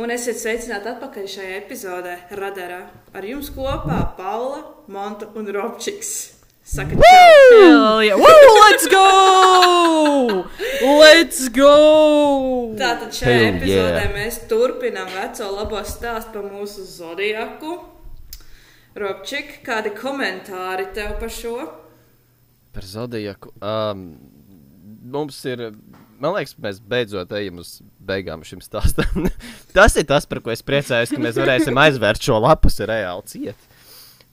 Un esiet sveicināti atpakaļ šajā epizodē Radarā. Ar jums kopā Paula, Monta un Robčiks. Saka! Hell yeah. Woo, let's go! Let's go! Tātad šajā Hell epizodē yeah. mēs turpinām veco labo stāstu par mūsu zodiaku. Robčik, kādi komentāri tev par šo? Par Zodiaku. Um, mums ir. Man liekas, mēs beidzot ejam uz beigām šim stāstam. tas ir tas, par ko es priecājos, ka mēs varēsim aizvērt šo lapu reāli ciet.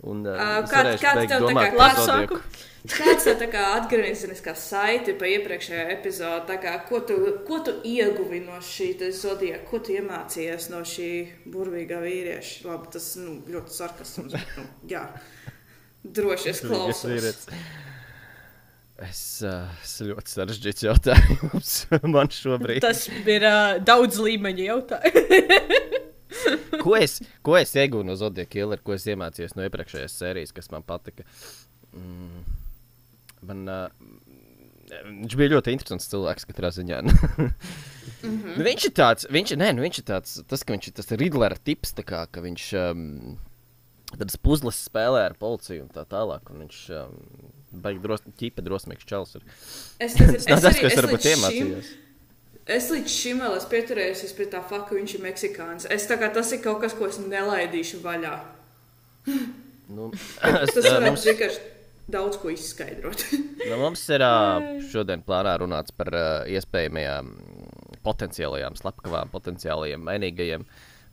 Un, uh, Ā, es kāds- tev tā domāt kā par klasiku? Zodiaku. Kāds ir tā kā atgriezeniskā saite pa iepriekšējā epizodē? Tā kā, Ko tu, ko tu ieguvi no šī te zodiaka? Ko tu iemācījies no šī burvīgā vīrieša? Labi, tas nu, ļoti sarkasms. bet, Nu, jā, droši es klausos. Es uh, esmu ļoti sarežģīts jautājums man šobrīd. Tas ir uh, daudz līmeņu jautājums. ko, es, ko es iegūstu no Zodiaka Killer, ko es iemācījos no iepriekšējās sērijas, kas man patika? Mm, man, uh, viņš bija ļoti interesants cilvēks katrā ziņā. mm -hmm. viņš ir tāds, viņš, ir- nē, nu, viņš ir tāds, tas, ka viņš ir tas Riddlera tips, kā, ka viņš um, tādas puzles spēlē ar policiju un tā tālāk. Un viņš um, baigi dros, ķipa drosmīgs čels. Ir. Es nezinu, Tas tas, ko es varbūt iemācījos. Es līdz šim vēl esmu pieturējies pie tā fakta, ka viņš ir meksikānis. Es tā kā tas ir kaut kas, ko es nelaidīšu vaļā. Nu, Tas es, uh, varētu mums- vienkārši daudz ko izskaidrot. Nu, mums ir uh, šodien plānā runāts par uh, iespējamajām potenciālajām slepkavām, potenciālajiem mainīgajiem.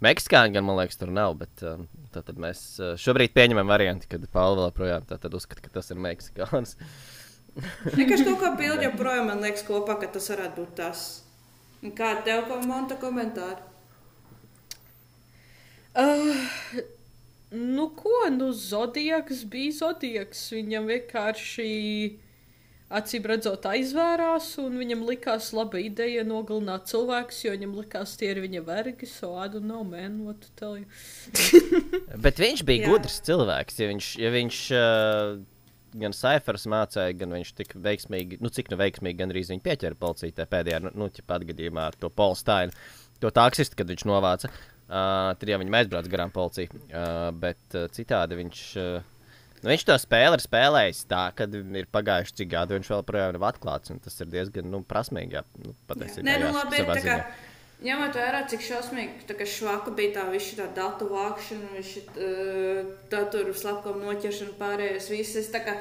Meksikāņi gan, man liekas, tur nav, bet uh, tad mēs uh, šobrīd pieņemam variantu, kad Paula vēl projām tātad uzskata, ka tas ir Meksikāns. Vienkārši kaut kā bildi joprojām man liekas kopā, ka tas varētu būt tas. Un Kāda tev pa monta komentāri? Uh, nu, ko? Nu, Zodiaks bija Zodiaks. Viņam vienkārši acīm redzot aizvērās, un viņam likās laba ideja nogalināt cilvēkus, jo viņam likās, tie ir viņa vergi. So, I don't know, man, what to tell you. Bet viņš bija Jā. gudrs cilvēks. Ja viņš, ja viņš uh, gan Saifers mācīja, gan viņš tik veiksmīgi, nu cik nu veiksmīgi, gan arī viņa pieķēra policiju tajā pēdējā, nu, nu ķipa atgadījumā ar to Steinu, to taksistu, kad viņš novāca. Uh, tad jau viņam aizbrauca garām policija. Uh, bet uh, citādi viņš. Uh, Nu, viņš to spēli ir spēlējis tā, ka ir pagājuši cik gadi, viņš vēl projām nav atklāts. un Tas ir diezgan nu, prasmīgi. Nu, patiesībā, Nē, nu labi, ir tā kā. Ņemot vērā, cik šausmīgi tā švaka bija tā visa tā datu vākšana, visa uh, datoru slepkavuma noķeršana, pārējais tā kā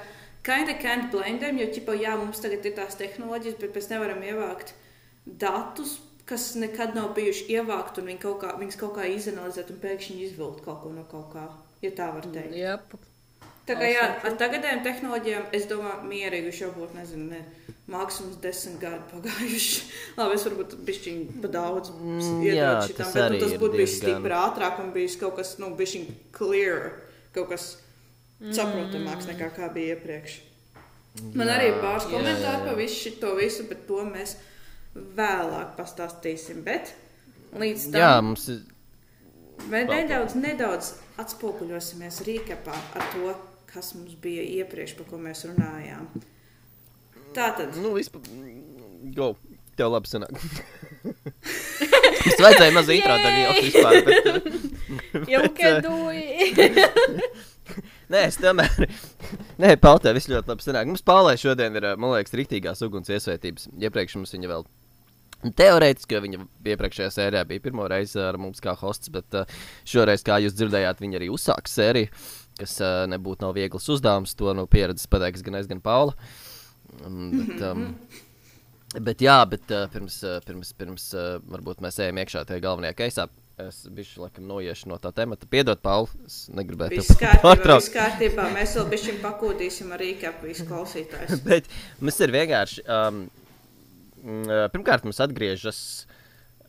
kinda can't blame them, jo, ķipa, jā, mums tagad ir tās tehnoloģijas, bet mēs nevaram ievākt datus, kas nekad nav bijuši ievākti, un viņi kaut kā, viņas kaut kā izanalizēt un pēkšņi izvilkt kaut ko no kaut kā, ja tā var teikt. Yep. Tā kā jā, ar tagadējām tehnoloģijām, es domāju, mierīgi jau būtu, nezinu, ne, maksimums desmit gadi pagājuši. Labi, es varbūt bišķiņ pa daudz Mm, iedod jā, šitam, bet nu, tas būtu bijis stipri ātrāk un bijis kaut kas, nu, bišķiņ clear, kaut kas saprotamāks nekā kā bija iepriekš. Man Jā, arī ir pāris komentāri par visu šito visu, bet to mēs vēlāk pastāstīsim. Bet līdz tam Jā, mums ir. Vai nedaudz, nedaudz atspoguļosimies rīkapā ar to, kas mums bija iepriekš, par ko mēs runājām. Tātad, Nu, vispār. Go. Tev labi sanāk. Es vajadzēja maz intro daļu jau vispār. Bet, uh, Jau can eh, nē, es tomēr. Nē, Paulē viss ļoti labi sanāk. Mums Paulē šodien ir, uh, man liekas, rīktīgās uguns iesvētības. Iepriekš mums viņa vēl. Teorētiski viņa iepriekšējā sērijā bija pirmo reizi ar mums kā hosts, bet šoreiz, kā jūs dzirdējāt, viņa arī uzsāka sēriju, kas uh, nebūtu nav viegls uzdevums. To no pieredzes pateiks gan es, gan Paula. Um, bet, um, Bet, jā, bet uh, pirms, uh, pirms, pirms uh, varbūt mēs ejam iekšā tajā galvenajā keisā. Es biju laikam noiešu no tā temata. Piedod, Paul, es negribēju kārtībā, pārtraukt. viss kārtībā. Mēs vēl bišķiņ pakūdīsim ar rīkapu visu klausītājus. Bet mums ir vienkārši. Um, pirmkārt, mums atgriežas.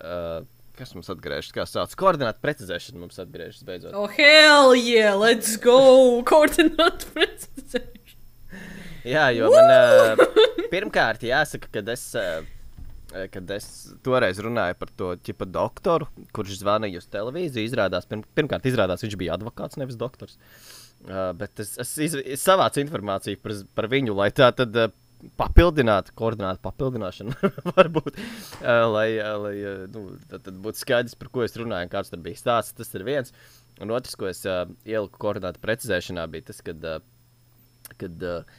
Uh, kas mums atgriežas? Kā sauc? Koordinātu precizēšana mums atgriežas beidzot. Oh, hell yeah, let's go! Koordināt precizēšanu. Jā, jo man uh, pirmkārt jāsaka, ka es. Uh, Kad es toreiz runāju par to ķipa doktoru, kurš zvanīja uz televīziju, izrādās, pirm, pirmkārt, izrādās, viņš bija advokāts, nevis doktors. Uh, bet es, es, iz, es savācu informāciju par, par viņu, lai tā tad uh, papildināt, koordinēt papildināšanu, varbūt, uh, lai, uh, lai uh, nu, tad, tad būtu skaidrs, par ko es runāju, kāds tur bija stāsts. Tas ir viens. Un otrs, ko es uh, ieliku koordinātu precizēšanā, bija tas, kad, uh, kad uh,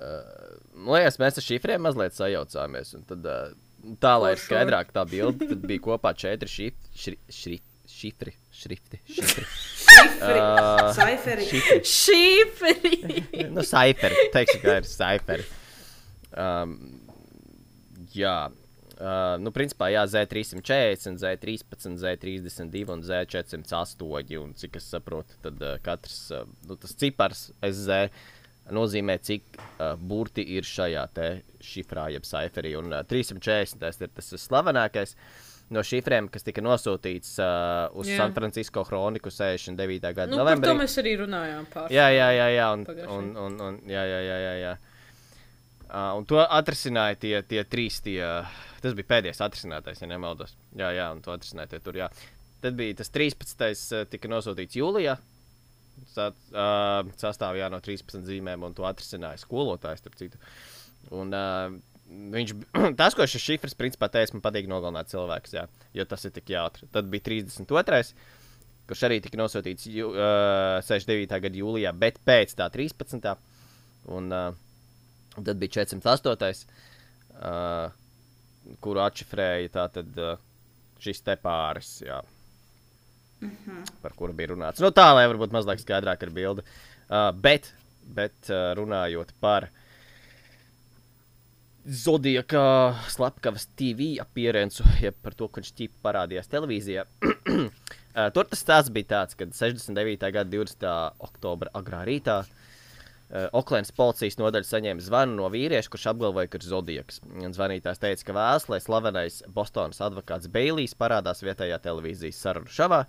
uh, liekas, mēs ar šifriem mazliet sajaucāmies. Tad, uh, tā, lai ir skaidrāk tā bilde, tad bija kopā četri šifri. Šri, šri, šifri, šrifti, šifri. Uh, Saiferi. šifri. Šīferi! nu, saiferi. Teiksim, kā ir saiferi. Um, jā. Uh, nu, principā, jā, Z340, Z13, Z32 un Z408. Un, cik es saprotu, tad uh, katrs uh, nu, tas cipars SZ nozīmē, cik uh, burti ir šajā šifrā, jeb saiferī. Un uh, 340 tas ir tas slavenākais. No šifriem, kas tika nosūtīts uh, uz Jā. San Francisco Chroniku 69. gada Nu, par novembrī. to mēs arī runājām pār. Jā, jā, jā, jā, un, un, un, un, jā, jā, jā, jā, jā. Uh, un to atrisināja tie, tie trīs, tie, tas bija pēdējais atrisinātais, ja nemaldos. Jā, jā, un to atrisināja tie tur, jā. Tad bija tas 13. uh, tika nosūtīts jūlijā. Sa, uh, sastāvā no 13 zīmēm, un to atrisināja skolotājs, starp citu. Un, uh, viņš, tas, ko šis šifrs principā teica, man patīk nogalināt cilvēkus, jā, jo tas ir tik jautri. Tad bija 32 kurš arī tika nosūtīts jū, uh, 69. gada jūlijā, bet pēc tā 13. Un uh, tad bija 408. Uh, kuru atšifrēja tātad uh, šis te pāris, jā, mm -hmm. par kuru bija runāts. Nu, tā, lai varbūt mazliet skaidrāk ir bilde. Uh, bet, bet uh, runājot par Zodiaka slepkavas TV apierencu, ja par to, ka viņš ķīpa parādījās televīzijā. Uh, Tur tas stāsts bija tāds, ka 69. gada 20. oktobra agrā rītā uh, Oklēnas policijas nodaļa saņēma zvanu no vīrieša, kurš apgalvoja, ka ir zodiaks. Un Zvanītājs teica, ka vēlas, lai slavenais Bostonas advokāts Beilijs parādās vietējā televīzijas sarunu šovā.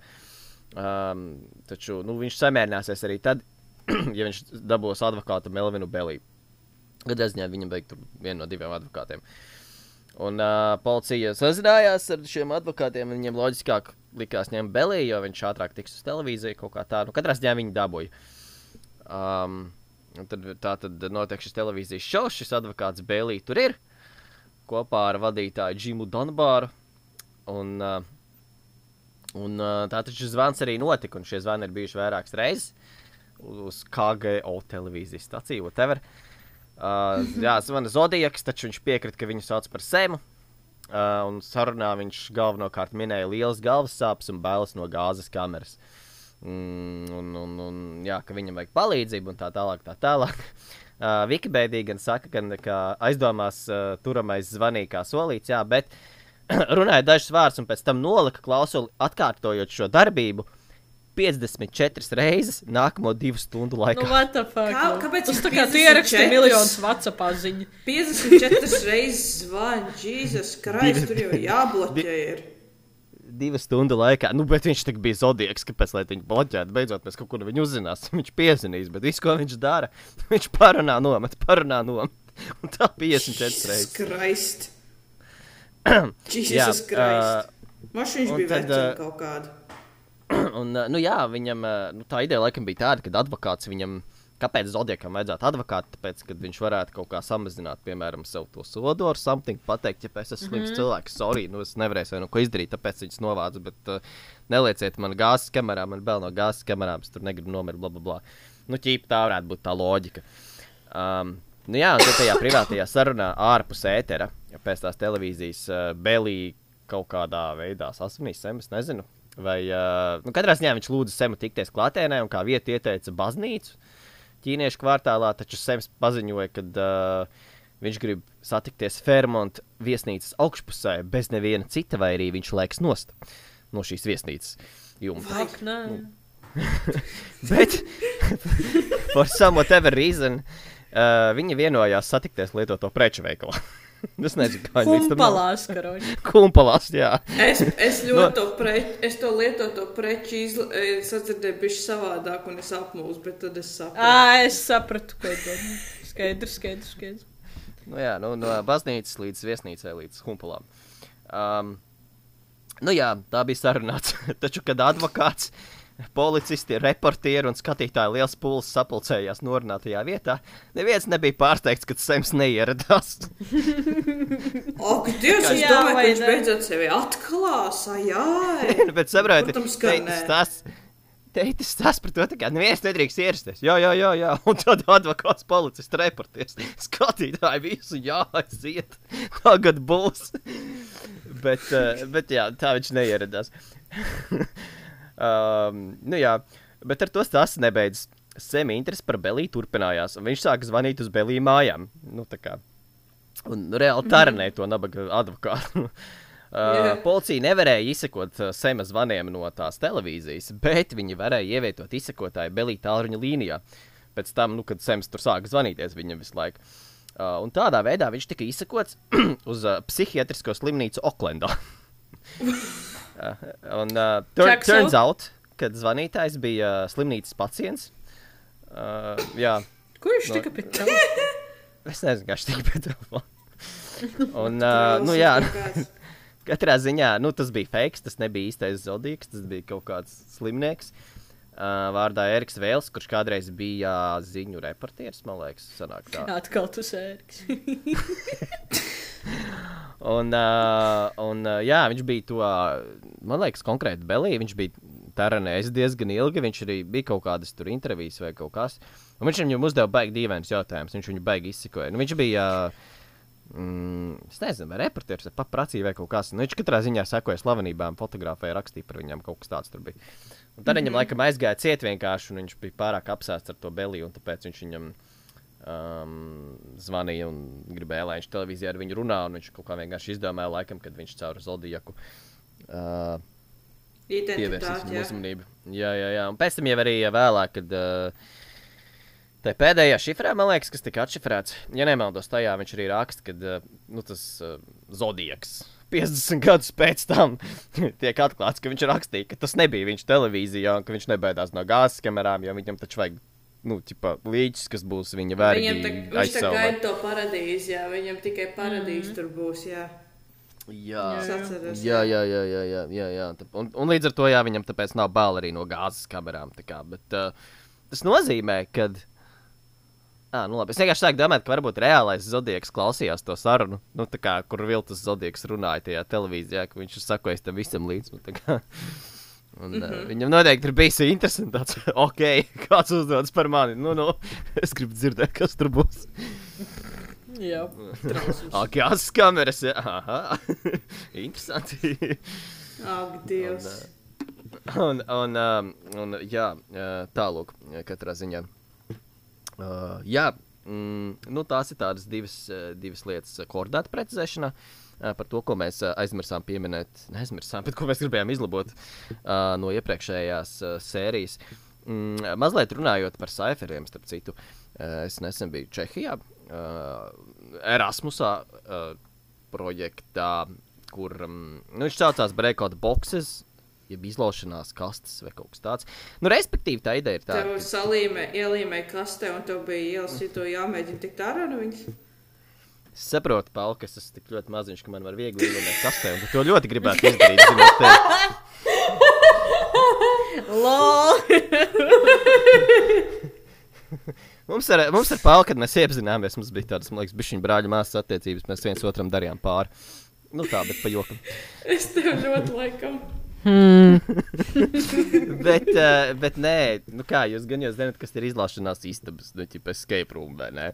Um, taču nu, viņš samierināsies arī tad, ja viņš dabūs advokātu Melvinu Beliju. Kad es viņam viņam tur vienu no diviem advokātiem. Un uh, policija sazinājās ar šiem advokātiem. un Viņiem loģiskāk likās ņemt Beliju, jo viņš ātrāk tiks uz televīziju kaut kā tā. Nu, katrā ziņā viņi dabūja. Um, un tad, tā tad notiek šis televīzijas šovs. Šis advokāts Belija tur ir kopā ar vadītāju Džimu Donbāru. Un, uh, un uh, tā taču zvans arī notika, un šie zvani ir bijuši vairākas reizes uz KGO televīzijas staciju, whatever. Uh, jā, zvana Zodijaks, taču viņš piekrita, ka viņu sauc par Sēmu. Uh, un sarunā viņš galvenokārt minēja lielas galvas sāpes un bailes no gāzes kameras. Mm, un, un, un, jā, ka viņam vajag palīdzību un tā tālāk. Tā tālāk. Uh, Wikipēdija gan saka, gan, ka aizdomās uh, turamais zvanīja kā solīts, jā, bet runāja dažus vārdus un pēc tam nolika klausuli, atkārtojot šo darbību 54 reizes nākamo divu stundu Nu, laikā. what the fuck? Kā- nu? kāpēc Tas tā kā tu 54? ieraksti miljonus WhatsApp ziņu. 54 reizes zvana, Jēzus Kristus, tur jau jābloķē. Ir. Divu stundu laikā, nu, bet viņš bija zodiaks, kāpēc lai viņu bloķētu. Beidzot, mēs kaut ko no viņa uzzināsim. Viņš piezinīs, bet viss, ko viņš dara, viņš parunā nomet, parunā nomet. Un tā 54 reizes. Kraist. Kristus. Mašīns un bija tad, ā, kaut kāda. Un, uh, nu, jā, viņam uh, nu, tā ideja laikam bija tāda, ka advokāts viņam, kāpēc Zodiakam vajadzētu advokātu, tāpēc, ka viņš varētu kaut kā samazināt, piemēram, savu to sodu ar something, pateikt, ja es esmu slims mm -hmm. cilvēks, sorry, nu es nevarēšu nu ko izdarīt, tāpēc viņas novāca, bet uh, nelieciet man gāzes kamerā, man vēl no gāzes kamerām, es tur negribu nomirt, bla, bla, bla. Nu, ķīpa tā varētu būt tā loģika. Um, nu, jā, un tajā privātajā sarunā ārpus ētera, ja pēc tās televīzijas uh, Belī kaut kādā veidā sasvinīs, sem, es nezinu. Vai, uh, nu, katrā ziņā viņš lūdza Semu tikties klātienē, un kā vietu ieteica baznīcu ķīniešu kvartālā, taču Sems paziņoja, ka uh, viņš grib satikties Fairmont viesnīcas augšpusē bez neviena cita, vai arī viņš laiks nost no šīs viesnīcas. Jumta. Ak, nē. Bet, for some whatever reason, uh, viņi vienojās satikties lietoto preču veikalā. es nezinu, kā viņi Kumpalās, karoči. Kumpalās, jā. Es, es ļoti to, pre, es to lietoto preču eh, sadzirdēju bišķi savādāk, un es apmūstu, bet tad es saprotu. Ā, es sapratu, ko domā. Skaidrs, skaidrs, skaidrs. Nu, jā, nu, no baznīcas līdz viesnīcai, līdz humpalām. Um, nu, jā, tā bija sarunāts. Taču, kad advokāts policisti, reportieri un skatītāji liels pūlis sapulcējās norunātajā vietā. Neviens nebija pārsteigts, ka Sems neieradās. Ak, Dievs, es Jā, domāju, ka vai viņš ne? beidzot sevi atklās. Jā, Bet saprotiet, Protams, ka nē. tas. Teicis tas par to, ka neviens nedrīkst ierasties. Jā, jā, jā, jā. Un tad advokāts, policists, reportieris, skatītāji visu jāaiziet. Tagad būs. bet, eh, bet jā, tā viņš neieradās. Um, nu jā, bet ar to tas nebeidzas. Semi interesi par Beliju turpinājās, un viņš sāka zvanīt uz Beliju mājām. Nu, tā kā. Un reāli taranēja to nabaga advokātu. Uh, policija nevarēja izsekot uh, Sema zvaniem no tās televīzijas, bet viņi varēja ievietot izsekotāju Belija tālruņa līnijā. Pēc tam, nu, kad Sems tur sāka zvanīties viņam visu laiku. Uh, un tādā veidā viņš tika izsekots uz uh, psihiatrisko slimnīcu Oklendā. uh, un uh, tur, turns out, kad zvanītājs bija uh, slimnīcas pacients. Uh, jā, Kur viņš No- tika pie tev? es nezinu, viņš tika pie telefona. Un, uh, nu, jā, Katrā ziņā nu, tas bija fake, tas nebija īstais zodīgs, tas bija kaut kāds slimnieks. Uh, vārdā Eriks Vēls, kurš kādreiz bija uh, ziņu reportieris, man liekas, sanāk tā. Atkal tu sērgs. Un, uh, un uh, jā, viņš bija to, man liekas, konkrēti Belī. Viņš bija taranējis diezgan ilgi. Viņš arī bija kaut kādas tur intervijas vai kaut kas. Un viņš viņam uzdeva baigi dīvainus jautājumus. Viņš viņu baigi izsikoja. Nu, viņš bija. Uh, Mm, es nezinu, vai reportieris vai paprācīja vai kaut kas. Nu, viņš katrā ziņā sekoja slavenībām, fotografēja, rakstīja par viņiem kaut kas tāds. Tur bija. Un tad mm -hmm. viņam laikam aizgāja ciet vienkārši, un viņš bija pārāk apsēsts ar to beliju, un tāpēc viņš viņam um, zvanīja un gribēja, lai viņš televīzijā ar viņu runā. un Viņš kaut kā vienkārši izdomāja, laikam, kad viņš caur Zodiaku uh, pievērsīs viņam uzmanību. Jā, jā, jā. Un pēc tam jau arī vēlāk, kad uh, tā pēdējā šifrā, man liekas, kas tika atšifrēts, ja nemaldos, tajā viņš arī raksta, ka uh, nu, tas uh, Zodiaks. 50 gadus pēc tam tiek atklāts, ka viņš rakstīja, ka tas nebija viņš televīzijā, un ka viņš nebaidās no gāzes kamerām, jo viņam taču vajag, nu, tipā, līķis, kas būs viņa Viņam vergi tā, viņš tā gaida to paradīzi, jā, viņam tikai paradīze mm. tur būs, jā. Jā, jā, jā, jā, jā, jā, jā, jā. Un, un līdz ar to jā, viņam tāpēc nav bail arī no gāzes kamerām. tā Kā, bet, uh, tas nozīmē, ka. Ah, nu labi. Es vienkārši sāku domāt, ka varbūt reālais Zodiaks klausījās to sarunu, nu, tā kā, kur Viltus Zodiaks runāja tajā televīzijā, ka viņš ir sakojis tam visam līdzi. Nu, tā kā. Un, mm -hmm. uh, viņam noteikti ir bijis interesanti. Tāds, ok, kāds uzdodas par mani. Nu, nu, es gribu dzirdēt, kas tur būs. Jā, Ak, kādas kameras. jā, Aha, interesanti. Ak, Dievs. Un, un, um, un jā, uh, tālāk, katrā ziņā. Uh, jā, mm, nu, tās ir tādas divas, divas lietas, koordināta precizēšana. uh, Par to, ko mēs uh, aizmirsām pieminēt, neaizmirsām, bet ko mēs gribējām izlabot uh, no iepriekšējās sērijas. Mm, mazliet runājot par cipheriem, starp citu, es nesen biju Čehijā, Erasmusā projektā, kur um, nu, viņš saucās Breakout Boxes, jeb izlaušanās kastes vai kaut kas tāds. Nu, respektīvi, tā ideja ir tāda. Tev salīmē, ielīmē kastē, un tev bija ielas, ja to jāmēģina tikt ārā no viņas. Es saprotu, Paul, ka es esmu tik ļoti maziņš, ka man var viegli ielūgt kastē, un to ļoti gribētu izdarīt. Zinot, mums ar, mums ar Paul, kad mēs iepazināmies, mums bija tādas, man liekas, bišķiņu brāļu māsas attiecības, mēs viens otram darījām pāri. Nu tā, bet pa jokam. Es tev ļoti laikam. bet, uh, bet nē, nu kā jūs gan jau zināt, kas ir izlaišanās istabas, nu, tipā escape room vai ne?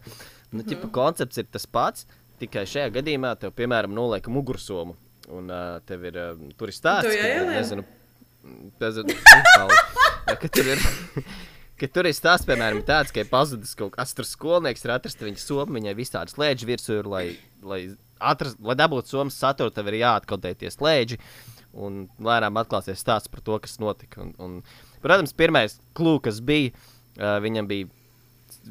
Nu, tipā koncepts ir tas pats, tikai šajā gadījumā tev, piemēram, noliek mugursomu. Un uh, tev ir, uh, tur ir stāsts, Tu ka, nezinu, tas ir, ka tur ir, ka tur ir stāsts, piemēram, tāds, ka ir pazudis kaut kas, tur skolnieks ir atrasts viņa somu, viņai visādi slēdži virsū, ir, lai, lai, atrast, lai dabūtu somas saturu, tev ir jāatkodē tie slēdži. Un lēnām atklāsies stāsts par to, kas notika. Un, un, protams, pirmais klūks, kas bija, uh, viņam bija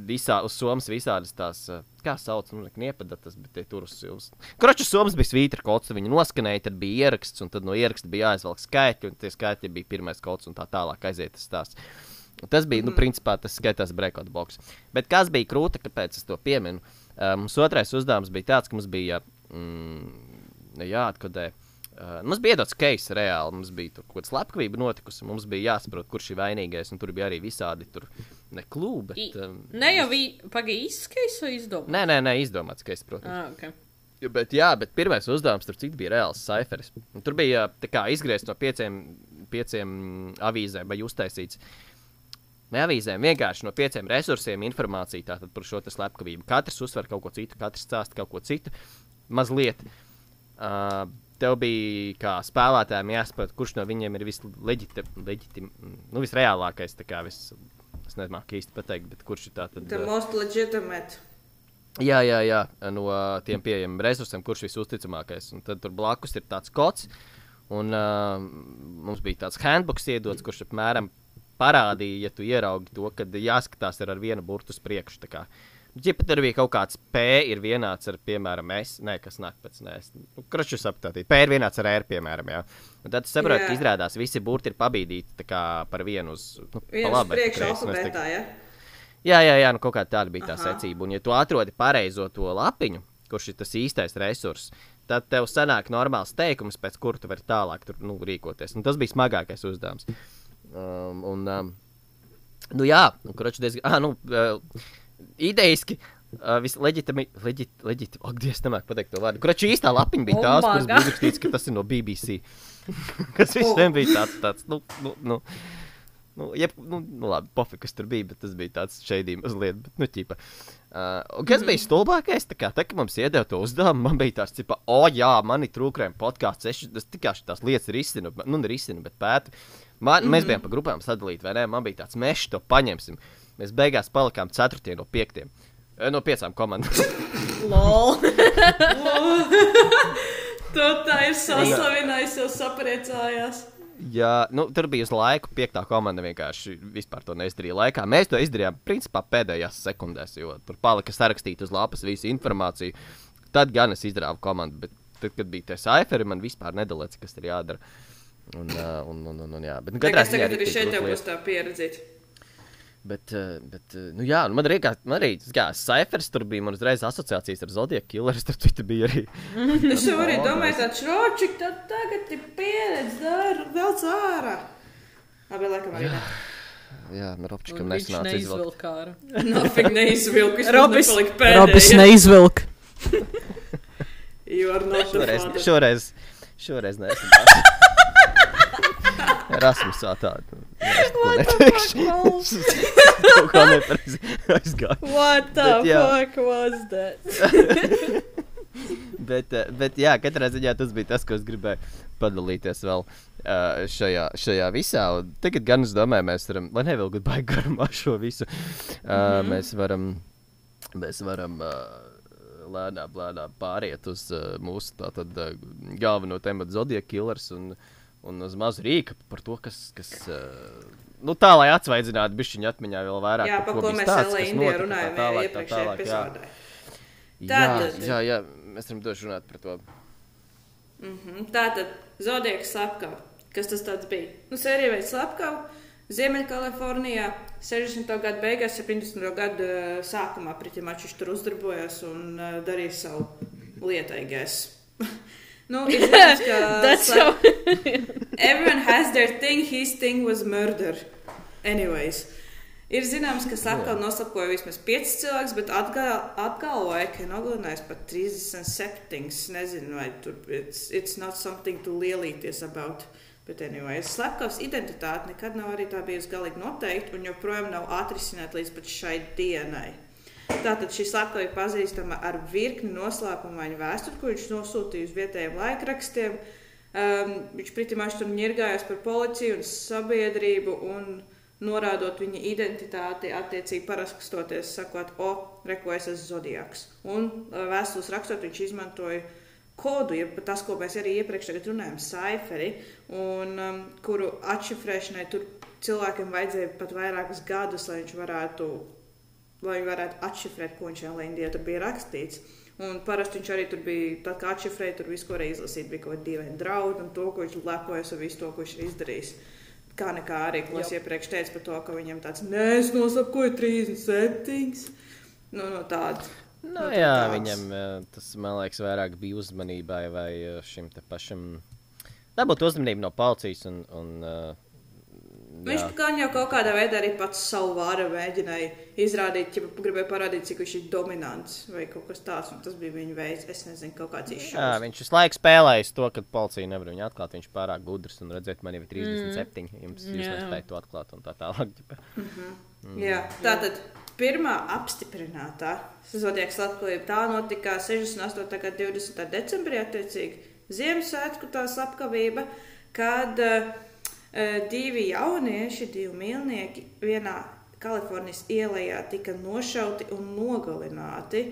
visā, uz somas visādas tās, uh, kā sauc, nu, kniepadatas, bet tie tur uz uz. Kroču somas bija svītra kods, viņi noskanēja, tad bija ieraksts, un tad no ieraksta bija jāizvelk skaitļi, un tie skaitļi bija pirmais kods, un tā tālāk aiziet tas stāsts. Tas bija, nu, principā tas skaitās breakout box. Bet kas bija krūta, kāpēc es to pieminu? Uh, mums otrais uzdevums bija tāds, ka mums bija mm, jāatkodē uh, Uh, mums bija iedots case reāli, mums bija kaut kāda slepkavība notikusi, mums bija jāsaprot, kurš ir vainīgais, un tur bija arī visādi tur ne klūbi, I- bet... Um, Ne jau pagaidi izskais vai izdomā? Nē, nē, nē, izdomāts case, protams. Ah, okay. Ja, Bet, jā, bet pirmais uzdevums tur bija reāls. Un Tur bija tā kā izgriezt no pieciem, pieciem avīzēm vai uztaisīts. Ne avīzēm, vienkārši no pieciem resursiem informācija tātad par šo slepkavību. Katrs uzsver kaut ko citu, katrs stāsta kaut ko citu. Mazliet. Uh, tev bija kā spēlētājiem jāsaprot, kurš no viņiem ir visleģitim, nu, visreālākais. tā kā Vis, es kā īsti pateikt, bet kurš ir tāds The most legitimate. Jā, jā, jā, no tiem pieejamiem resursiem, kurš visuzticamākais. Un tad tur blakus ir tāds kods, un uh, mums bija tāds handbooks iedots, kurš apmēram parādīja, ja tu ieraugi to, ka jāskatās ar vienu burtu uz priekšu. Tā kā. Ja pat tur bija kaut kāds P, ir vienāds ar, piemēram, S, nē, kas nāk pēc nēs. Nu, Kraču saprotāt, P ir vienāds ar R, piemēram, jā. Un tad tu saproti, ka Jā. izrādās visi burti ir pabīdīti tā kā par vienu uz, nu, pa Viens labi, priekš kreisi, nu, alfabētā, ja? Jā, jā, jā nu, kaut kā tāda bija tā Aha. secība. Un, ja tu atrodi pareizo to lapiņu, kurš ir tas īstais resurs, tad tev sanāk normāls teikums, pēc kura tu vari tālāk tur, nu, rīkoties. Un tas bija smagākais uzdevums. Um, un, um, nu, jā, nu, kurš diezgan. Ah, nu, uh, idejiski. Uh, Visleģitimi, leģit, leģit, ak, Dievs, nemāk pateikt to vārdu. Kurš īstā lapiņa bija Oh tās, my kuras bija uzrakstīts, ka tas ir no BBC. Kas visiem bija tāds, tāds, nu, nu, nu, nu, jeb, nu, nu labi, pofik, kas tur bija, bet tas bija tāds šeidījums mazliet, bet, nu, ķipa. Uh, kas bija stulbākais, tā kā, tā, kad mums iedeva to uzdevumu, man bija tāds, tipa, o, jā, man ir trūkrēm podkāsts, es, es tikai tās lietas risinu, nu, nerisinu, bet pētu. Man, mm -hmm. Mēs bijām pa grupām sadalīti, vai ne? Man bija tāds, mēs to paņemsim. Mēs beigās palikām ceturtie no piektiem. Eh, No piecām komandām. Lol. Tu tā ir saslavinājusi, jau sapriecājās. Jā, nu, tur bija uz laiku. Piektā komanda vienkārši vispār to neizdarīja laikā. Mēs to izdarījām principā pēdējās sekundēs, jo tur palika sarakstīta uz lapas visa informācija. Tad gan es izdarīju komandu, bet tad, kad bija tie saiferi, man vispār nedalīts, kas tur jādara. Un, uh, un, un, un, un, jā, bet, nu, katrā Kas ziņā tagad arī šeit jau būs tā pieredze? Bet, uh, bet uh, nu, jā, nu, man arī, kā, man arī kā saifers tur bija, man uzreiz asociācijas ar Zodija Killeru. Tur citu bija arī. Es jau arī No, domāju, ka šročik tad tagad ir pieredze, dara vēl cārā. Labi, laikam arī. Jā, man Ropčikam Viņš nesanāca izvilkt. Nafig neizvilku, es Robis- nepaliku Robis pēdējais. neizvilka. You are not the Šoreiz, father. šoreiz, šoreiz neesmu. Rasmusā tādu. Ko neteikšu. Kaut kā nepareizi aizgāja. What the Bet jā. fuck was that? Bet, eh, bet jā, katrā ziņā tas bija tas, ko es gribēju padalīties vēl uh, šajā, šajā visā. Un tagad gan es domāju, mēs varam, lai nevilktu baigi garumā šo visu, uh, mm -hmm. mēs varam, mēs varam uh, lēnām, lēnām pāriet uz uh, mūsu tātad, uh, galveno tematu Zodija killers un, un uz mazu rīku par to, kas. kas uh, Nu, tā, lai atsvaidzinātu bišķiņu atmiņā vēl vairāk. Jā, par ko ko mēs kas Indijā runājām tā iepriekšējā epizodē. Jā, jā, jā, mēs varam došu runāt par to. Mhm. Tātad Zodieks slepkava. Kas tas bija? Nu, sērija veids slepkavu. Ziemeļkalifornijā 60. gada beigās, 70. gada eh, sākumā viņš tur uzdarbojās un uh, darīja savu lietaigais. nu, ir zināms, ka That's so. Everyone has their thing, his thing was murder. Anyways. Ir zināms, ka slepkavu noslapkoja vismaz 5 cilvēkus, bet atgal, atgalvoja, ka nogalinājis pat 37. Nezinu, vai tur it's, it's not something to lielīties about. Bet, anyways, slepkavas identitāte nekad nav arī tā bijusi galīgi noteikta un joprojām nav atrisināta līdz pat šai dienai. Tātad šī slepkava ir pazīstama ar virkni noslēpumainu vēsturi, ko viņš nosūtīja uz vietējiem laikrakstiem. Um, viņš pritimāši tur ņirgājās par policiju un sabiedrību un norādot viņa identitāti, attiecīgi parakstot, sakot, o, reko es esmu zodiaks. Un uh, vēstules rakstot, viņš izmantoja kodu, ja pat tas, ko mēs arī iepriekš runājām, saiferi, un um, kuru atšifrēšanai tur cilvēkiem vajadzēja pat vairākus gadus, lai viņš varētu, lai varētu atšifrēt, ko viņš Elīndijā tur bija rakstīts. Un parasti viņš arī tur bija, tad kā atšifrēja, tur visu, ko varēja izlasīt, bija kaut kādi dīvaini draudi un to, ko viņš lepojas ar visu to, ko viņš ir izdarījis. Kā nekā arī, ko es iepriekš teicu par to, ka viņam tāds, nosakoju 37. Nu, no tāda. Nu, Nu, jā, tāds. viņam eh, tas, man liekas, vairāk bija uzmanībai vai eh, šim te pašam dabūt uzmanību no policijas un. un uh, Viņš jā. gan jau kaut kādā veidā arī pats savu vāru mēģināja izrādīt, ja gribēja parādīt, cik viņš ir dominants vai kaut kas tāds. Tas bija viņa veids, es nezinu, kaut kāds Jā, izšķirts. viņš visu laiku spēlējis to, ka policija nevar viņu atklāt. Viņš ir pārāk gudrs un redzēt, man jau ir 37. Mm. Jums jūs Jā. nespējat to atklāt un tā tālāk. ģipa. Jā, tātad pirmā apstiprinātā Zodijas slepkavība tā notika 68. gada 20. decembrī, attiecīgi Ziemassvētku tā slepkavība, kad uh, divi jaunieši, divi mīlnieki vienā Kalifornijas ielā tika nošauti un nogalināti.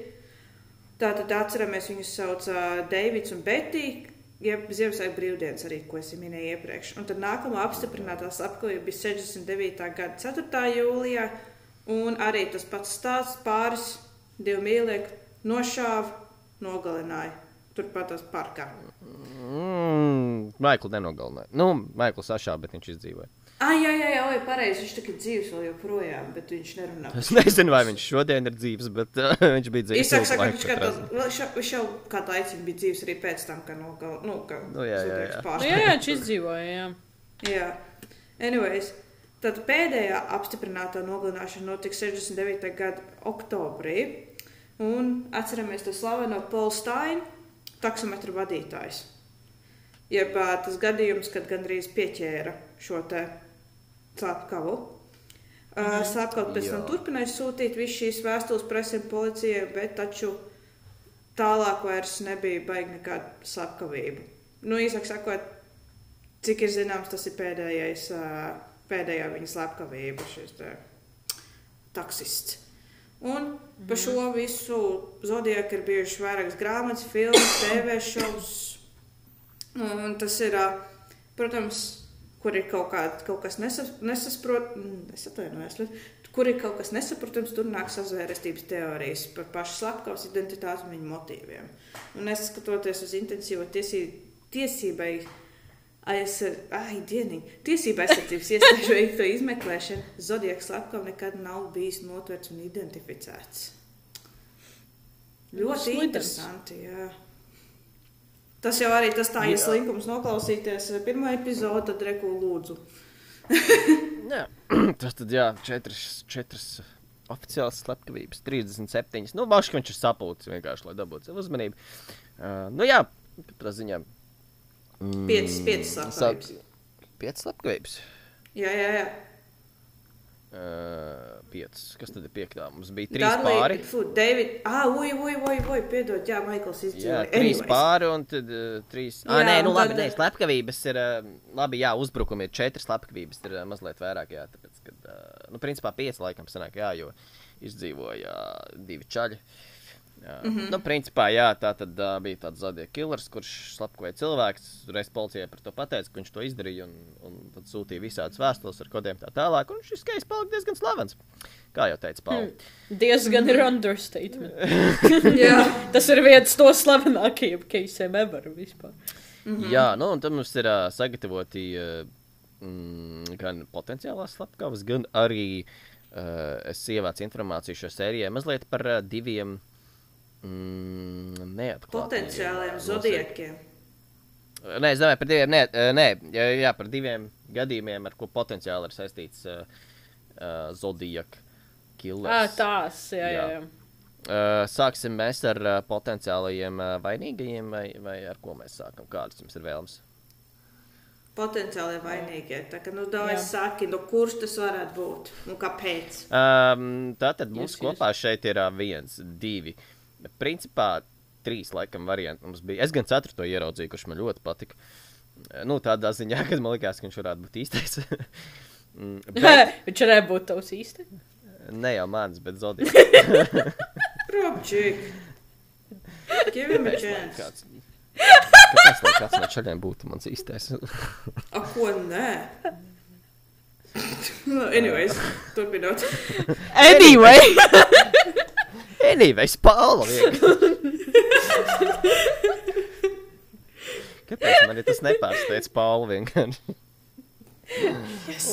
Tātad atceramies, viņus sauc Deivids un Betija. Jeb Ziemassvētku brīvdienas arī, ko es minēju iepriekš. Un tad nākamā apstiprinātā slepkavība bija 69. gada 4. jūlijā. Un arī tas pats stāsts pāris, divi mīlnieki nošāva, nogalināja. Turpat tās parkā. Mm, Maikls nenogalināja. Nu, Maikls sašā, bet viņš izdzīvoja. Ah, jā, jā, jā, pareizi. Viņš tagad dzīves vēl joprojām, bet viņš nerunā. Es nezinu, vai viņš šodien ir dzīves, bet uh, viņš bija dzīves. Sakot, laiku viņš, kā, šo- viņš jau kādu laiciņu bija dzīves arī pēc tam, kad nogal, nu, ka Nu, jā, jā, jā. Nu, jā, jā, viņš izdzīvoja. Jā. Jā, anyways. Tad pēdējā apstiprinātā nogalināšana notika 69. gada oktobrī. Un atceramies to slaveno Paulu Steinu, taksometru vadītājs. Jeb tas gadījums, kad gandrīz pieķēra šo te slepkavu. Uh, Slepkavu pēc tam turpināja sūtīt visu šīs vēstules presē un policijai, bet taču tālāk vairs nebija baigi nekāda slepkavība. Nu, īsāk sakot, cik ir zināms, tas ir pēdējais, ā, pēdējā viņa slepkavība, šis te taksists. Un par šo visu Zodijāku ir bijušas vairākas grāmatas, filmas, TV šovs. Un tas ir, protams, kur ir kaut, kā, kaut kas nesas, nesasprot, mm, kur ir kaut kas nesaprotams, tur nāk sazvērestības teorijas par pašu slepkavas identitāti un viņu motīviem. Un neskatoties uz intensīvo tiesību, tiesībai tiesība aizsardzības iestāžu veikto izmeklēšanu, Zodijaks slepkava nekad nav bijis notverts un identificēts. Ļoti Slidens. interesanti, jā. Tas jau arī tas tā, slinkums noklausīties eh, pirmo epizodu, tad reku lūdzu. Tas tad jā, četras, četras oficiālas slepkavības, 37. Nu, ka viņš ir sapulcis vienkārši, lai dabūtu savu uzmanību. Uh, nu jā, katrā ziņā. Mm, Piecas, piecas slepkavības. sap- Piecas slepkavības. Jā, jā, jā. Uh, piecas. Kas tad ir piektā? Mums bija trīs pāri. Fu, David, ah, ui, ui, ui, ui, piedod, jā, Maikls Jā, izdzīvoja. trīs Anyways. pāri un tad uh, trīs. Jā, Jā, nē, nu labi, tad- nē, slepkavības ir. Uh, labi, jā, uzbrukumi ir četras slepkavības, ir uh, mazliet vairāk, jā, tāpēc, kad, uh, nu, principā pieci laikam sanāk, jā, jo izdzīvoja uh, divi čaļi. Jā, mm -hmm. Nu, principā, jā, tā tad uh, bija tāds Zodija killers, kurš slepkavoja cilvēks. Reiz policijai par to pateica, ka viņš to izdarīja, un, un tad sūtīja visādas vēstules ar kodiem tā tālāk. Un šis skejs palika diezgan slavens. Kā jau teica Pauli. Diezgan ir understatement. Jā, Tas ir viens no slavenākajiem keisiem ever vispār. Mm -hmm. Jā, nu, un tam mums ir uh, sagatavoti uh, mm, gan potenciālās slepkavas, gan arī uh, es ievācu informāciju šo sērijai mazliet par uh, diviem mm, potenciāliem uh, zodiekiem. nozieg- Nē, es domāju par diviem, nē, uh, nē jā, jā, par diviem gadījumiem, ar ko potenciāli ir saistīts uh, uh, Zodijaka killers. Ah, tās, jā, jā. Jā. Uh, sāksim mēs ar uh, potenciālajiem uh, vainīgajiem, vai, vai ar ko mēs sākam? Kādas jums ir vēlmes? Potenciāli vainīgie. Tā kā, nu, Jā. saki, nu, kurš tas varētu būt un kāpēc? Um, tātad mums Yes, yes. kopā šeit ir uh, viens, divi. Principā trīs laikam varianti mums bija. Es gan ceturto ieraudzīju, kurš man ļoti patika. Nu, tādā ziņā, kad man likās, ka viņš varētu būt īstais. Mm, bet, Viņš varēja būt tavs īsti. ne jau mans, bet Zodija. Robčik. Give him a chance. Kāds, kāpēc lai kāds no šādiem būtu mans īstais? A, ko nē? Anyways, turpinot. Anyway! Anyways, Paula! Kāpēc man tas nepārsteidz Paula vienkārši? Yes.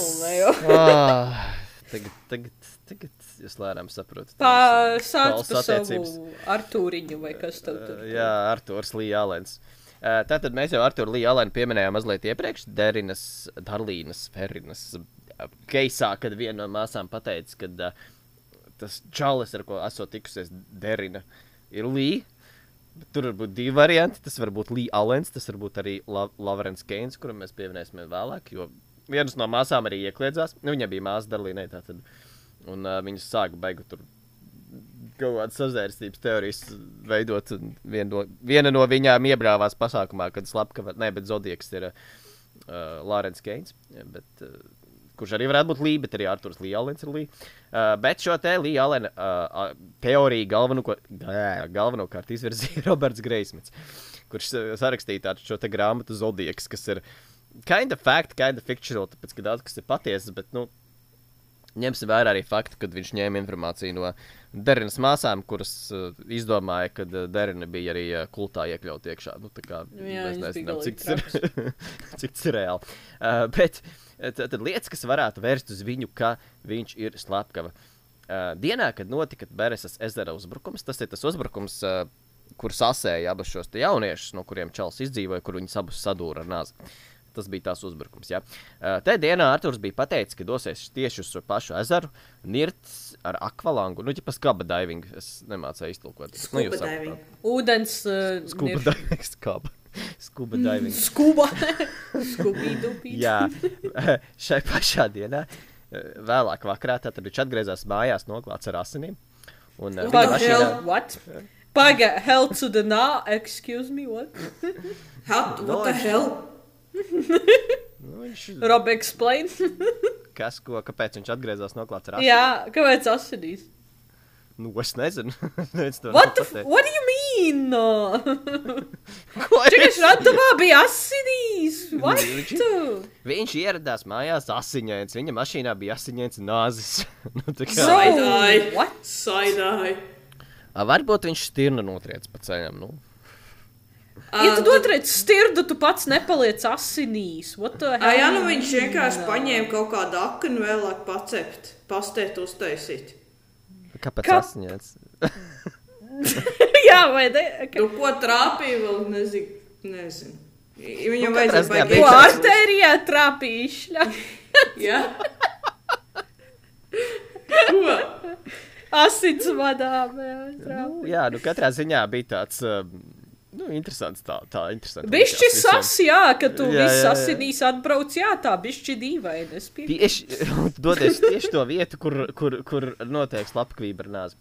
Ah, tagad, tagad, tagad jūs lēnām saprotat. Pārsāc Pauls par attiecības. savu Artūriņu vai kas tev tur. Uh, jā, Arthurs Līja Alens. Uh, tātad mēs jau ar to Līju Alēnu pieminējām mazliet iepriekš. Derinas, Darlīnas, Ferinas uh, keisā, kad viena no māsām pateica, ka uh, tas čalis, ar ko esmu tikusies, Derina, ir Līja. Tur var būt divi varianti. Tas var būt Līja Alens, tas var būt arī La Lavrens Keins, kuram mēs pieminēsim vēlāk. Jo vienas no māsām arī iekļiedzās. Nu, viņa bija māsa Darlīnai. Un uh, viņas sāka beigu tur kaut kādas sazvērstības teorijas veidot. Viena no, viena no viņām iebrāvās pasākumā, kad Slapkava, ne, bet Zodieks ir uh, Lārens Keins. Bet, uh, kurš arī varētu būt Līja, bet arī Arthurs Līja-Alens ir Līja. Uh, bet šo te Līja-Alena uh, teoriju galveno, galvenokārt izvirzīja Roberts Greismits, kurš uh, sarakstīja šo te grāmatu Zodieks, kas ir kind of fact, kind of fictional, tāpēc, ka daudz kas ir patiesas, bet, nu, ņemsim vērā arī faktu, kad viņš ņēma informāciju no Derinas māsām, kuras uh, izdomāja, ka uh, Derina bija arī uh, kultā iekļaut iekšā. Nu, tā kā Jā, mēs nezinām, cik tas ir, cik tas ir reāli. Uh, bet tad, tad lietas, kas varētu vērst uz viņu, ka viņš ir slepkava. Uh, dienā, kad notika Beresas ezera uzbrukums, tas ir tas uzbrukums, uh, kur sasēja abus šos jauniešus, no kuriem Čels izdzīvoja, kur viņus abus sadūra ar nāzi. Tas bija tās uzbrukums. Ja. Uh, Tajā dienā Arthurs bija pateicis, ka dosies tieši uz šo pašu ezeru, nirts ar akvalangu. Nu, ģipa skaba diving. Es nemācīju iztulkot. Nu, jūs Scuba diving. saprotat. Ūdens. Uh, Skuba nirš- diving. Skaba. Skuba diving. Skuba. Skubīdupī. Jā, šai pašā dienā, eh, vēlāk vakarā, tad viņš atgriezās mājās, noklāts ar asinīm. Un, eh, viņa What? mašīnā- Hell, what? Paga, hell to the na, excuse me, what? How, what No, the hell? Nu, viņš, Rob explain. kas, ko, kāpēc viņš atgriezās ar asinīm? Jā, kāpēc asinīs? Nu, es nezinu. What, the what do you mean? No. Ko Čekaj, viņš- šratavā bija asinīs. What? Viņš- Viņš ieradās mājās asiņains. Viņa mašīnā bija asiņains nāzis. nu, tā kā, So, Side-eye. what? A, varbūt viņš stirnu notriec pa ceļam. Nu. Ja tu Ā, dotriec stirdu, tu pats nepaliec asinīs. What the Ā, hell? jā, nu viņš vienkārši paņēma kaut kādu aknu vēlāk pacept, pastēt uztaisīt. Kāpēc Kā- asiņains? jā, vai ne? Tu ko trāpīja vēl, nezinu. nezinu. Viņam Nu, vajadzēja baigāt. Ko artērijā trāpīšļa? Jā. Ko? Asins vadām. Jā, trāpīja. Nu, jā, nu katrā ziņā bija tāds. Um, Nu, interesants tā, tā interesanti. Bišķi sas, jā, ka tu viss asinīs atbrauc, jā, tā bišķi dīvaini. Tieši doties tieši to vietu, kur, kur, kur notiek slepkavība ar nāzi.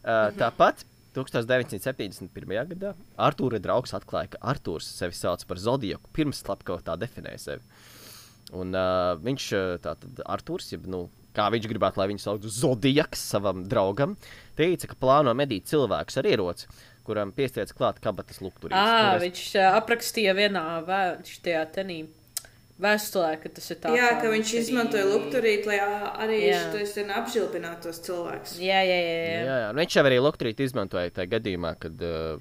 Uh, tāpat 1971. gadā Arthūra draugs atklāja, ka Arthurs sevi sauc par Zodieku pirms slepkava tā definēja sevi. Un uh, viņš, uh, tātad Arthurs, jeb, nu, kā viņš gribētu, lai viņu sauktu Zodiaks savam draugam, teica, ka plāno medīt cilvēkus ar ieroci, kuram piestiec klāt kabatas lukturīs. Ā, Nu, res- viņš aprakstīja vienā vē- šajā tenī vēstulē, ka tas ir tā. Jā, kā ka viņš arī- izmantoja lukturīt, lai arī Jā. šis apžilpinātu tos cilvēkus. Jā, jā, jā. jā. Jā, jā. Nu, viņš jau arī Lukturīti izmantoja tajā gadījumā, kad uh,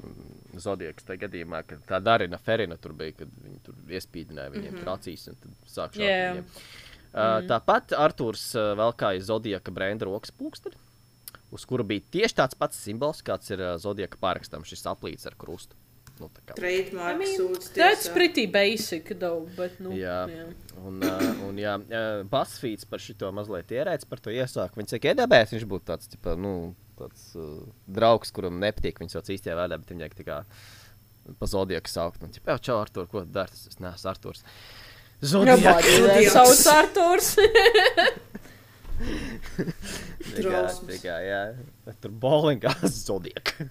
Zodieks tajā gadījumā, kad tā Darina Ferina tur bija, kad viņi tur iespīdināja viņiem mm -hmm. acīs un tad sāk šaut Jā. viņiem. Uh, tāpat Arthurs uh, velkāja Zodieka brenda rokas pulksteni, uz kura bija tieši tāds pats simbols, kāds ir uh, Zodieka pārakstam, šis aplīts ar krustu. Nu, tā kā. I Trademark mean, sūds. That's pretty basic, though, bet, nu, Jā. jā. Un, uh, un jā, uh, Basfīds par šo mazliet ierēdz, par to iesāku. Viņš saka, iedabēs, viņš būtu tāds, tipa, nu, tāds uh, draugs, kuram nepatīk viņš sauc īstajā vārdā, bet viņai tā kā pa zodieku saukt. Un, tipa, jau čau, Artur, ko tu dari? Tas neesmu Arturs. Zodieks. Zodiaks. Sauc Arturs. Drausmas. Jā, jā. Tur bowlingā zodieka.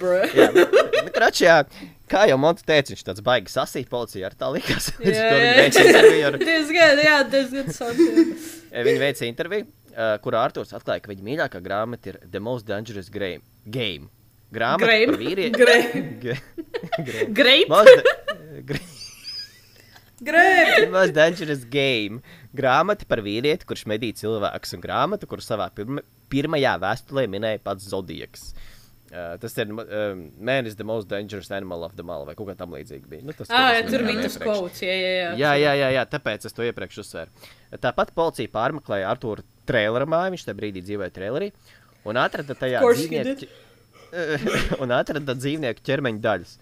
Bruh. jā, nu, krač, jā. Kā jau Monte teica, viņš tāds baigs sasīt policijā ar tā likās. To viņi veica interviju ar Diezgan, jā, diezgan sauc. Viņa veica interviju, uh, kurā Arthurs atklāja, ka viņa mīļākā grāmata ir The Most Dangerous Game. game. Grāmata Grame? par vīrieti. Grame. Grape. Most, Grēb! The Most Dangerous Game. Grāmata par vīrieti, kurš medī cilvēkus, un grāmata, kuru savā pirma, pirmajā vēstulē minēja pats Zodiaks. Uh, tas ir uh, Man is the most dangerous animal of them all, vai kaut kā tam līdzīga bija. Nu, tas, Ah, jā, tur bija tas kods, jā, jā, jā. Jā, jā, jā, jā, tāpēc es to iepriekš uzsvēru. Tāpat policija pārmeklēja Arthūra traileru māju, viņš tajā brīdī dzīvoja trailerī, un atrada tajā dzīvnieku, un atrada dzīvnieku ķermeņa daļas.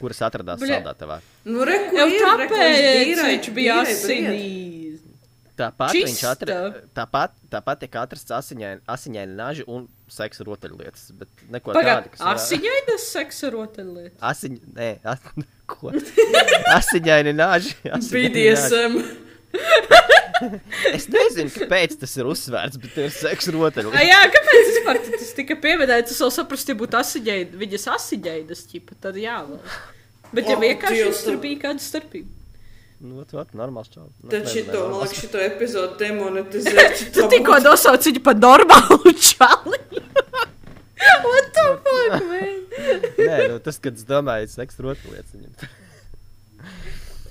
Kuras atradās Bļa. saldētavā. Nu, re, Jau ir, re, tāpēc dīrai- viņš bija asinīs. Tāpat Čista. viņš atrada, tāpat, tāpat tika atrasts asiņaini, asiņaini naži un seksa rotaļlietas, bet neko tādu, Pagaid, asiņainas seksa rotaļlietas. Asiņ, nē, as, ko? Asiņaini naži. asiņaini naži. BDSM. Es nezinu, kāpēc tas ir uzsvērts, bet ir seksa rotaļlietas. jā, kāpēc vispār tas tika pieminēts? Es vēl saprotu, ja būtu asiņainas, viņas asiņainas, ķipa, tad jā. Vēl. Bet ja vienkārši Dievs, tur tu- bija kāda starpība. Nu, ot, ot, normāls čau. Nu, Tad šito, man liekas, šito epizodu demonetizēt. Tu tikko nosauc viņu par normālu čali. What the fuck, man? Nē, nu, tas, kad es domāju, seksa rotaļlietas viņam.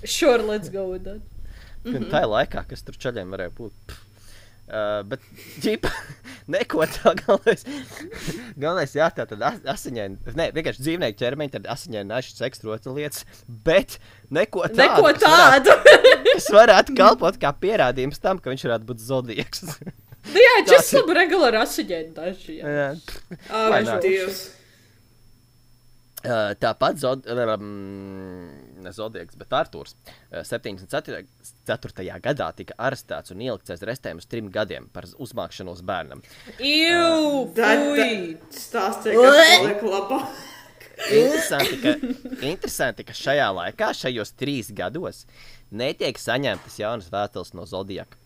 Sure, let's go with that. Mm -hmm. Tā ir laikā, kas tur čaļiem varēja būt. Pff. Uh, bet, ģipa, neko tā galvenais. galvenais, jā, tā tad as- asiņaini, ne, vienkārši dzīvnieku ķermeņi, tad asiņaini naši seksa rotaļlietas, bet neko tādu. Neko kas varētu- tādu. kas varētu kalpot kā pierādījums tam, ka viņš varētu būt zodiaks. Nu jā, Tas ir- regular asiņaini daži. jā. Jā. Not? Dievs. Uh, tāpat Zod, um, ne Zodiaks, bet Arthurs uh, 74. gadā tika arestēts un ielikts aiz restēm uz trim gadiem par uzmākšanos bērnam. Stāstīja, ka paliek labā. Interesanti, ka, interesanti, ka šajā laikā, šajos trīs gados, netiek saņemtas jaunas vēstules no Zodiaka.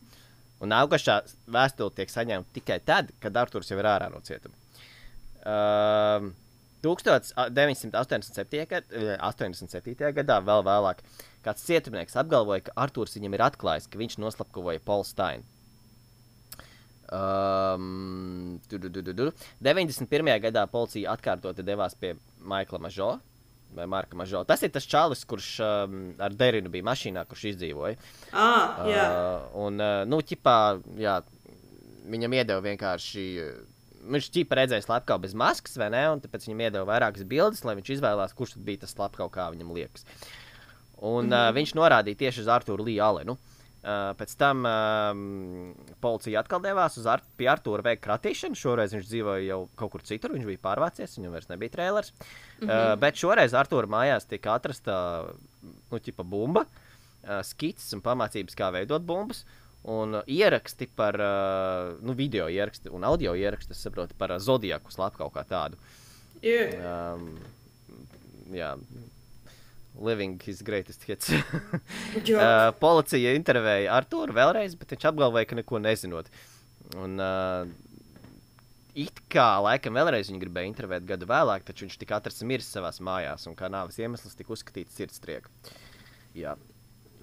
Un augušā vēstule tiek saņemta tikai tad, kad Arthurs jau ir ārā no cietuma. Um, 1987. gad- eh, 87. gadā, vēl vēlāk, kāds cietumnieks apgalvoja, ka Arthurs viņam ir atklājis, ka viņš noslapkavoja Paulu Steinu. Um, tu, tu, tu, tu, tu. 91. gadā policija atkārtoti devās pie Maikla Mažo. Vai Marka Mažo. Tas ir tas čalis, kurš um, ar Derinu bija mašīnā, kurš izdzīvoja. Ah, jā. Uh, un, uh, nu, ķipā, jā, viņam iedeva vienkārši. Uh, Viņš ķipa redzēja slepkavu bez maskas, vai ne? Un tāpēc viņam iedeva vairākas bildes, lai viņš izvēlās, kurš tad bija tas slepkavs, kā viņam liekas. Un mm -hmm. uh, viņš norādīja tieši uz Arthuru Līju Alenu. Uh, pēc tam um, policija atkal devās uz Ar pie Arthūra veikt kratīšanu. Šoreiz viņš dzīvoja jau kaut kur citur, viņš bija pārvācies, viņam vairs nebija trēlers. Mm -hmm. uh, bet šoreiz Arthūra mājās tika atrasta nu, ķipa bumba, uh, skices un pamācības, kā veidot bumbas. Un uh, ieraksti par uh, nu, video ieraksti un audio ieraksti, saprotu, par uh, zodiaku slapu kaut kā tādu. Jā. Um, jā, living his greatest hits. Uh, policija intervēja Arthuru vēlreiz, bet viņš apgalvoja, ka neko nezinot. Un, uh, it kā laikam vēlreiz viņu gribēja intervēt gadu vēlāk, taču viņš tika atrasts miris savā mājās, un kā nāves iemesls tika uzskatīts sirdstrieka. Jā,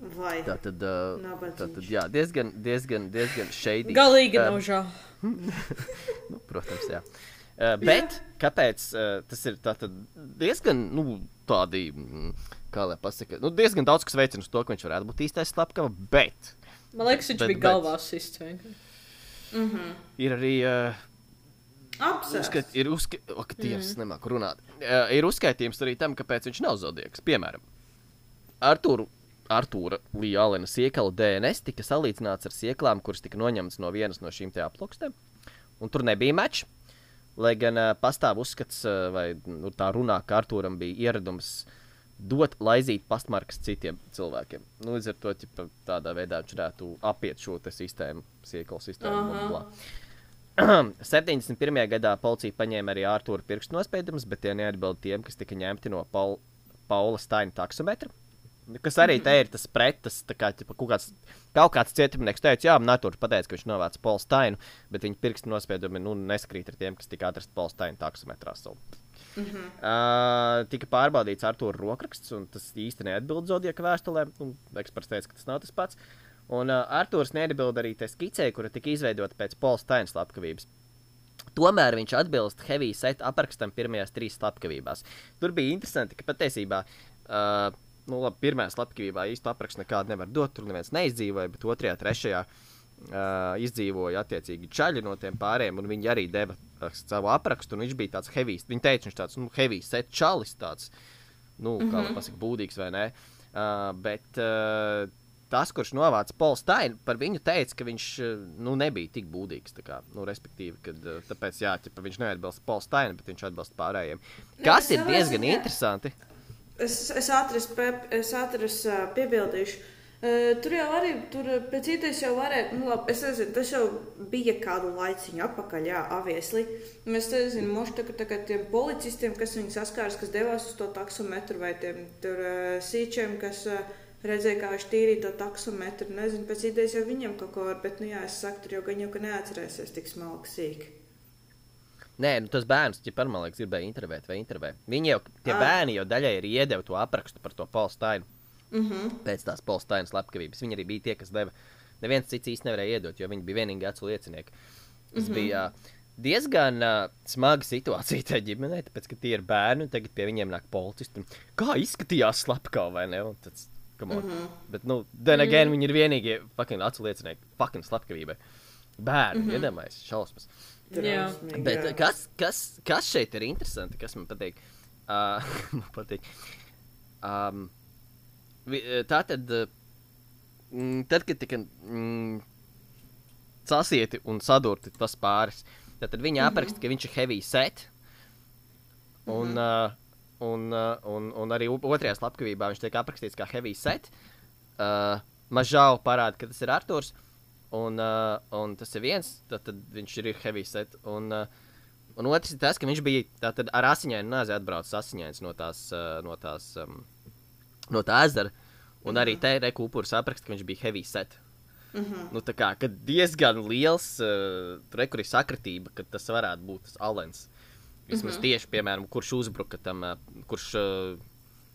Vai. tā tad, uh, tā tad jā, diezgan, diezgan, diezgan šeit. Galīgi Um, nav žēl. Nu, protams, jā. Uh, bet kāpēc uh, tas ir tā tad diezgan nu, tādi, mm, kā lai pasakā, nu, diezgan daudz kas veicina to, ka viņš varētu būt īstais slepkava, bet Man liekas, viņš bet- bija bet- galvā sists. vienkārši. ir arī. Uh, Apsēst. Uzskat, ir uzskaitījums, mm. nemāku runāt. Uh, ir uzskaitījums arī tam, kāpēc viņš nav zodieks. Piemēram, Artūru, Artūra Līja siekala DNS tika salīdzināts ar sieklām, kuras tika noņemtas no vienas no šīm te aplokstēm. Un tur nebija meča. Lai gan uh, pastāv uzskats, uh, vai nu, tā runā, ka Artūram bija ieradums dot laizīt pastmarkas citiem cilvēkiem. Nu, līdz ar to ķipa, tādā veidā viņš varētu apiet šo sistēmu, siekala sistēmu. bla, bla. 71. gadā policija paņēma arī Arthūra pirkstu nospiedumus, bet tie neatbild tiem, kas tika ņemti no Paul, Paula Steina taksometra. Kas arī te ir tas pretas, kā ķipa, kaut kāds, kaut kāds cietumnieks teica, jā, tur pateica, ka viņš novāca Paulu Steinu, bet viņa pirkstu nospiedumi nu, neskrīt ar tiem, kas tika atrasti Paula Steina taksometrā. So. Mm -hmm. uh, tika pārbaudīts Arthūra rokraksts, un tas īsti neatbild Zodiaka vēstulē. Nu, Eksperts teica, ka tas nav tas pats. Un uh, Arthurs neatbild arī tai skicē, kura tika izveidota pēc Paula Steina slepkavības. Tomēr viņš atbilst Heavy Set aprakstam pirmajās trīs slepkavībās. Tur bija interesanti, ka patiesībā. Uh, Nu, labi, pirmā slepkavībā īsti aprakstu nekādu nevar dot. Tur neviens neizdzīvoja, bet otrajā, trešajā uh, izdzīvoja attiecīgi čaļi no tiem pārējiem, un viņi arī deva uh, savu aprakstu. Viņš bija tāds heavy. Viņi teica, viņš tāds nu, heavy set čalis, tāds, nu, kā mm -hmm. lai pasakā, būdīgs vai nē. Uh, bet uh, tas, kurš novāca Paulu Steinu, par viņu teica, ka viņš nu, nebija tik būdīgs. Kā, nu, respektīvi, kad, tāpēc, jā, ķipa, viņš neatbilst Paulu Steinu, bet viņš atbilst pārējiem. Kas Nu, ir savā diezgan interesanti. Es, es ātri uh, piebildīšu. Uh, tur jau arī, tur pēc idejas jau varēja, nu, labi, es nezinu, tas jau bija kādu laiciņu atpakaļ, jā, aviesli. Mēs nezinu, moši tā kā tiem policistiem, kas viņi saskāras, kas devās uz to taksometru, vai tiem tur uh, sīčiem, kas uh, redzēja, kā viņš tīrīja to taksometru. Nezinu, pēc idejas jau viņiem kaut ko var, bet, nu jā, es saku, tur jau gan jau, ka neatcerēsies tik smalki sīki. Nē, nu, tas bērns, ja man liekas, gribēja intervēt vai intervēt. Viņi jau, tie ah. bērni jau daļai ir iedevi to aprakstu par to Polstainu. Mm -hmm. Pēc tās Polstainas slepkavības. Viņi arī bija tie, kas deva. Neviens cits īsti nevarēja iedot, jo viņi bija vienīgi acu liecinieki. Tas mm -hmm. bija uh, diezgan uh, smaga situācija tajā ģimenē, tāpēc, ka tie ir bērni un tagad pie viņiem nāk policisti. Kā izskatījās slepkava vai ne? Tas, Mm -hmm. Bet, nu, then again, mm -hmm. viņi ir vienīgie fucking acu liecinieki fucking slepkavībai. Bērni, mm -hmm. iedomājieties, šausmas. Jā. Bet kas, kas, kas šeit ir interesanti, kas man patīk? Uh, man patīk. Um, tā tad, mm, tad kad tika mm, sasieti un sadurti tas pāris, tad viņi apraksta, mm -hmm. ka viņš ir heavy set. Un, mm -hmm. uh, un, uh, un, un arī otrajā slepkavībā viņš tiek aprakstīts kā heavy set. Uh, Mažālu parāda, ka tas ir Arthurs. Un, uh, un tas ir viens, tad, tad viņš ir heavy set. Un, uh, un otrs ir tas, ka viņš bija tātad, ar asiņainu nāzi atbraucis asiņains no tās, uh, no tās um, no tā ezera. Un arī te rekūpūrs apraksta, ka viņš bija heavy set. Mm -hmm. nu, tā kā diezgan liels uh, rekuris sakritība, ka tas varētu būt tas Alens. Vismaz mm -hmm. tieši, piemēram, kurš uzbruka tam, uh, kurš uh,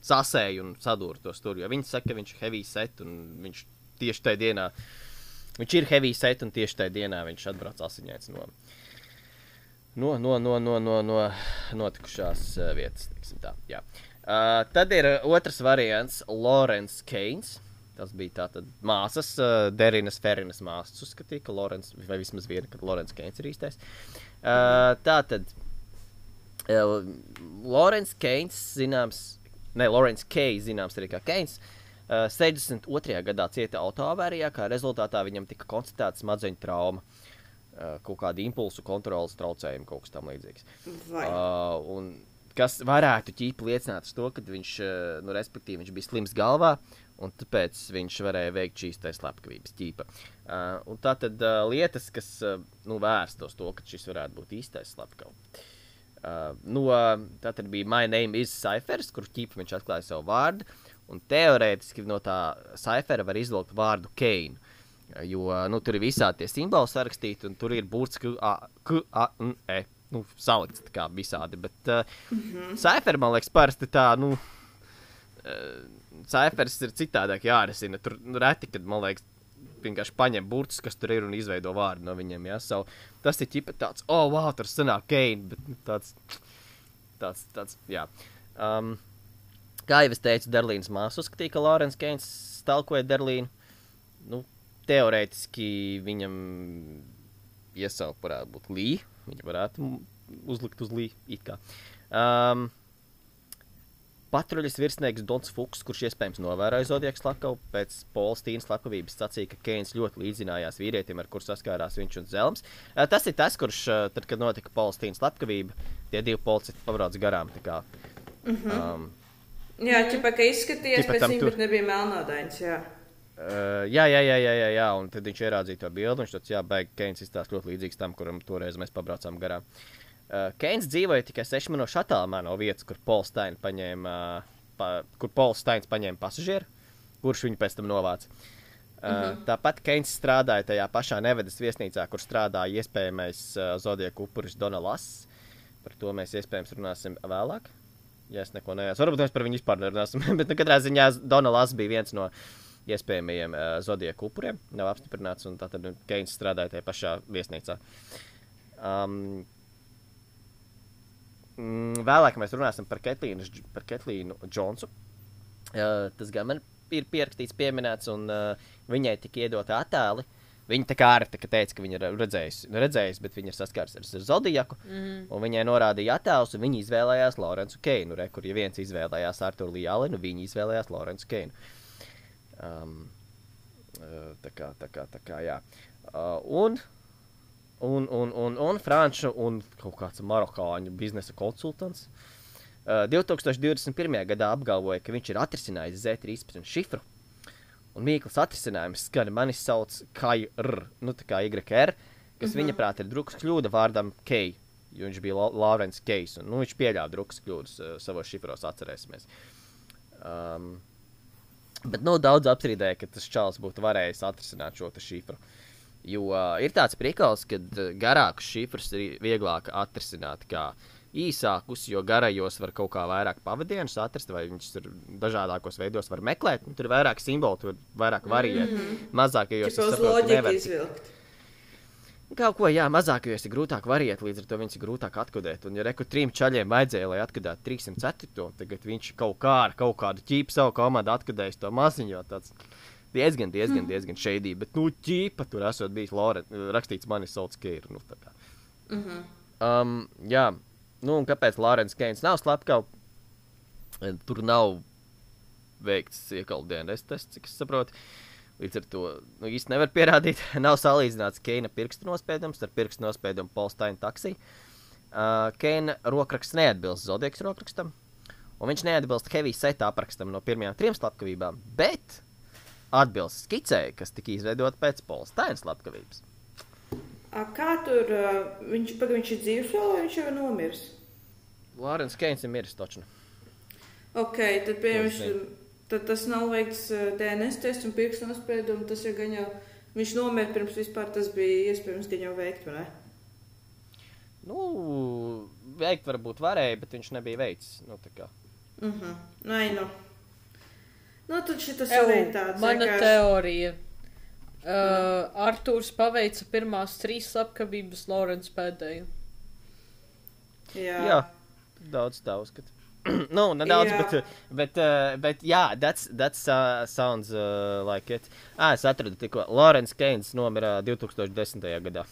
sasēja un sadūrīja to stūri. Jo viņi saka, ka viņš ir heavy set un viņš tieši tajā dienā, viņš ir heavy set un tieši tajā dienā viņš atbrauc asiņains no, no, no, no, no, no, no notikušās uh, vietas. Tā, jā. Uh, tad ir otrs variants, Lorenz Keins. Tas bija tātad māsas, uh, Derinas Ferinas māsas. Uzskatīja, ka Lorenz, vai vismaz viena, ka Lorenz Keins ir īstais. Uh, tātad uh, Lorenz Keins, zināms, ne, Lorenz Keins, zināms arī kā Keins. Uh, 62. gadā cieta autoavārijā, kā rezultātā viņam tika konstatēta smadzeņu trauma. Uh, kaut kāda impulsu kontrolas traucējuma, kaut kas tamlīdzīgs. Uh, un kas varētu ķīpi liecināt uz to, ka viņš, eh, nu, respektīvi, viņš bija slims galvā, un tāpēc viņš varēja veikt šīs slepkavības ķīpa. Uh, un tā tad uh, lietas, kas uh, nu, vērstos to, ka šis varētu būt īstais slepkavs. Uh, nu, uh, tā tad bija My Name is Cyphers, kur ķīpa viņš atklāja savu vārdu, un teorētiski no tā Cyphera var izvilkt vārdu Keinu. Jo nu, tur ir visādi tie simboli sarakstīti, un tur ir burts, ka, a, k, a, n, e nu, salikts kā visādi. Bet uh, mm -hmm. Cypher, man liekas, parasti tā, nu, uh, Cyphers ir citādāk jārisina. Tur nu, reti, kad, man liekas, vienkārši paņem burtus, kas tur ir un izveido vārdu no viņiem. Ja? So, tas ir ķipa tāds, oh, wow, tur sanāk Keina, bet nu, tāds, tāds, tāds, jā. Um, kā jau es teicu, Derlīnas māsa uzskatīja, ka Lorence Keins stalkoja Derlīnu. Nu, teorētiski viņam iesaukt varētu būt Līja Viņa varētu uzlikt uz līniju. Um, Patruļas virsnieks Dons Fuchs, kurš iespējams novēroja Zodijas slakavu, pēc Polstīnas slepkavības sacīja, ka Keins ļoti līdzinājās vīrietim, ar kuru saskārās viņš un Zelms. Uh, tas ir tas, kurš, uh, tad, kad notika Polstīnas slepkavība, tie divi policisti pabrauc garām. Mm -hmm. um, jā, ķipa, ka izskatījās pēc viņa, bet nebija melnādains. Jā. Uh, jā, jā, jā, jā, jā, jā, un tad viņš ieraudzīja to bildi. Viņš teica, jā, beigas Keins izstāsta ļoti līdzīgs tam, kuram toreiz mēs pabraucām garām. Uh, Keins dzīvoja tikai 6 minūšu attālumā no vietas, kur Pols Steins paņēma, uh, pa, kur Pols Steins paņēma pasažieru, kurš viņu pēc tam novāca. Uh, uh -huh. Tāpat Keins strādāja tajā pašā Nevedas viesnīcā, kur strādāja iespējamais uh, Zodieku upuris Donalass. Par to mēs iespējams runāsim vēlāk. Ja es neko neesmu, varbūt mēs par viņu vispār nerunāsim, bet nu, katrā ziņā Donalass bija viens no iespējamajiem uh, zodieku upuriem. Nav apstiprināts, un tātad nu, Keins strādāja tajā pašā viesnīcā. Um, vēlāk mēs runāsim par Ketlīnu, par Ketlīnu Džonsu. Uh, tas gan man ir pierakstīts, pieminēts, un uh, viņai tika iedoti attēli. Viņa tā kā arī teica, ka viņa ir redzējusi, nu, redzējusi bet viņa ir saskārusies ar Zodiaku. Mm -hmm. Viņai norādīja attēlus, un viņa izvēlējās Lorenzu Keinu. Re, kur ja viens izvēlējās Arthuru Līālinu, viņa izvēlējās Lorenzu Keinu. Uh, Um, tā kā, tā kā, tā kā, jā. Uh, un, un, un, un, un franču un kaut kāds marokāņu biznesa konsultants Uh, 2021. gadā apgalvoja, ka viņš ir atrisinājis Z13 šifru. Un Mīkls atrisinājums skan mani sauc KR, nu tā kā YR, kas mm -hmm. viņa prāt ir drukas kļūda vārdam K, jo viņš bija Lorence Kejs. Un, nu, viņš pieļāva drukas kļūdas uh, savos šifros, atcerēsimies. Um, bet nu, daudz apstrīdēja, ka tas čels būtu varējis atrisināt šo šifru. Jo uh, ir tāds priekals, ka uh, garākus šifrus ir vieglāk atrisināt. Kā, uh, īsākus, jo garajos var kaut kā vairāk pavadienus atrast, vai viņus tur dažādākos veidos var meklēt. Tur ir vairāk simbolu, tur ir vairāk variantu. Mm -hmm. Mazākajos jau tādu izvilkt. Kaut ko, jā, mazākajos ir grūtāk variet, līdz ar to viņus ir grūtāk atkodēt. Un, ja reku trim čaļiem vajadzēja, lai atkodētu 304, tagad viņš kaut kā ar kaut kādu ķīpu savu komandu atkodējis to maziņu. Tāds diezgan, diezgan, mm. diezgan šeidīgi. Bet, nu, ķīpa tur esot bijis Lorets, rakstīts manis sauc Keiru. Nu, mm -hmm. um, jā, Nu, un kāpēc Lorence Keins nav slepkavs? Tur nav veikts iekaldienas tests, cik es saprotu. Līdz ar to nu, īsti nevar pierādīt. nav salīdzināts Keina pirkstu nospiedums ar pirkstu nospiedumu Polsteina taksiju. Uh, Keina rokraksts neatbilst Zodijas rokrakstam, un viņš neatbilst Heavy seta aprakstam no pirmajām trim slepkavībām, bet atbilst skicē, kas tika izveidota pēc Polsteina slepkavības. A, kā tur viņš, pag, viņš ir dzīves vēl, vai viņš jau ir nomiris? Lorence Keins ir miris taču. Ok, tad, piemēram, tad tas nav veikts DNS tests un pirkstu nospiedumu. Tas ir gan jau, viņš nomira pirms vispār tas bija iespējams gan jau veikt, vai ne? Nu, veikt varbūt varēja, bet viņš nebija veicis. Nu, tā kā. Mhm. Uh -huh. Nē, nu. Nu, tad šis ir tāds. Mana vienkārši... teorija Uh, Arthurs paveica pirmās trīs slepkavības, Lorenz pēdējo. Jā. jā, daudz tā uzskata. nu, nedaudz, jā. bet, bet, uh, bet jā, that's, that's uh, sounds uh, like it. Ah, es atradu tikko, Lorenz Keins nomira 2010. gadā.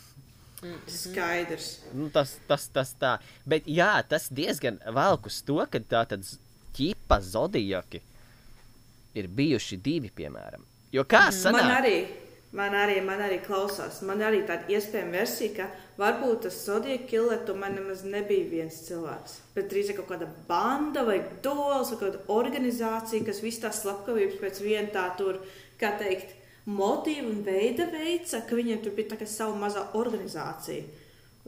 Mm. Skaidrs. Nu, tas, tas, tas tā. Bet jā, tas diezgan velk uz to, ka tā tad ķipa zodijaki ir bijuši divi, piemēram. Jo kā sanāk? Man arī. Man arī, man arī klausās. Man arī tāda iespējama versija, ka varbūt tas Zodija killer tomēr nemaz nebija viens cilvēks. Bet drīzāk kaut kāda banda vai dols vai kāda organizācija, kas visu tās slepkavības pēc viena tā tur, kā teikt, motīva un veida veica, ka viņiem tur bija tā kā sava mazā organizācija.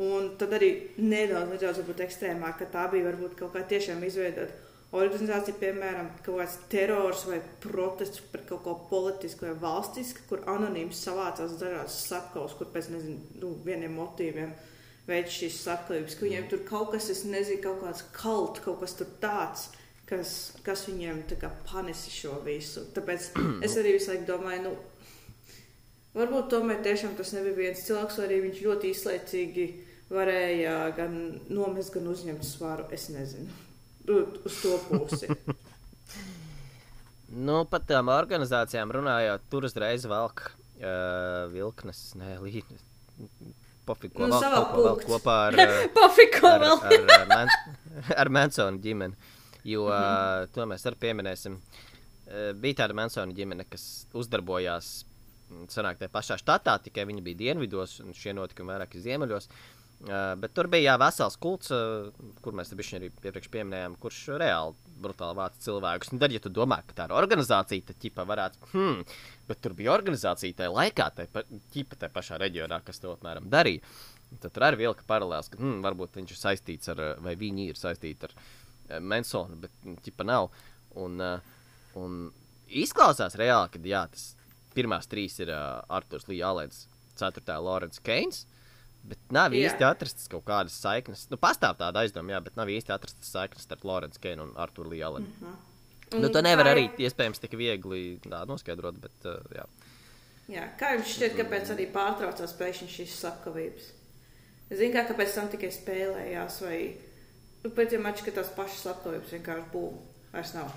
Un tad arī nedaudz, nedaudz varbūt ekstrēmāk, ka tā bija varbūt kaut kā tiešām izveidota organizācija, piemēram, kaut kāds terors vai protests pret kaut ko politisku vai valstisku, kur anonīms savācās dažādas slepkavas, kur pēc nezinu, nu, vieniem motīviem veids šīs slepkavības, ka viņiem tur kaut kas, es nezinu, kaut kāds kalt, kaut kas tur tāds. Kas, kas viņiem kā, panesi šo visu. Tāpēc es arī visu laiku domāju, nu, varbūt tomēr tiešām tas nebija viens cilvēks, vai arī viņš ļoti izlaicīgi varēja gan nomest, gan uzņemt svaru. Es nezinu uz to pusi. nu, par tām organizācijām runājot, tur uzreiz velk uh, vilknes, nē, līnijas. Pofiko nu, vēl, vēl kopā ar, Pofiko ar, ar, ar, ar, Man, ar Mansonu ģimeni. Jo mm -hmm. to mēs arī pieminēsim. Bija tāda Mansona ģimene, kas uzdarbojās sanāk, tajā pašā štatā, tikai viņi bija dienvidos, un šie notikumi vairāk ir ziemeļos. Uh, Uh, bet tur bija jā, vesels kults, uh, kur mēs arī iepriekš pieminējām, kurš reāli brutāli vāc cilvēkus. Un tad, ja tu domā, ka tā ir organizācija, tad ķipa varētu, hmm, bet tur bija organizācija tajā laikā, tajā ķipa tajā pašā reģionā, kas to apmēram darīja. Tad tur arī vilka paralēls, ka hmm, varbūt viņš ir saistīts ar, vai viņi ir saistīti ar uh, Mansonu, bet ķipa nav. Un, un izklausās reāli, ka jā, tas pirmās trīs ir Arthurs Līja Alēns, ceturtā Lorence Keins. Bet nav jā. īsti atrastas kaut kādas saiknes. Nu, pastāv tāda aizdoma, jā, bet nav īsti atrastas saiknes starp Lorenzu Keinu un Arthuru Lielanu. Mm -hmm. Nu, to nevar arī iespējams tik viegli tā, noskaidrot, bet uh, jā. Jā, kā jums šķiet, kāpēc arī pārtraucās pēkšņi šīs slepkavības? Es zinu, kā, kāpēc tam tikai spēlējās, vai nu, pēc tam mača, ka tās pašas slepkavības vienkārši būs. Vairs nav.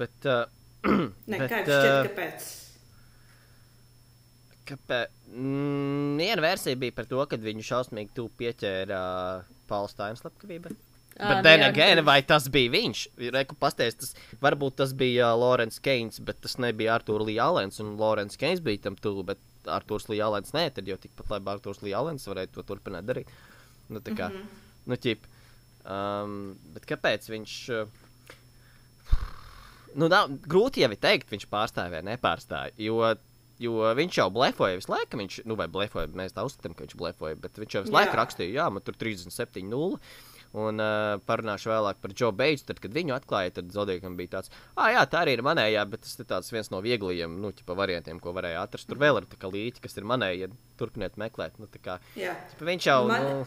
Bet, uh, ne, bet, kā jums šķiet, kāpēc? Kāpēc? Mm, viena versija bija par to, ka viņu šausmīgi tuvu pieķēra uh, Paulstāna slepkavībai. Bet then again, vai tas bija viņš? Reku pasties, tas, varbūt tas bija uh, Lorenz Keins, bet tas nebija Arthurs Lee Alens, un Lorenz Keins bija tam tuvu, bet Arthurs Lee Alens nē, tad jau tikpat labi Arthurs Lee Alens varētu to turpināt darīt. Nu, tā kā, mm -hmm. nu, ķip, Um, bet kāpēc viņš. Uh, nu, nav, grūti jau ir teikt, viņš pārstāja vai nepārstāja. Jo, jo viņš jau blefoja visu laiku. Viņš, nu, vai blefoja, mēs tā uzskatām, ka viņš blefoja. Bet viņš jau visu laiku Jā. rakstīja, jā, man tur 37, 0. Un uh, parunāšu vēlāk par Joe Beidžu. Tad, kad viņu atklāja, tad Zodiakam bija tāds, ah, jā, tā arī ir manējā, bet tas ir tāds viens no vieglajiem, nu, ķipa variantiem, ko varēja atrast. Tur vēl ir tā kā līķi, kas ir manējie, ja turpiniet meklēt. Nu, kā, Jā. ķipa, viņš jau, Man- nu,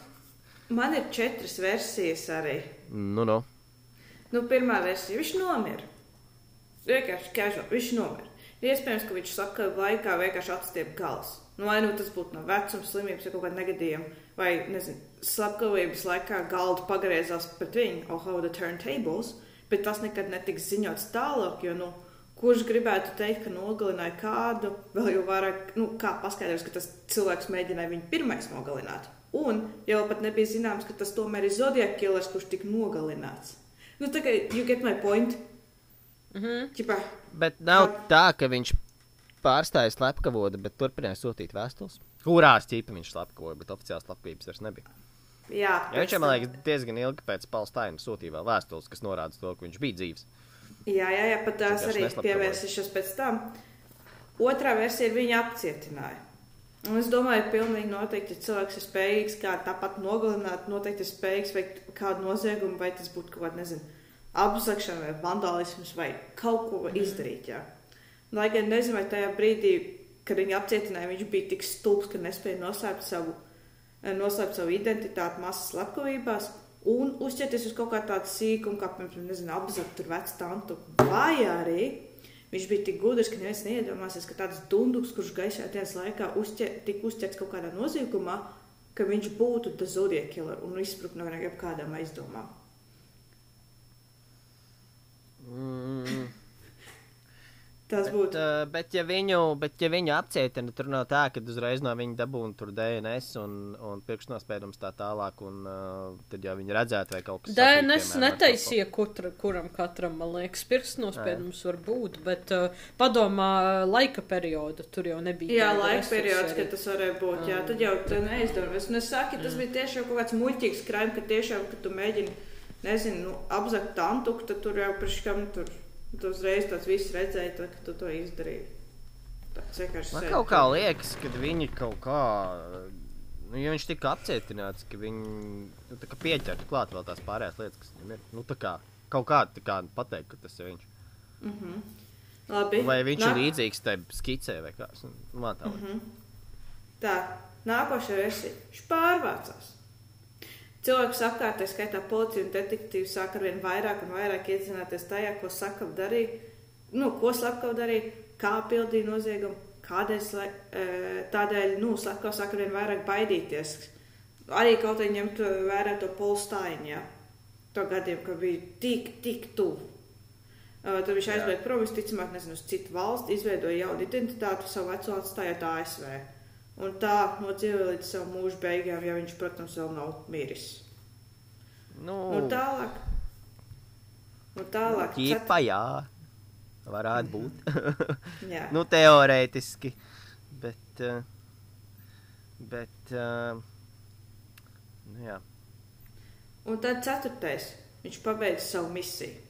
Man ir četras versijas arī. nu, nu. Nu, pirmā versija - viņš nomira. Vienkārši viņš nomira. Iespējams, ka viņš saka, ka laikā vienkārši atstiep gals. Nu, vai nu tas būtu no vecuma, slimības vai kaut kāda negadījuma, vai, nezinu, slepkavības laikā galda pagriezās pret viņu, oh, how the turntables, bet tas nekad netiks ziņots tālāk, jo, nu, kurš gribētu teikt, ka nogalināja kādu, vēl jau vairāk, nu, kā paskaidros, ka tas cilvēks mēģināja viņu pirmais nogalināt. Un jau pat nebija zināms, ka tas tomēr ir Zodiac killers, kurš tika nogalināts. Nu, tā kā, you get my point. Mhm. Ķipā, Bet nav tā, ka viņš pārstāja slepkavodu, bet turpināja sūtīt vēstules. Kurās ķīpa viņš slepkavoja, bet oficiāls slepkavības vairs nebija. jā, Ja viņš man liekas, diezgan ilgi pēc Palestīnas sūtīja vēl vēstules, kas norāda to, ka viņš bija dzīves. Jā, jā, jā pat tās arī pievērsīšos pēc tam. Otrā versija ir viņa apcietināja. Un es domāju, ka pilnīgi noteikti cilvēks ir spējīgs kā tāpat nogalināt, noteikti ir spējīgs veikt kādu noziegumu, vai tas būtu kaut kāda, nezinu, apzakšana vai vandālisms vai kaut ko izdarīt. Jā. Lai gan nezinu, vai tajā brīdī, kad viņu apcietināja, viņš bija tik stulbs, ka nespēja noslēpt savu, eh, noslēpt savu identitāti masas slepkavībās un uzķerties uz kaut kā tādu sīkumu, kā, piemēram, nezinu, apzakt tur vecu tantu. Vai arī viņš bija tik gudrs, ka neviens neiedomāsies, ka tāds dunduks, kurš gaisā dienas laikā uzķer, tika uzķerts kaut kādā noziegumā, ka viņš būtu tas zodiac killer un izsprukt no jebkādām aizdomām. Mm. Tas Bet, būtu. uh, bet, ja viņu, bet, ja viņu apcietina, tur nav tā, ka uzreiz no viņa dabūna tur DNS un, un pirkstnospēdums tā tālāk, un uh, tad jau viņi redzētu, vai kaut kas DNS piemēram, ar netaisīja kutra, kuram katram, man liekas, pirkstnospēdums var būt, bet uh, padomā laika perioda tur jau nebija. Jā, laika periods, arī. kad tas varēja būt. Jā, tad jau tā neizdevies. Un es saku, tas bija tiešām kaut kāds muļķīgs krājums, ka tiešām, kad tu mēģini, nezinu, nu, apzakt tantu, tad tur jau priekš kam tur, tu uzreiz tāds viss redzēja, tad, ka tu to izdarīji. Tas vienkārši Man sēdi kaut kā liekas, ka viņi kaut kā. Nu, ja viņš tika apcietināts, ka viņi nu, pieķertu klāt vēl tās pārējās lietas, kas viņam ir. Nu, tā kā kaut kā, tā kā pateikt, ka tas ir viņš. Labi. Vai viņš Nā- ir līdzīgs tai skicē vai kā? Man tā liekas. Tā, nākošā versija. Viņš pārvācās. Cilvēks apkārt, tā skaitā policija un detektīvi, sāk ar vien vairāk un vairāk iedzināties tajā, ko sakam darīja, nu, ko slepkav darīja, kā pildīja noziegumu, kādēļ e, tādēļ, nu, slepkav sāk ar vien vairāk baidīties. Arī kaut kā ņemt vērā to polstājiņu, jā. To gadiem, ka bija tik, tik tuvu. Uh, tad viņš aizbēga prom, visticamāk, nezinu, uz citu valsti, izveidoja jaunu identitāti, savu veco atstājot ASV. Un tā nodzīvoja līdz savu mūža beigām, ja viņš, protams, vēl nav miris. Nu, Nu, tālāk. Nu, tālāk. ķipa, jā. Varētu būt. Nu, teorētiski. Bet. Uh, bet. Uh, nu, jā. Un tad ceturtais. Viņš pabeidza savu misiju.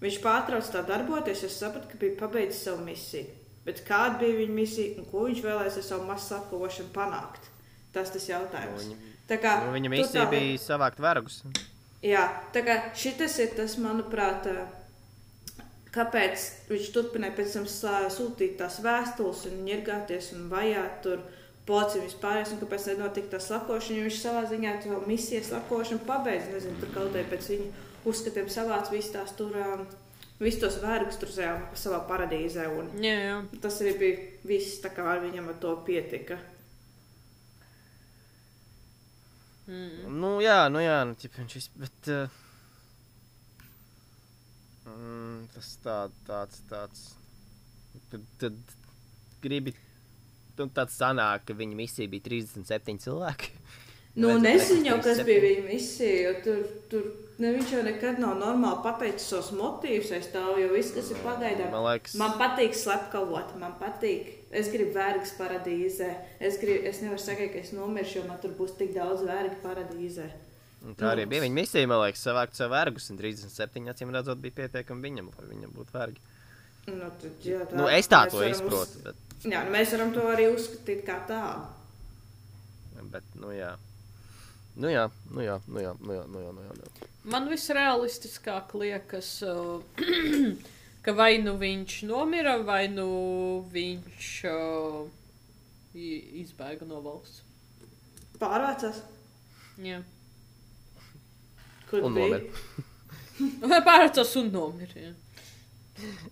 Viņš pārtrauca tā darboties, es sapratu, ka bija pabeidzis savu misiju. Bet kāda bija viņa misija un ko viņš vēlēs ar savu masu apkopošanu panākt? Tas tas jautājums. Nu, viņa- Tā kā Nu, viņa misija tā- bija savākt vergus. Jā, tā kā šis ir tas, manuprāt, kāpēc viņš turpināja pēc tam sūtīt tās vēstules un ņirgāties un vajāt tur policiju vispār, un kāpēc nenotika tā slakošana, jo viņš savā ziņā to misiju slakošanu pabeidz, nezinu, tur kaut kā pēc viņa uzskatiem savāc visas tās tur, ā, visus tos vērgus tur savā, savā paradīzē, un Jā, jā. tas arī bija viss, tā kā ar viņam ar to pietika. Mm. Nu, jā, nu, jā, nu, ķip, viņš vis, bet. Uh, mm, tas tā, tāds, tāds. Tad, tad gribi. Nu, tāds sanāk, ka viņa misija bija 37 cilvēki. Nu, teikt, jau, kas 37. bija viņa misija, jo tur, tur ne, viņš jau nekad nav normāli pateicis savus motīvus aiz tā, jo viss, kas ir pagaidām. Man liekas, Man patīk slepkavot, man patīk. Es gribu vērgas paradīzē. Es, gribu, es nevaru sakāt, ka es nomiršu, jo man tur būs tik daudz vērgu paradīzē. Un Tā arī bija viņa misija, man liekas, savākt sev vergus. Un 37, acīm redzot, bija pietiekami viņam, lai viņam būtu vergi. Nu, tad, jā, tā, Nu, es tā to izprotu. Bet, Uz... Jā, nu, mēs varam to arī uzskatīt kā tādu. bet nu, jā. Nu, jā, nu, jā, nu, jā, nu, jā, nu, jā, nu, jā, nu, jā. Man visrealistiskāk liekas, uh, ka vai nu viņš nomira, vai nu viņš i- izbēga no valsts. Pārvācās. Jā. Kur Un nomira. Vai pārcās un nomira? Jā.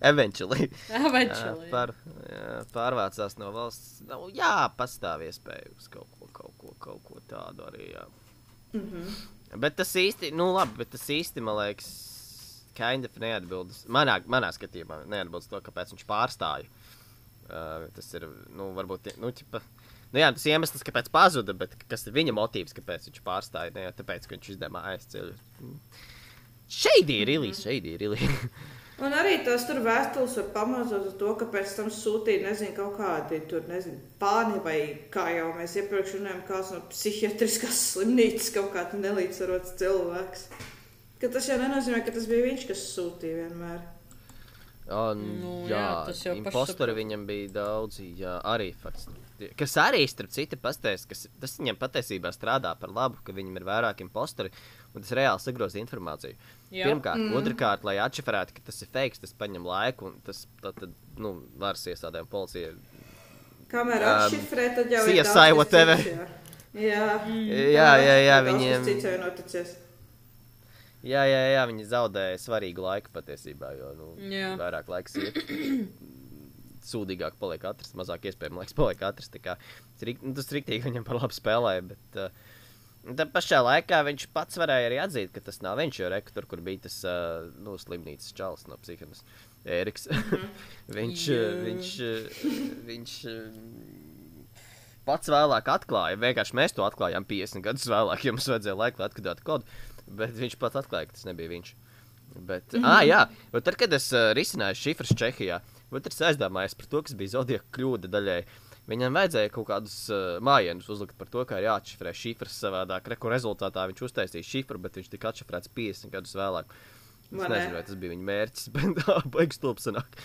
Eventually. Jā, Eventually. pār, jā, pārvācās no valsts. Nu, jā, pastāv iespēja uz kaut ko, kaut ko, kaut ko tādu arī. Jā. Mm -hmm. Bet tas īsti, nu labi, bet tas īsti, man liekas, kind of neatbildas. Manā, manā skatījumā neatbilst to, kāpēc viņš pārstāja. Uh, tas ir, nu, varbūt, nu, ķipa, nu jā, tas iemesls, kāpēc pazuda, bet kas ir viņa motīvs, kāpēc viņš pārstāja, ne jau tāpēc, ka viņš izdevā aizceļu. Šeit ir ilīs, šeit ir ilīs. Un arī tas tur vēstules var pamazot uz to, ka pēc tam sūtīja, nezinu, kaut kādi tur, nezinu, pārni vai kā jau mēs iepriekš runājām, kāds no psihiatriskās slimnīcas kaut kāds nelīdzsvarots cilvēks. Ka tas jau nenozīmē, ka tas bija viņš, kas sūtīja vienmēr. Un, Nu, jā, jā, tas jau impostori pašsaprot. viņam bija daudzi, jā, arī fakts. Kas arī, starp citu, pastāst, kas tas viņam patiesībā strādā par labu, ka viņam ir vairāk impostori, un tas reāli sagroza informāciju. Jā. Pirmkārt, mm. otrkārt, lai atšifrētu, ka tas ir fake, tas prasa laiku, un tas tad, tad, nu, varas iestādēm policija. Kamēr Um, atšifrē, tad jau CSI ir kas whatever. Jā, jā, Jā, jā, jā, viņiem. ir. Jā, jā, jā, viņi zaudēja svarīgu laiku patiesībā, jo nu, Jā. vairāk laiks iet. Sūdīgāk paliek katrs, mazāk iespējams laiks paliek katrs. kā Tas nu, tas riktīgi viņam par labu spēlēja. Bet, uh, Tā pašā laikā viņš pats varēja arī atzīt, ka tas nav viņš, jo reku tur, kur bija tas uh, nu, slimnīcas čalis no psihiatras, Ēriks. viņš, uh, viņš, uh, viņš uh, pats vēlāk atklāja. Vienkārši mēs to atklājām 50 gadus vēlāk, jo mums vajadzēja laiku, lai atklātu kodu. Bet viņš pats atklāja, ka tas nebija viņš. Bet, mm -hmm. ah, jā, un tad, kad es uh, risināju šifras Čehijā, tad es aizdomājos par to, kas bija Zodiaka kļūda daļai. Viņam vajadzēja kaut kādus uh, mājienus uzlikt par to, kā ir jāatšifrē šifras savādāk. Reku rezultātā viņš uztaisīja šifru, bet viņš tika atšifrēts 50 gadus vēlāk. Es ne? nezinu, vai tas bija viņa mērķis, bet tā baigs stulbsanāk.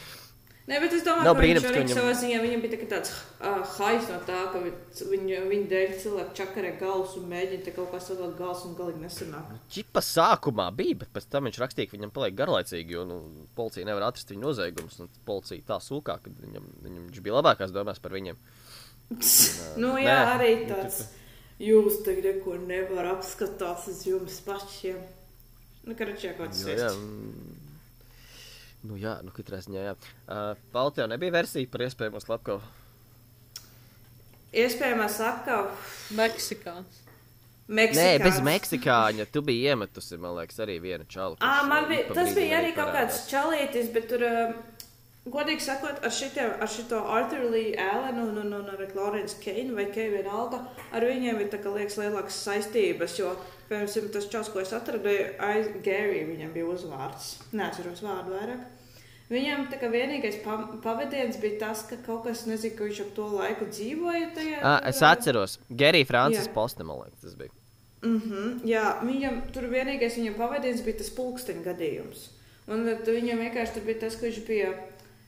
Nē, bet es domāju, Nav ka viņš brīnums, ka arī viņam- savā ziņā viņam bija tā kā tāds uh, hais no tā, ka vi- viņa, viņa dēļ cilvēki čakarē galus un mēģina kaut kā sadalīt galus un galīgi nesanāk. Čipa sākumā bija, bet pēc tam viņš rakstīja, ka viņam paliek garlaicīgi, jo nu, policija nevar atrast viņa noziegumus. un Policija tā sūkā, ka viņam, viņam viņš bija labākās domās par viņiem. Nu, Nē, jā, arī tāds. Jūs tagad neko nevar apskatās uz jums pašiem. Nu, karačā kaut kas mm, nu, jā, nu, katrā ziņā, jā. Uh, tev nebija versija par iespējamo slepkavu. Iespējams, atkal Meksikāns. Meksikāns. Nē, bez meksikāņa. Tu biji iemetusi, man liekas, arī vienu čalu. Kurš, man bija, tas bija arī kaut kāds čalītis, bet tur, uh, godīgi sakot, ar, šitiem, ar šito Arthur Lee Allenu un, un, un ar Lorence Keinu vai Keinu vienalga, ar viņiem ir kā liekas lielākas saistības, jo, piemēram, tas čals, ko es atradu, aiz Gary, viņam bija uzvārds. Neatceros vārdu vairāk. Viņam tā kā vienīgais pa pavadiens bija tas, ka kaut kas, nezinu, ka viņš ap to laiku dzīvoja tajā. Ah, es atceros, Gerija Francis Jā. Poste, man liekas, tas bija. Mm -hmm, jā, viņam tur vienīgais viņa pavadījums bija tas pulksteņa gadījums. Un tad viņam vienkārši bija tas, ka viņš bija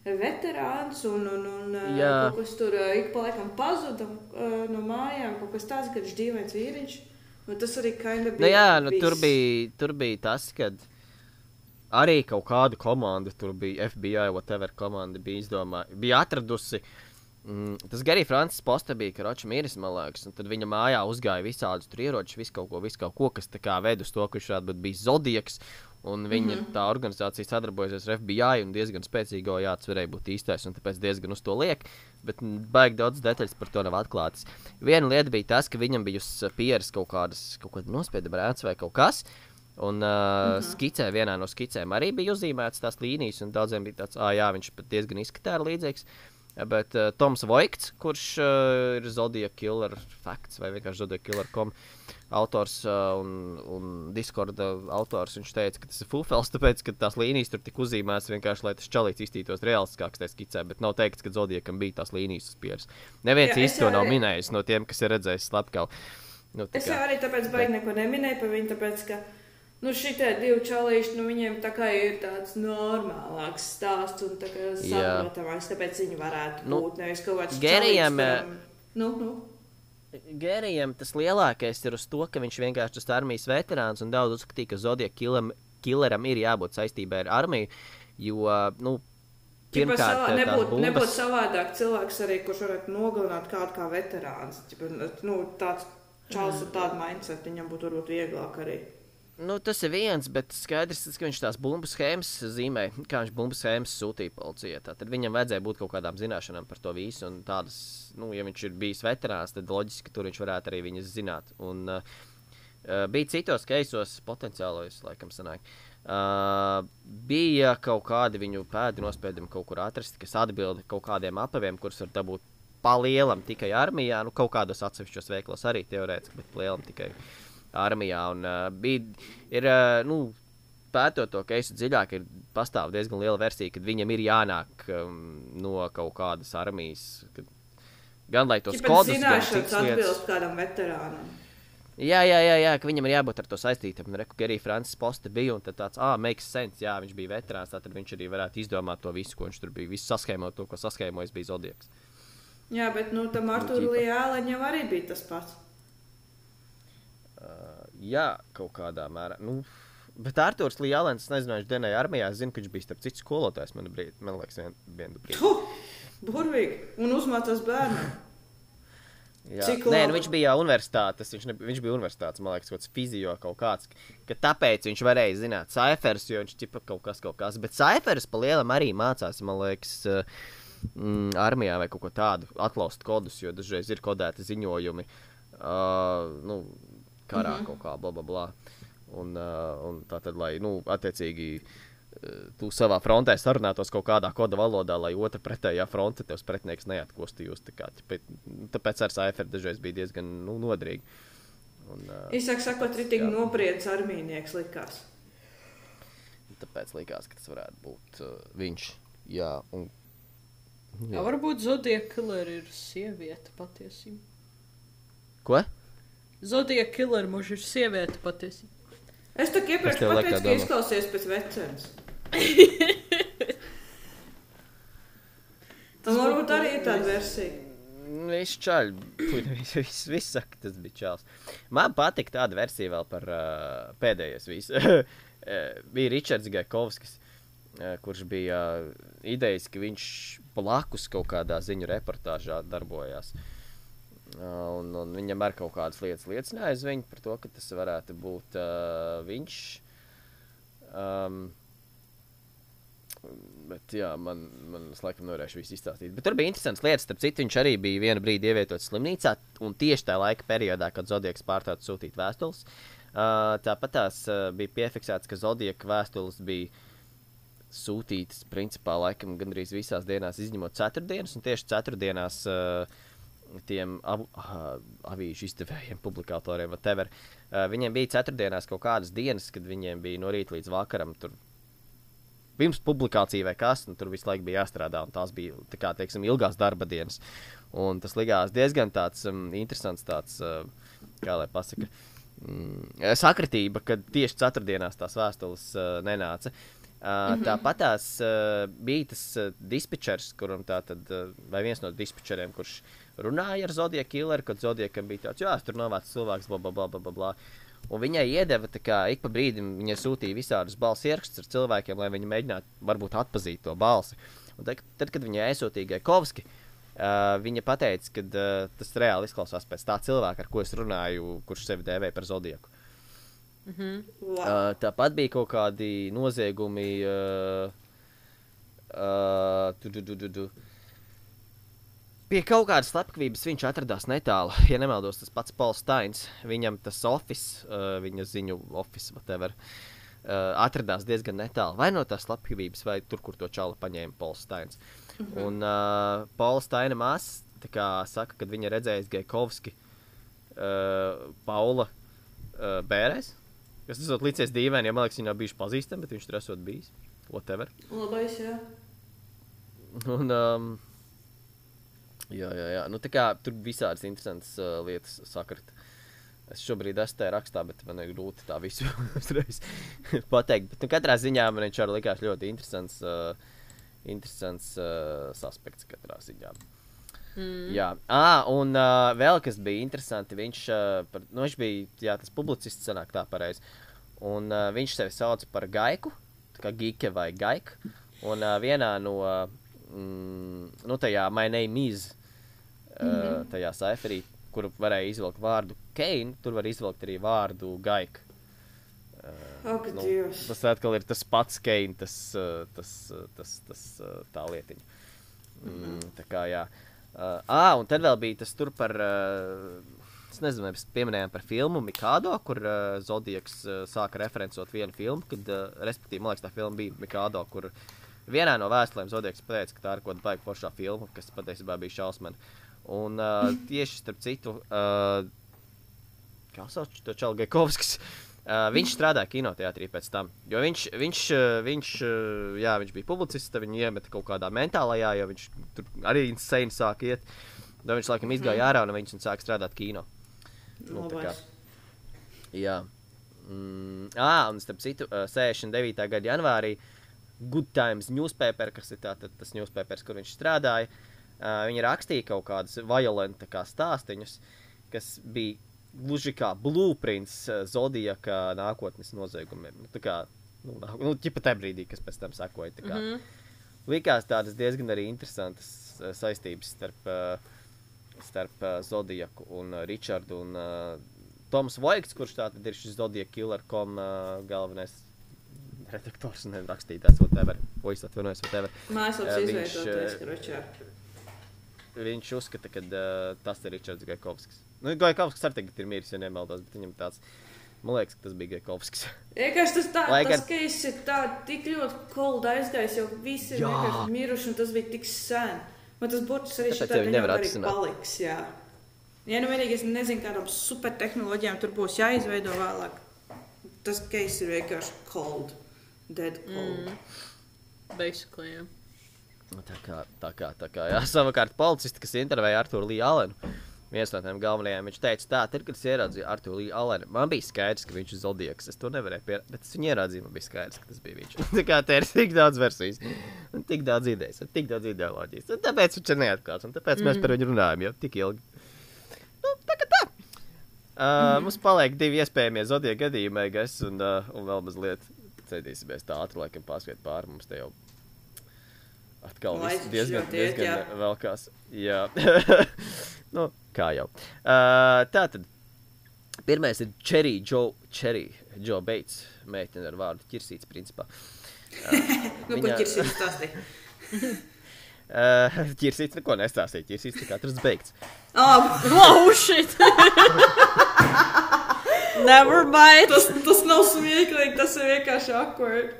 veterāns un, un, un Jā. kaut kas tur ā, ik pa laikam pazuda ā, no mājām, kaut kas tāds, ka viņš dīvains vīriņš. Un tas arī kinda bija. Nu, jā, nu, tur, viss. bija, tur bija tas, ka arī kaut kāda komanda, tur bija FBI, whatever komanda bija izdomājusi, bija atradusi. Mm, tas Gerija Francis Posta bija Karoča Mīris, man liekas, un tad viņa mājā uzgāja visādus tur ieročus, visu kaut ko, visu kaut ko, kas tā kā ved uz to, ka viņš varētu būt bijis Zodiaks. Un viņa mm -hmm. tā organizācija sadarbojas ar FBI un diezgan spēcīgi, jo jā, tas varēja būt īstais, un tāpēc diezgan uz to liek. Bet mm, baigi daudz detaļas par to nav atklātas. Viena lieta bija tas, ka viņam bija pieres kaut kādas, kaut kāda nospieda brēns vai kaut kas. Un uh, mm -hmm. skicē, vienā no skicēm arī bija uzīmētas tās līnijas, un daudziem bija tāds, ah, jā, viņš pat diezgan izskatās līdzīgs. Bet uh, Toms Voigts, kurš uh, ir Zodiac Killer Facts vai vienkārši Zodiac Killer kom autors uh, un, un Discord uh, autors, viņš teica, ka tas ir fufels, tāpēc, ka tās līnijas tur tika uzīmētas vienkārši, lai tas čalīts iztītos realistiskāks tajā skicē, bet nav teikts, ka Zodiacam bija tās līnijas uz pieres. Neviens Jā, īsti to jau nav arī- minējis no tiem, kas ir redzējis slepkavu. Nu, Es jau arī tāpēc baigi neko neminēju par viņu, tāpēc, ka nu, šitie divi čalīši, nu, viņiem tā kā ir tāds normālāks stāsts un tā kā saprotamāks, tāpēc viņi varētu Nu, būt nevis kaut kāds Gerijam, Nu, nu. Gerijam tas lielākais ir uz to, ka viņš vienkārši ir armijas veterāns un daudz uzskatīja, ka Zodija killam, killeram ir jābūt saistībā ar armiju. Jo, nu, pirmkārt, savā, tās nebūtu, bumbas- nebūtu savādāk cilvēks arī, kurš varētu nogalināt kādu kā veterāns. Ķipa, nu, tāds čals ar tādu mindset, viņam būtu varbūt vieglāk arī. Nu, tas ir viens, bet skaidrs, ka viņš tās bumbu schēmas zīmē, kā viņš bumbu schēmas sūtīja policijai. Tad viņam vajadzēja būt kaut kādām zināšanām par to visu. un Tādas, nu, ja viņš ir bijis veterāns, tad loģiski, ka tur viņš varētu arī viņas zināt. Un, uh, bija citos keisos, potenciālos, laikam, sanāk. Uh, bija kaut kādi viņu pēdi nospiedumi kaut kur atrasti, kas atbild kaut kādiem apaviem, kurus var dabūt palielam tikai armijā, nu, kaut kādos atsevišķos veiklos arī teorētiski, bet lielam tikai armijā. Un, uh, bija, ir, uh, nu, pētot to keisu dziļāk, ir pastāv diezgan liela versija, ka viņam ir jānāk um, no kaut kādas armijas. Kad, gan lai tos kodus, zināšanas atbilst kādam veterānam. Jā, jā, jā, jā, ka viņam ir jābūt ar to saistītam. Un reku, ka arī Francis Posta bija, un tāds, ah, makes sense, jā, viņš bija veterāns, tad viņš arī varētu izdomāt to visu, ko viņš tur bija. Visu saskaņot to, ko saskaņojis bija Zodieks. Jā, bet nu, tam ķipa. Arthur Lielēņam arī bija tas pats. Uh, jā, kaut kādā mērā. Nu, bet Arthurs Lielens, nezinu, viņš dienēja armijā, es zinu, ka viņš bija starp citu skolotājs. Man, brīd, man liekas, vien, vienu brīdi. Puh, burvīgi. Un uzmācās bērnam. Jā, Cik Nē, nu, viņš bija universitātes, viņš, ne, viņš bija universitātes, man liekas, kaut kāds fizio kaut kāds, ka tāpēc viņš varēja zināt cifers, jo viņš tipa kaut kas, kaut kas, bet cifers pa lielam arī mācās, man liekas, mm, armijā vai kaut ko tādu, atlaust kodus, jo dažreiz ir kodēti ziņojumi, uh, nu, karā mm -hmm. kaut kā, bla, bla, bla. Un, uh, un tā tad, lai, nu, attiecīgi, uh, tu savā frontē sarunātos kaut kādā koda valodā, lai otra pretējā fronte tevs pretinieks neatkostījos. Tā kā, tāpēc, tāpēc ar Saiferu dažreiz bija diezgan nu, nodrīgi. Un, uh, Īsāk sakot, ritīgi Jā. nopriedz armīnieks likās. tāpēc likās, ka tas varētu būt uh, viņš. Jā, un, Jā, varbūt Zodija Killer ir sieviete patiesībā. ko? Zodija Killer mums ir sieviete patiesībā. Es tā kā iepriekš tev liek tā pateicu, ka domāt. izklausies pēc vecens. Tas varbūt arī ir tāda versija. Viņš čaļ, viņš viss, viss saka, tas bija čāls. Man patīk tāda versija vēl par uh, pēdējais. Visu. bija Ričards Gaikovskis, uh, kurš bija uh, idejas, ka viņš blakus kaut kādā ziņu reportāžā darbojās. Uh, un, un viņam ir kaut kādas lietas liecināja uz viņu par to, ka tas varētu būt uh, viņš. Um, Bet, jā, man, man laikam nevarēšu visu izstāstīt. Bet tur bija interesants lietas. Starp citu, viņš arī bija vienu brīdi ievietots slimnīcā. Un tieši tajā laika periodā, kad Zodieks pārtrauca sūtīt vēstules, uh, tāpat tās uh, bija piefiksēts, ka Zodieka vēstules bija sūtītas principā laikam gandrīz visās dienās, izņemot ceturtdienas. Un tieši ceturtdienās uh, tiem av, avīžu izdevējiem, publikatoriem, whatever, uh, viņiem bija ceturtdienās kaut kādas dienas, kad viņiem bija no rīta līdz vakaram. Tur, pirms publikācija vai kas, un tur visu laiku bija jāstrādā. un Tās bija tā kā, teiksim, ilgās darba dienas. Un tas likās diezgan tāds, um, interesants, tāds, uh, kā lai pasakā, mm, sakritība, kad tieši ceturtdienās tās vēstules uh, nenāca. Uh, Tāpat tās uh, bija tas uh, dispečers, kuram tā tad, uh, vai viens no dispečeriem, kurš runāja ar Zodiju Killeru, kad Zodijam bija tāds, jā, tur novācu cilvēks, bla, bla, bla, bla, bla. Un viņai iedeva, tā kā ik pa brīdim viņa sūtīja visādus balss ierakstus ar cilvēkiem, lai viņi mēģinātu varbūt atpazīt to balsi. Un tad, tad kad viņai aizsūtīja Kovski, uh, viņa teica, ka uh, tas reāli izklausās pēc tā cilvēka, ar ko es runāju, kurš sevi dēvēja par Zodieku. Wow. Uh, tāpat bija kaut kādi noziegumi. Uh, uh, tu, tu, tu, tu, tu. Pie kaut kādas slepkavības viņš atradās netālu. Ja nemaldos, tas pats Pols Steins. Viņam tas oficiāls, uh, viņa ziņu oficiāls, whatever, uh, atradās diezgan netālu. Vai no tās slepkavības, vai tur, kur to čalu paņēma Pols Steins. Mm -hmm. Un uh, Pols Steina māsa saka, kad viņa redzēja Gaikovski, uh, Paula uh, bērēs. Kas tas ir līdzies dīvaini, jo man liekas, viņi nav bijuši pazīstami, bet viņš tur esot bijis. Whatever. Labais, jā. Un, um, jā, jā, jā. Nu, kā tur visādas interesantas uh, lietas sakrit. Es šobrīd esmu tajā rakstā, bet man ir grūti tā visu pateikt. Bet, nu, katrā ziņā man viņš arī likās ļoti interesants, uh, interesants uh, aspekts katrā ziņā. Mm. Jā, ah, un uh, vēl kas bija interesanti. Viņš, uh, par, nu, viņš bija jā, tas publicists, sanāk tā pareizi. Un uh, viņš sevi sauca par gaiku, kā gike vai gaika. Un uh, vienā no, mm, nu, tajā My Name is, uh, mm -hmm. tajā saiferī, kur varēja izvilkt vārdu Keina, tur var izvilkt arī vārdu gaika. Uh, oh, nu, tas atkal ir tas pats Keina, tas, tas, tas, tas, tā lietiņa. Mm, -hmm. Tā kā jā. Uh, ah, un tad vēl bija tas tur par. Uh, es nezinu, vai mēs pieminējām par filmu Mikādo, kur uh, Zodiaks uh, sāka referencot vienu filmu, kad, uh, respektīvi, man liekas, tā filma bija Mikādo, kur vienā no vēstulēm Zodiaks pateica, ka tā ir kaut kāda baigta foršā filma, kas patiesībā bija šausmina. Un uh, tieši starp citu, uh, kā sauc to Čalu Gaikovskis. Uh, viņš strādāja kinoteātrī pēc tam. Jo viņš, viņš, viņš, jā, viņš bija publicists, viņu iemeta kaut kādā mentālajā, jo viņš tur arī insane sāk iet. Tad viņš laikam izgāja ārā un viņš sāk strādāt kino. Nu, kā, jā. Mm, ah, un starp citu, uh, 69. gada janvārī Good Times newspaper, kas ir tā, tas newspapers, kur viņš strādāja, uh, viņi rakstīja kaut kādus violentus kā stāstīņus, kas bija gluži kā blueprints Zodijaka nākotnes noziegumiem. Nu, tā kā, nu, nu ķipa tajā brīdī, kas pēc tam sakoja. Mm -hmm. Likās tādas diezgan arī interesantas saistības starp, uh, starp uh, Zodijaku un uh, Richardu un uh, Toms Voigts, kurš tātad ir šis Zodijaka killer.com uh, galvenais redaktors un rakstītājs, whatever, voice atvainojas, whatever. Mākslinieks uh, izveidoties, ka Richard. Viņš uzskata, ka uh, tas ir Ričards Gaikovskis. Nu, Gaikovskis arī tagad ir miris, ja nemaldos, bet viņam tāds. Man liekas, ka tas bija Gaikovskis. Vienkārši tas tā, Lai, tas case ir tā, tik ļoti cold aizgājis, jo visi ir miruši, un tas bija tik sen. Man tas burts arī šitā viņam arī paliks, jā. Ja nu vienīgi es nezinu, kādām supertehnoloģijām tur būs jāizveido vēlāk. Tas case ir vienkārši cold. Dead cold. Mm. Basically, jā. Nu, tā kā, tā kā, tā kā, jā. Savukārt policisti, kas intervēja Arturu Līju Alenu viens no tiem galvenajiem. Viņš teica, tā, tad, kad es ieraudzīju Artu Līju Alenu, man bija skaidrs, ka viņš ir Zodiaks. Es to nevarēju pierādīt, bet es viņu ieraudzīju, man bija skaidrs, ka tas bija viņš. tā kā te ir tik daudz versijas, un tik daudz idejas, un tik daudz ideoloģijas. Un tāpēc viņš ir neatklāts, un tāpēc mm. mēs par viņu runājam jau tik ilgi. Nu, tā kā tā. Uh, mm. Mums paliek divi iespējamie Zodiaka gadījumi, Egas, un, uh, un vēl mazliet cedīsimies tā ātri, laikam pārskriet pāri mums te jau. Atkal viss diezgan, diezgan velkās. Jā. nu, kā jau. Uh, tā tad. Pirmais ir Cherry Joe, Cherry Joe Bates, meitene ar vārdu ķirsīts, principā. Uh, nu, viņa... ko ķirsīts stāstīja? uh, ķirsīts neko nestāstīja, ķirsīts tikai atrasts beigts. Oh, wow, shit! Never mind! Tas, tas nav smieklīgi, tas ir vienkārši awkward.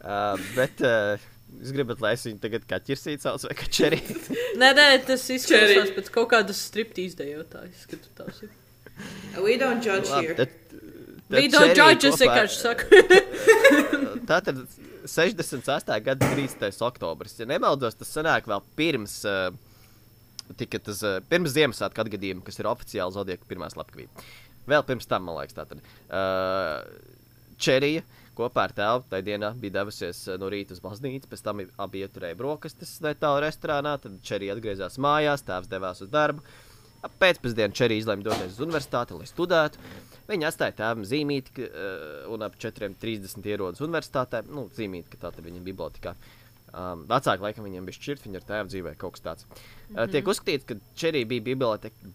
Uh, bet uh, Jūs gribat, lai es viņu tagad kā ķirsītu sauc vai kā čerī? nē, nē, tas izskatās pēc kaut kādas striptīzes dejotājas, ka tu tās ir. We don't judge here. Tad, tad We don't judge, es vienkārši saku. tā tad 68. gada 30. oktobris. Ja nemaldos, tas sanāk vēl pirms, uh, tika tas, uh, pirms Ziemassvētku atgadījuma, kas ir oficiāli Zodieka pirmā slepkavība. Vēl pirms tam, man liekas, tā tad. Uh, Čerija kopā ar tēvu tajā dienā bija devusies eh, no rīta uz baznīcu, pēc tam abi ieturēja brokastis netālu restorānā, tad Čerija atgriezās mājās, tēvs devās uz darbu. Ap pēcpusdienu Čerija izlēma doties uz universitāti, lai studētu. Viņa atstāja tēvam zīmīti, uh, un ap 4.30 ierodas universitātē. Nu, zīmīti, ka tā ir viņa bibliotekā. Um, vecāki laikam viņam bija šķirti, viņa ar tēvu dzīvē kaut kas tāds. Uh, mm -hmm. Tiek uzskatīts, ka Čerija bija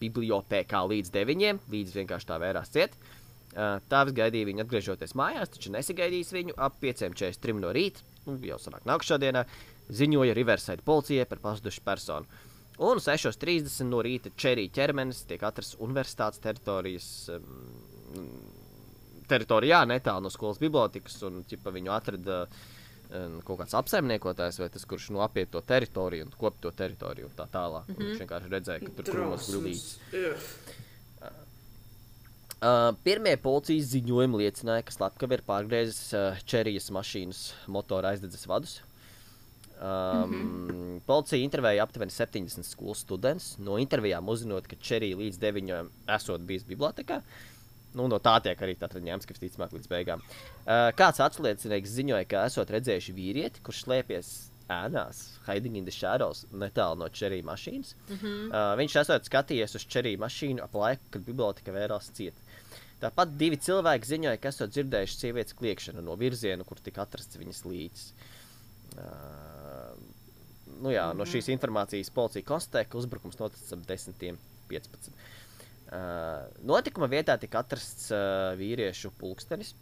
bibliotekā līdz 9, līdz vienkārši tā vērās ciet. Tēvs gaidīja viņu atgriežoties mājās, taču nesagaidījis viņu ap 5.43 no rīta, nu, jau sanāk nākamā dienā, ziņoja Riverside policijai par pazudušu personu. Un 6.30 no rīta Čerija ķermenis tiek atrasts universitātes teritorijas um, teritorijā, netālu no skolas bibliotekas, un ķipa, viņu atrada um, kaut kāds apsaimniekotājs vai tas, kurš nu, apiet to teritoriju un kop to teritoriju un tā tālāk. Mm -hmm. Viņš vienkārši redzēja, ka tur ir krūmos gludīts. Uh, pirmie policijas ziņojumi liecināja, ka slepkava ir pārgriezis uh, Čerijas mašīnas motora aizdedzes vadus. Um, mm -hmm. Policija intervēja aptuveni 70 skolu studentus. No intervijām uzzinot, ka Čerija līdz 9. esot bijis bibliotekā. Nu, no tā tiek arī ņemts, ka visticamāk līdz beigām. Uh, kāds atsliecinieks ziņoja, ka esot redzējuši vīrieti, kurš slēpjas ēnās, hiding in the shadows, netālu no Čerija mašīnas. Mm -hmm. uh, viņš esot skatījies uz Čerija mašīnu ap laiku, kad biblioteka vērās cieta. Tāpat divi cilvēki ziņoja, ka esat dzirdējuši sievietes kliēkšanu no virziena, kur tika atrasts viņas līdzes. Uh, nu jā, no šīs informācijas policija konstatēja, ka uzbrukums noticis ap 10.15. Uh, notikuma vietā tika atrasts uh, vīriešu pulkstenis,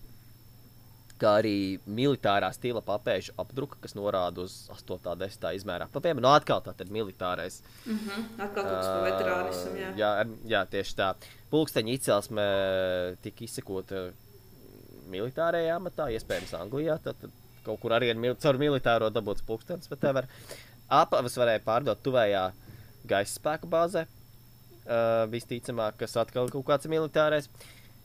kā arī militārā stila papēžu apdruka, kas norāda uz 8. un 10. izmēra apaviem. No atkal tā tad militārais. Mm -hmm. Atkal kaut kas par veterānismu, jā. jā. Jā, tieši tā. Pulksteņa izcelsme tika izsekota militārajā amatā, iespējams, Anglijā. Tad, tad kaut kur arī mil caur militāro dabūts pulkstenis, bet tev var apavas varēja pārdot tuvējā gaisa spēku bāzē. Uh, visticamāk, kas atkal kaut kāds militārais.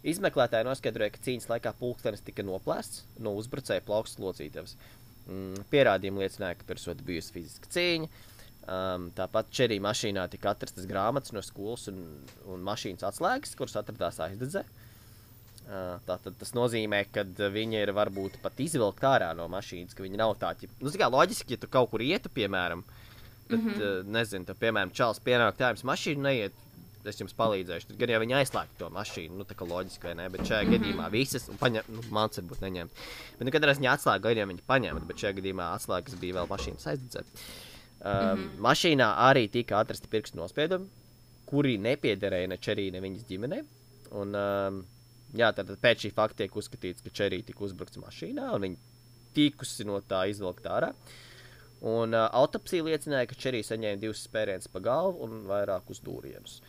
Izmeklētāji noskaidroja, ka cīņas laikā pulkstenis tika noplēsts no uzbrucēja plaukstas locītavas. Mm, pierādījumi liecināja, ka tur ir bijusi fiziska cīņa. Um, tāpat Čerī mašīnā tika atrastas grāmatas no skolas un, un mašīnas atslēgas, kuras atradās aizdedzē. Uh, tātad tas nozīmē, ka viņi ir varbūt pat izvilkt ārā no mašīnas, ka viņi nav tādi. Nu, kā loģiski, ja tu kaut kur ietu, piemēram, bet, mm -hmm. uh, nezinu, tu, piemēram, čels pienāk tēvs mašīnu neiet, es jums palīdzēšu. Tad gan jau viņi aizslēgtu to mašīnu, nu, tā kā loģiski, vai ne? Bet šajā mm -hmm. gadījumā visas, un paņem, nu, man varbūt neņemt. Bet, nu, kad es viņu atslēgu, gan jau viņi paņēma, bet šajā gadījumā atslēgas bija vēl mašīnas aizdedzēt. Um, mm -hmm. Mašīnā arī tika atrasti pirkstu nospiedumi, kuri nepiederēja ne Čerī, ne viņas ģimenei. Un, um, jā, tad pēc šī fakta tiek uzskatīts, ka Čerī tika uzbrukts mašīnā, un viņa tikusi no tā izvilkt ārā. Un uh, autopsija liecināja, ka Čerī saņēma divus spērienus pa galvu un vairākus dūrienus.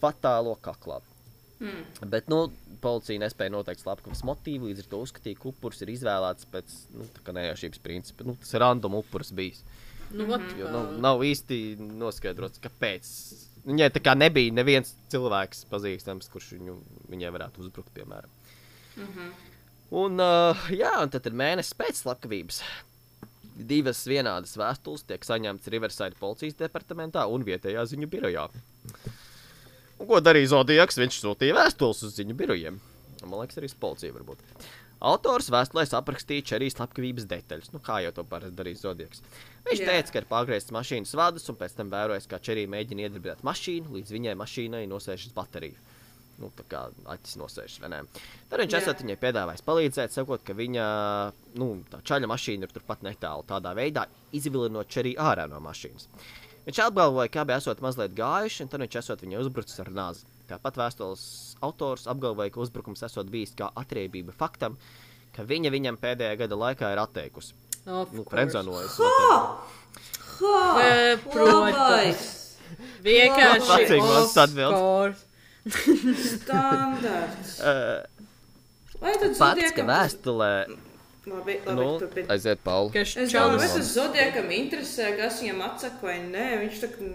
Fatālo kaklā. Mm. Bet nu, policija nespēja noteikt slepkavas motīvu, līdz ar to uzskatīja, ka upuris ir izvēlēts pēc nu, nejaušības principa. Nu, tas ir random upuris bijis. Nu, mm -hmm. Jo nav, nav īsti noskaidrots, kāpēc. Viņai tā kā nebija neviens cilvēks pazīstams, kurš viņu, viņai varētu uzbrukt, piemēram. Mm -hmm. Un, uh, jā, un tad ir mēnesis pēc slepkavības. Divas vienādas vēstules tiek saņemtas Riverside policijas departamentā un vietējā ziņu birojā. Un, ko darīja Zodijaks? Viņš sūtīja vēstules uz ziņu birojiem. Man liekas, arī uz policiju varbūt. Autors vēstulēs aprakstīja Čerijas slepkavības detaļas, nu, kā jau to parasti darīja Zodijaks. Viņš Jā. teica, ka ir pagriezts mašīnas vadus, un pēc tam vērojis, kā Čerija mēģina iedarbināt mašīnu, līdz viņai mašīnai nosēžas baterija. Nu, tā kā acis nosēžas, vai ne? Tad viņš Jā. esat viņai piedāvājis palīdzēt, sakot, ka viņa nu, tā čaļa mašīna ir turpat netālu. Tādā veidā izvilinot Čeriju ārā no mašīnas. Viņš apgalvoja, ka abi esot mazliet gājuši, un tad viņš esot viņai uzbrucis ar nāzi. Tāpat vēstules autors apgalvoja, ka uzbrukums esot bijis kā atriebība faktam, ka viņa viņam pēdējā gada laikā ir atteikusi. Nu. Fredzenojas. Eh, Protams. Vienkārši. Of atbildes. Standarts. Vai tad Fakts, ka vēstulē, Labi, labi, nu, turpini. aiziet Pauli. Ka Es domāju, vai tas Zodiakam interesē, kas viņam atsaka vai nē. Viņš tā kā.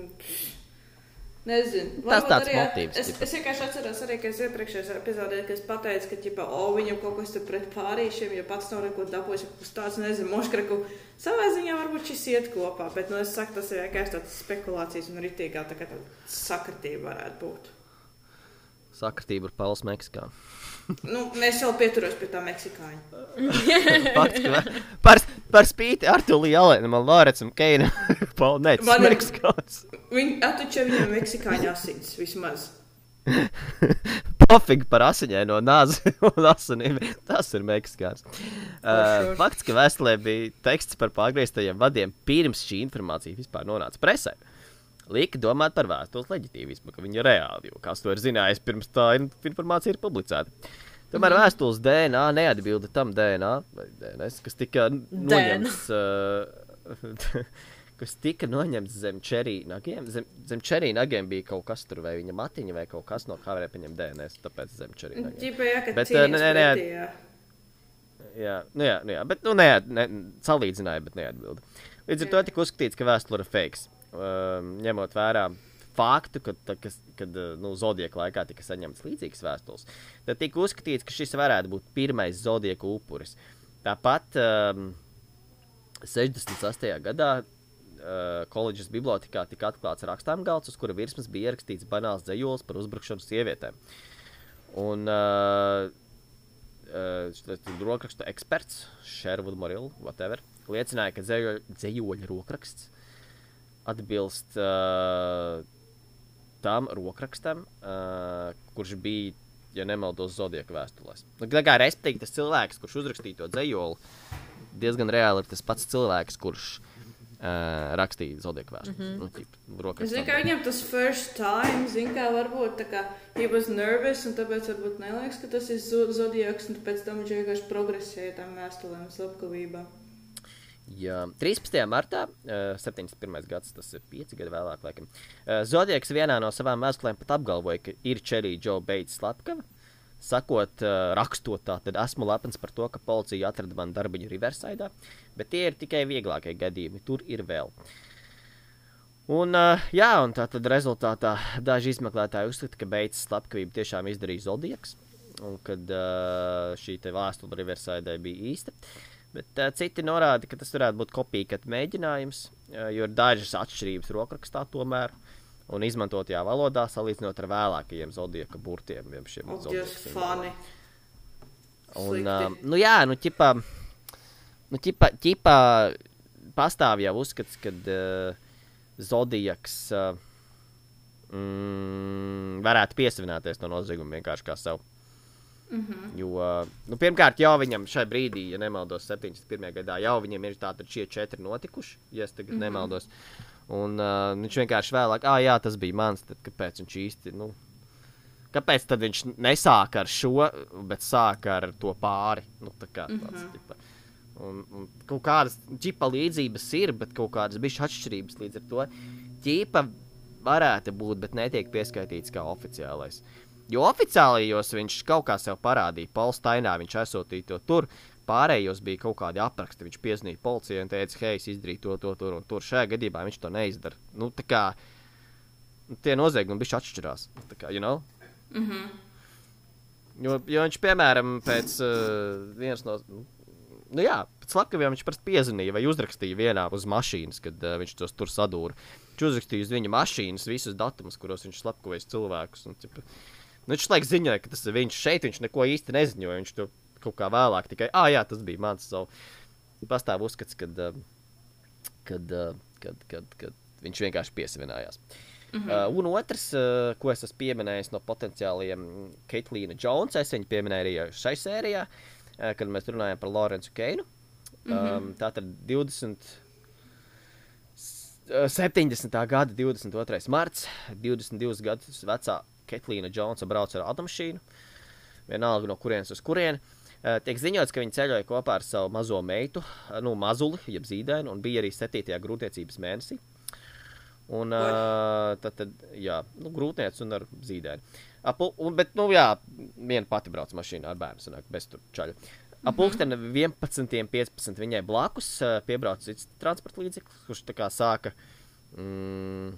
Nezinu. Tas Varbūt tāds arī- motīvs, Es, ķipa. es vienkārši atceros, arī, ka es iepriekšējā epizodē, pateicu, ka, ķipa, o, viņam kaut kas tur pret pārīšiem, jo pats nav neko dabūjis, kaut kas tāds, nezinu, moškraku. Savā ziņā varbūt šis iet kopā, bet, nu, es saku, tas ir vienkārši tāds spekulācijas un ritīgā tā sakritība varētu būt. Sakritība ar Pauls Meksikā. Nu, mēs vēl pieturos pie tā meksikāņa. Fakts, ka vē- par, par spīti Artūlī Alēnam, Lārets un Keina. Pauli, nē, tas Man ir Meksikāns. Viņi attučē viņam meksikāņu asins vismaz. Pofīgi par asiņai no nāzes un asinīm. Tas ir Meksikāns. Uh, fakts, ka vēstulē bija teksts par pārgrieztajiem vadiem pirms šī informācija vispār nonāca presē. Lika domāt par vēstules leģitīvismu, ka viņi ir reāli, jo kāds to ir zinājis pirms tā in- informācija ir publicēta. Tomēr mm. vēstules DNA neatbilda tam DNA, DNS, kas tika noņemts. Uh, kas tika noņemts zem ķerī nagiem. Zem, zem ķerī nagiem bija kaut kas tur, vai viņa matiņa, vai kaut kas no kā varēja paņemt DNS. Tāpēc zem ķerī nagiem. Ģipa, jā, ka Bet, nē, nē, pretī, jā. Jā, nu jā, nu jā, bet nu, ne, ne, salīdzināja, bet neatbilda. Līdz ar to tika uzskatīts, ka vēsture ir fake. Um, ņemot vērā faktu, ka, kas, kad uh, nu, Zodieka laikā tika saņemts līdzīgas vēstules, tad tika uzskatīts, ka šis varētu būt pirmais Zodieka upuris. Tāpat um, 68. gadā uh, koledžas bibliotekā tika atklāts rakstām galds, uz kura virsmas bija ierakstīts banāls dzējols par uzbrukšanu sievietēm. Un uh, uh, rokrakstu eksperts, Sherwood Moril, whatever, liecināja, ka dzējo, dzējoļa rokraksts atbilst uh, tam rokrakstam, uh, kurš bija, ja nemaldos, Zodiaka vēstulēs. Nu, tā kā respektīvi tas cilvēks, kurš uzrakstīja to dzējoli, diezgan reāli ir tas pats cilvēks, kurš uh, rakstīja Zodiaka vēstuli. Mm -hmm. nu, ķip, Es zinu, ka viņam tas first time, zinu, kā varbūt tā kā he was nervous, un tāpēc varbūt neliekas, ka tas ir zo- zodiaks, un pēc tam viņš vienkārši progresēja tam vēstulēm slepkavībā. Jā, 13. martā, uh, 71. gads, tas ir 5 gadi vēlāk, laikam. Uh, Zodiaks vienā no savām vēstulēm pat apgalvoja, ka ir Čerija Džo Beits slepkava. Sakot, uh, rakstot tā, tad esmu lepns par to, ka policija atrada man darbiņu Riverside, bet tie ir tikai vieglākie gadījumi, tur ir vēl. Un, uh, jā, un tā tad rezultātā daži izmeklētāji uzskata, ka Beits slepkavību tiešām izdarīja Zodiaks, un kad uh, šī vēstule Riverside bija īsta. Bet uh, citi norāda, ka tas varētu būt kopīgat mēģinājums, uh, jo ir dažas atšķirības rokrakstā tomēr. Un izmantotajā valodā salīdzinot ar vēlākajiem zodiaka burtiem. jeb šiem funny. Un, uh, nu jā, nu ķipā, nu ķipā, ķipā pastāv jau uzskats, ka uh, zodiaks uh, mm, varētu piesavināties no nozieguma vienkārši kā savu. Mm -hmm. Jo, uh, nu, pirmkārt, jau viņam šai brīdī, ja nemaldos, 71. gadā, jau viņam ir tādi šie četri notikuši, ja es tagad mm -hmm. nemaldos. Un uh, viņš vienkārši vēlāk, ah, jā, tas bija mans, tad kāpēc viņš īsti, nu, kāpēc tad viņš nesāka ar šo, bet sāka ar to pāri? Nu, tā kā tāds, mm -hmm. tipa. Un, un kaut kādas ģipa līdzības ir, bet kaut kādas bišķi atšķirības līdz ar to. Ģipa varētu būt, bet netiek pieskaitīts kā oficiālais. Jo oficiālajos viņš kaut kā sev parādīja. Polstainā viņš aizsūtīja to tur. Pārējos bija kaut kādi apraksti. Viņš piezīmēja policijai un teica, hei, es izdarīju to, to, tur un tur. Šajā gadījumā viņš to neizdara. Nu, tā kā nu, tie noziegumi bija atšķirās. Nu, Tā kā, you know? Mm -hmm. Jo, jo viņš, piemēram, pēc uh, vienas no. nu, Nu jā, pēc slepkaviem viņš parasti piezvanīja vai uzrakstīja vienā uz mašīnas, kad uh, viņš tos tur sadūra. Viņš uzrakstīja uz viņa mašīnas visus datumus, kuros viņš slepkavējis cilvēkus. Un, tipa, nu, viņš laikam ziņoja, ka tas ir viņš šeit. Viņš neko īsti neziņoja. Viņš to kaut kā vēlāk tikai, ah, jā, tas bija mans. So, pastāv uzskats, kad, uh, kad, uh, kad, kad, kad viņš vienkārši piesavinājās. Mm -hmm. uh, un otrs, uh, ko es esmu pieminējis no potenciāliem Keitlīna Jonesa, es viņu pieminēju arī šai sērijā, uh, kad mēs runājam par Lorenzu Keinu. Mm -hmm. um, tā tad 20. s- uh, 70. gada 22. marts, 22 gadus vecā Ketlīna Jonesa brauca ar automašīnu, vienalga no kurienes uz kurieni. Uh, tiek ziņots, ka viņi ceļoja kopā ar savu mazo meitu, uh, nu, mazuli, jeb zīdaini, un bija arī 7. grūtniecības mēnesī. Un, uh, tad, tad, jā, nu, grūtniecības un ar zīdaini. Apu, un, bet, nu, jā, viena pati brauc mašīnā ar bērnu, sanāk, bez tur čaļa. Ap pulksteni 11.15 viņai blakus piebrauca cits transporta līdzeklis, kurš tā kā sāka mm,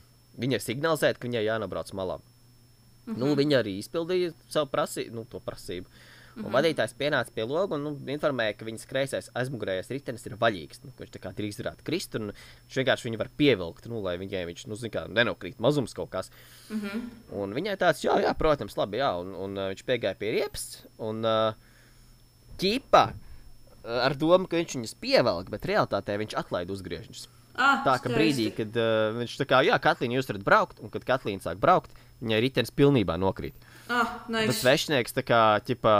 viņai signalizēt, ka viņai jānobrauc malā. Mm -hmm. nu, viņa arī izpildīja savu prasību, nu, to prasību. Un mm -hmm. vadītājs pienāca pie loga un nu, informēja, ka viņas kreisais aizmugurējais ritenis ir vaļīgs. Nu, viņš tā kā drīz varētu krist, un viņš vienkārši viņu var pievilkt, nu, lai viņai viņš, nu, kā, nenokrīt mazums kaut kas. Mm -hmm. Un viņai tāds, jā, jā protams, labi, jā, un, un uh, viņš piegāja pie riepas, un uh, ķipa uh, ar domu, ka viņš viņus pievelk, bet realtātē viņš atlaida uzgriežņus. ah, Tā ka brīdī, kad uh, viņš tā kā, jā, Katlīna, jūs varat braukt, un kad Katlīna sāk braukt, viņai ritenis pilnībā nokrīt. Ah, Tas nice. svešinieks tā kā ķipa,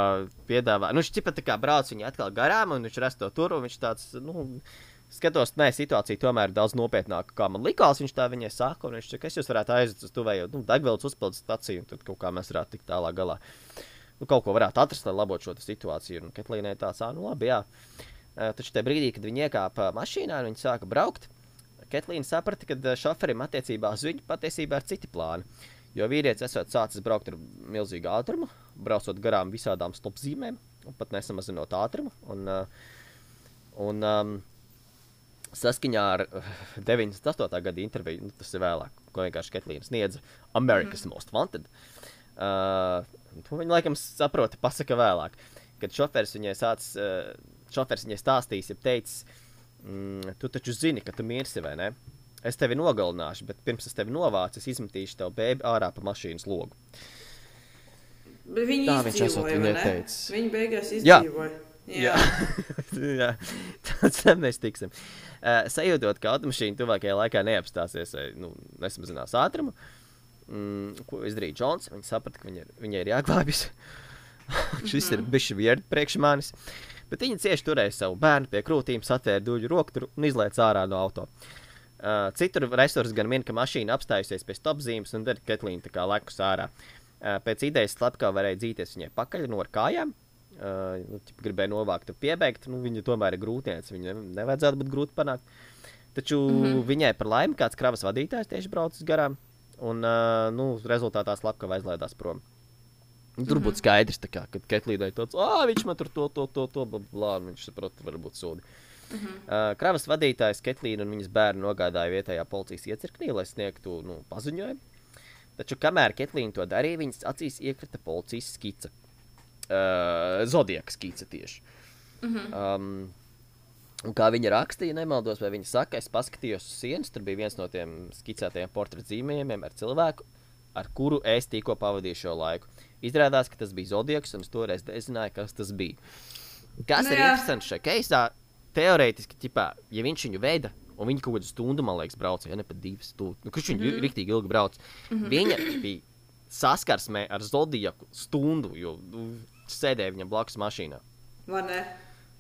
piedāvā, nu, viņš ķipa tā kā brauc viņu atkal garām, un viņš redz to tur, un viņš tāds, nu, skatos, nē, situācija tomēr ir daudz nopietnāka, kā man likās. Viņš tā viņai saka, un viņš saka, es jūs varētu aiziet uz tuvējo nu, degvielas uzpildes staciju, un tad kaut kā mēs varētu tikt tālāk galā. Nu, kaut ko varētu atrast, lai labotu šo situāciju. Un Ketlīnai tāds, ah, nu labi, jā. Taču tajā brīdī, kad viņi iekāpa mašīnā un viņi sāka braukt, Ketlīna saprata, ka šoferim attiecībā uz viņu patiesībā ir citi plāni. Jo vīrietis esot sācis braukt ar milzīgu ātrumu, braucot garām visādām stopzīmēm, pat nesamazinot ātrumu. Un, uh, un, um, saskaņā ar uh, 98. gada interviju, nu, tas ir vēlāk, ko vienkārši Ketlīna sniedza America's mm. Most Wanted. Uh, to viņa laikam saprota, pasaka vēlāk. Kad šoferis viņai sācis, uh, šoferis viņai stāstījis, ir teicis, mm, tu taču zini, ka tu mirsi vai ne? Es tevi nogalināšu, bet pirms es tevi novācu, es izmetīšu tev bēbi ārā pa mašīnas logu. Bet viņi Tā viņš esot izdzīvoja, viņai teicis. Viņi beigās Jā. izdzīvoja. Jā, Jā. tāds tam mēs tiksim. Uh, sajūtot, ka automašīna tuvākajā laikā neapstāsies vai nu, nesamazinās ātrumu, mm, ko izdarīja Džons. Viņa saprata, ka viņa ir, viņai ir jāglābjas. Šis ir bijis vietas priekš manis. Bet viņa cieši turēja savu bērnu pie krūtīm, satvēra duļu roktu un izlaica ārā no auto. Uh, citur resursi gan min, ka mašīna apstājusies pie stopzīmes un tad Ketlīna tā kā lekus ārā. Uh, pēc idejas slepkā varēja dzīties viņai pakaļ no kājām. Uh, nu, gribēja novākt, piebeigt. Nu, viņa tomēr ir grūtniece. Viņa ne, nevajadzētu būt grūti panākt. Taču mm -hmm. viņai par laimi kāds kravas vadītājs tieši braucis garām. Un uh, nu, rezultātā slepkava aizlaidās prom. Tur būtu skaidrs, tā kā, kad Ketlīdai tāds, ah, viņš man tur to, to, to, to, un viņš saprot, varbūt sūdi. Uh, kravas vadītājs Ketlīna un viņas bērnu nogādāja vietējā policijas iecirknī, lai sniegtu nu, paziņojumu. Taču, kamēr Ketlīna to darīja, viņas acīs iekrita policijas skice. Uh, Zodiaka skice tieši. Um, un kā viņa rakstīja, nemaldos, vai viņa saka, es paskatījos uz sienas. Tur bija viens no tiem skicētajiem portretu zīmējumiem ar cilvēku, ar kuru es tikko pavadīju šo laiku. Izrādās, ka tas bija Zodiaks, un es toreiz nezināju, kas tas bija. Kas Nu ir jā. interesants šajā keisā? Teorētiski, ķipā, ja viņš viņu veida, un viņa kaut kādu stundu, man liekas, brauca, ja ne pat divas stundas, nu, kurš viņu mm -hmm. rīktīgi ilgi brauc, mm -hmm. viņa bija saskarsmē ar Zodiaku stundu, jo nu, sēdēja viņam blakus mašīnā.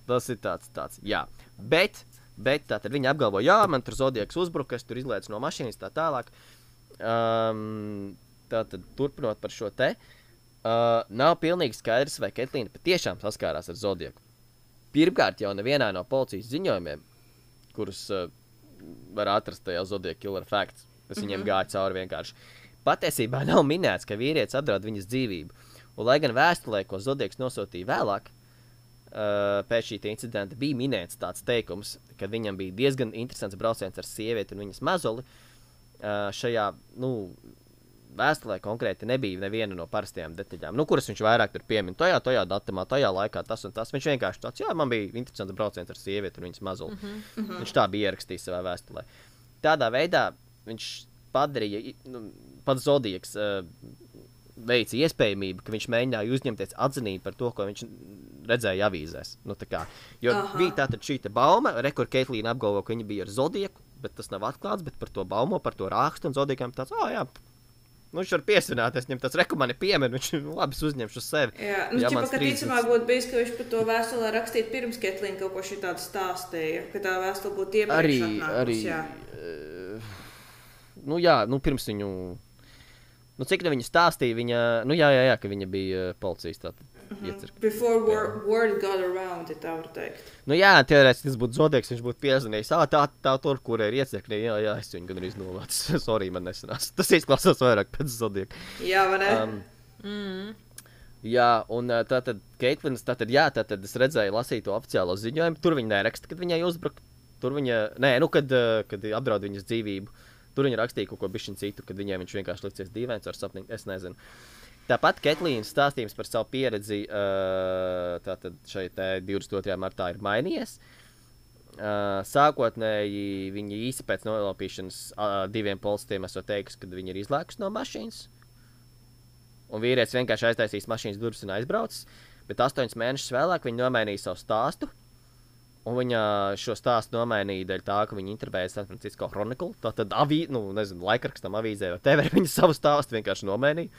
Tas ir tāds, tāds jā. Bet, bet tā tad viņi apgalvo, jā, man tur zodiaks uzbruka, es tur izlaicu no mašīnas, tā tālāk. Um, tā tad turpinot par šo te. Uh, nav pilnīgi skaidrs, vai Ketlīna patiešām saskārās ar zodiaku. Pirmkārt, jau nevienā no policijas ziņojumiem, kurus uh, var atrast tajā zodiaka killer facts, tas viņiem mm -hmm. gāja cauri vienkārši. Patiesībā nav minēts, ka vīrietis apdraud viņas dzīvību. Un, lai gan vēstulē, ko Zodiaks nosūtīja vēlāk, uh, pēc šī incidenta bija minēts tāds teikums, ka viņam bija diezgan interesants brauciens ar sievieti un viņas mazuli. Uh, šajā nu, vēstulē konkrēti nebija neviena no parastajām detaļām, nu, kuras viņš vairāk tur piemin. Tajā, tajā datumā, tajā laikā tas un tas. Viņš vienkārši tāds, jā, man bija interesants brauciens ar sievieti un viņas mazuli. Mm -hmm. Viņš tā bija ierakstījis savā vēstulē. Tādā veidā viņš padarīja, nu, pats Zodiaks. Uh, veica iespējamību, ka viņš mēģināja uzņemties atzinību par to, ko viņš redzēja avīzēs. Nu, tā kā, jo Aha. Bija tāda šī bauma, rekur Keitlīna apgalvo, ka viņa bija ar Zodieku, bet tas nav atklāts, bet par to baumo, par to rakstu un Zodiekam tāds, ah, jā. Nu, viņš var piesvināties, viņam tas rekomendē piemēra, viņš labi uzņemš uz sevi. Jā, nu, Ja ķipa, ka ticamāk būtu bijis, ka viņš par to vēstulē rakstīja pirms Ketlīna kaut ko šitādu stāstīja, ka tā vēstule būtu iepriekš Arī, atnākusi, arī jā. uh, nu, jā, nu, pirms viņu. Nu, cik nu viņa stāstīja, viņa, nu, jā, jā, jā, ka viņa bija uh, policijas tātad iecirkta. Before word, word got around, ja tā var teikt. Nu, jā, teorētiski tas būtu zodieks. Viņš būtu piezvanījis. Ah, tā, tā tur, kur ir iecirkņi. Jā, jā, es viņu gandrīz novācu. Sorry, man nesanāca. Tas izklausās vairāk pēc zodieka. Jā, vai ne? Um, Mm. jā, un uh, tā tad Keitlins, tā tad, jā, tā tad es redzēju, lasīju to oficiālo ziņojumu. Tur viņa neraksta, kad viņai uzbruka. Tur viņa, nē, nu, kad, uh, kad apdraud viņas dzīvību. Tur viņa rakstīja kaut ko bišķiņu citu, kad viņai viņš vienkārši liksies dīvains ar sapni. Es nezinu. Tāpat Ketlīnas stāstījums par savu pieredzi uh, šeit te 22. martā ir mainījies. Uh, sākotnēji viņi īsi pēc nolaupīšanas uh, diviem policistiem esot teikusi, ka viņi ir izlēkuši no mašīnas. Un vīrietis vienkārši aiztaisīs mašīnas durvis un aizbraucis. Bet astoņus mēnešus vēlāk viņa nomainīja savu stāstu. Un viņa šo stāstu nomainīja dēļ tā, ka viņa intervēja San Francisco Chronicle. Tā tad avī, nu, nezinu, laikrakstam avīzē vai TV viņa savu stāstu vienkārši nomainīja.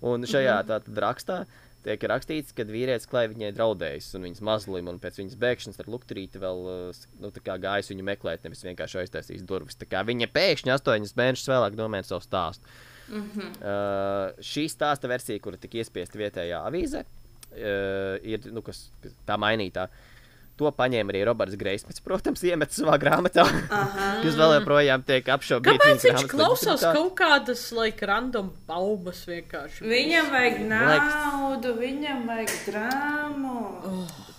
Un šajā mm -hmm. rakstā tiek rakstīts, ka vīrietis klāja viņai draudējis un viņas mazlim, un pēc viņas bēgšanas ar lukturīti vēl uh, nu, gājis viņu meklēt, nevis vienkārši aiztaisījis durvis. Tā kā viņa pēkšņi astoņus mēnešus vēlāk nomaina savu stāstu. Mm -hmm. uh, šī stāsta versija, kura tika iespiesta vietējā avīzē, uh, ir nu, kas, tā mainītā. To paņēma arī Roberts Greismits, protams, iemet savā grāmatā, Aha. kas vēl joprojām tiek apšaubīts. Kāpēc viņš klausās leģitimitāti. kaut kādas, like, random baumas vienkārši? Viņam vajag liekas- naudu, viņam vajag drāmu.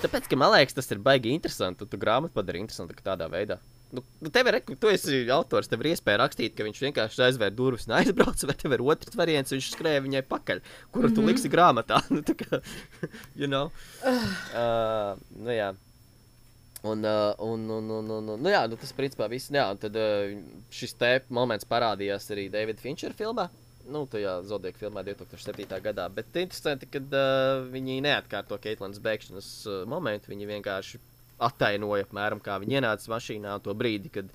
Tāpēc, ka man liekas, tas ir baigi interesanti. Tu, tu grāmatu padari interesantu tādā veidā. Nu, nu tev ir, tu esi autors, tev ir iespēja rakstīt, ka viņš vienkārši aizvēr durvis un aizbrauc, vai tev ir otrs variants, viņš skrēja viņai pakaļ, kuru tu liksi grāmatā. nu, tā kā, you know. uh, nu, jā. Un, uh, un, un, un, un, un nu, jā, nu, tas principā viss. Jā, tad uh, šis te moments parādījās arī Davida Finčera filmā. Nu, tajā Zodīga filmā 2007. gadā. Bet interesanti, ka uh, viņi neatkārto Keitlinas bēgšanas uh, momentu. Viņi vienkārši attainoja apmēram, kā viņi ienāca mašīnā to brīdi, kad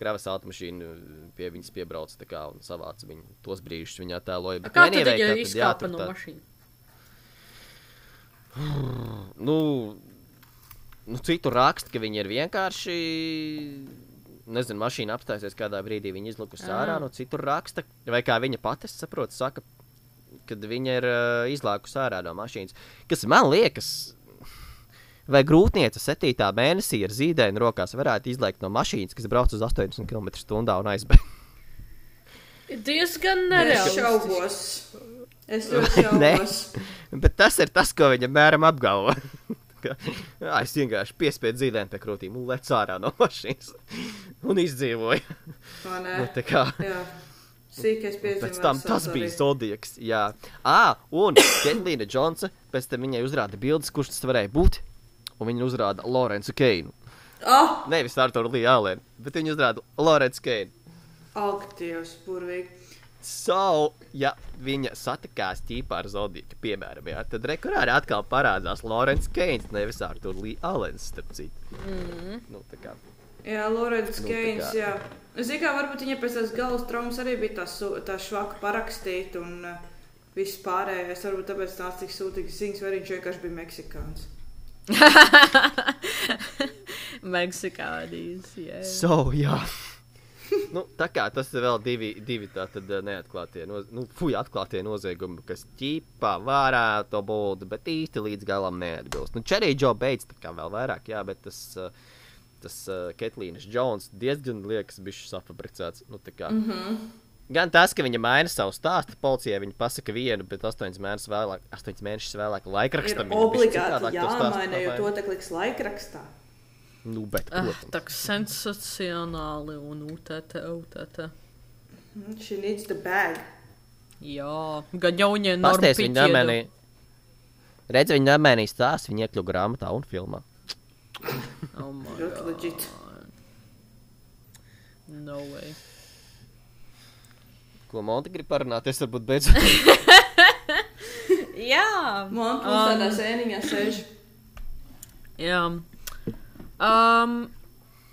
kravas automašīna pie viņas piebrauca kā, un savāca viņu. Tos brīžus viņa attēloja. Kā viņa izkāpa no mašīnas? nu, nu, citu raksta, ka viņi ir vienkārši. Nezinu, mašīna apstāsies kādā brīdī, viņa izlukusi ārā, no citur raksta, vai kā viņa pati saprot, saka, kad viņa ir uh, izlākusi ārā no mašīnas. Kas man liekas, vai grūtniece 7. mēnesī ar zīdēnu rokās varētu izlaikt no mašīnas, kas brauc uz 80 km/h un aizbēgt. Diezgan Es nereāli. šaubos. Es ļoti šaubos. Bet tas ir tas, ko viņa mēram apgalvo. Ka, "Ā, es vienkārši piespiedu zīdēnu pie krūtīm un lecu ārā no mašīnas. Un izdzīvoju. Nu, tā kā, Jā. Sīkais piedzīvojums. pēc tam tas bija Zodiaks. Jā, ah, un Ketlīna Džonsa pēc tam viņai uzrāda bildes, kurš tas varēja būt. Un viņa uzrāda Lorenzu Keinu. Ah, Nevis Arthuru Līju Alēnu, bet viņa uzrāda Lorenzu Keinu. ak, Dievs, burvīgi. So, ja viņa satikās ķīpā ar Zodīku, piemēram, jā, tad rekurāri atkal parādās Lorenz Keins, nevis Artur Lī Alens, starp citu. Mm. Nu, tā kā. Jā, Lorenz Nu, Keins, kā. jā. Es zinu, kā varbūt viņa pēc tās galvas traumas arī bija tā, tā švaka parakstīt un uh, viss pārējais. Varbūt tāpēc tās tik sūtīgas ziņas, vai viņš vienkārši bija meksikāns. Meksikānijas. Yeah. So, jā. Nu, tā kā tas ir vēl divi, divi tātad eh, neatklātie, noz... nu, fuj, atklātie noziegumi, kas ķīpā varētu būt, bet īsti līdz galam neatbilst. Nu, Čerī Džo beidz tā kā vēl vairāk, jā, bet tas, eh, tas uh, Ketlīnas Džons diezgan liekas bišķi safabricēts. Nu. Mm -hmm. Gan tas, ka viņa maina savu stāstu policijai, viņa pasaka vienu, bet astoņas mēnešus vēlāk, astoņas mēnešus vēlāk Ir laikrakstam bišķi obligāti jāmaina, jo to tā liks laikrakstā. Nu, bet, Ah, protams. tā kā sensacionāli un UTT, UTT. Mm, She needs the bag. Jā, gan jau viņa Pasties, viņa nemainīja. Redz, viņa nemainīja stāstu, viņa iekļuva grāmatā un filmā. Oh my Ļoti god. legit. No way. Ko Monte grib parunāt, es varbūt beidzot. Jā, Man plus tādā sēniņā sēž. Jā. Um,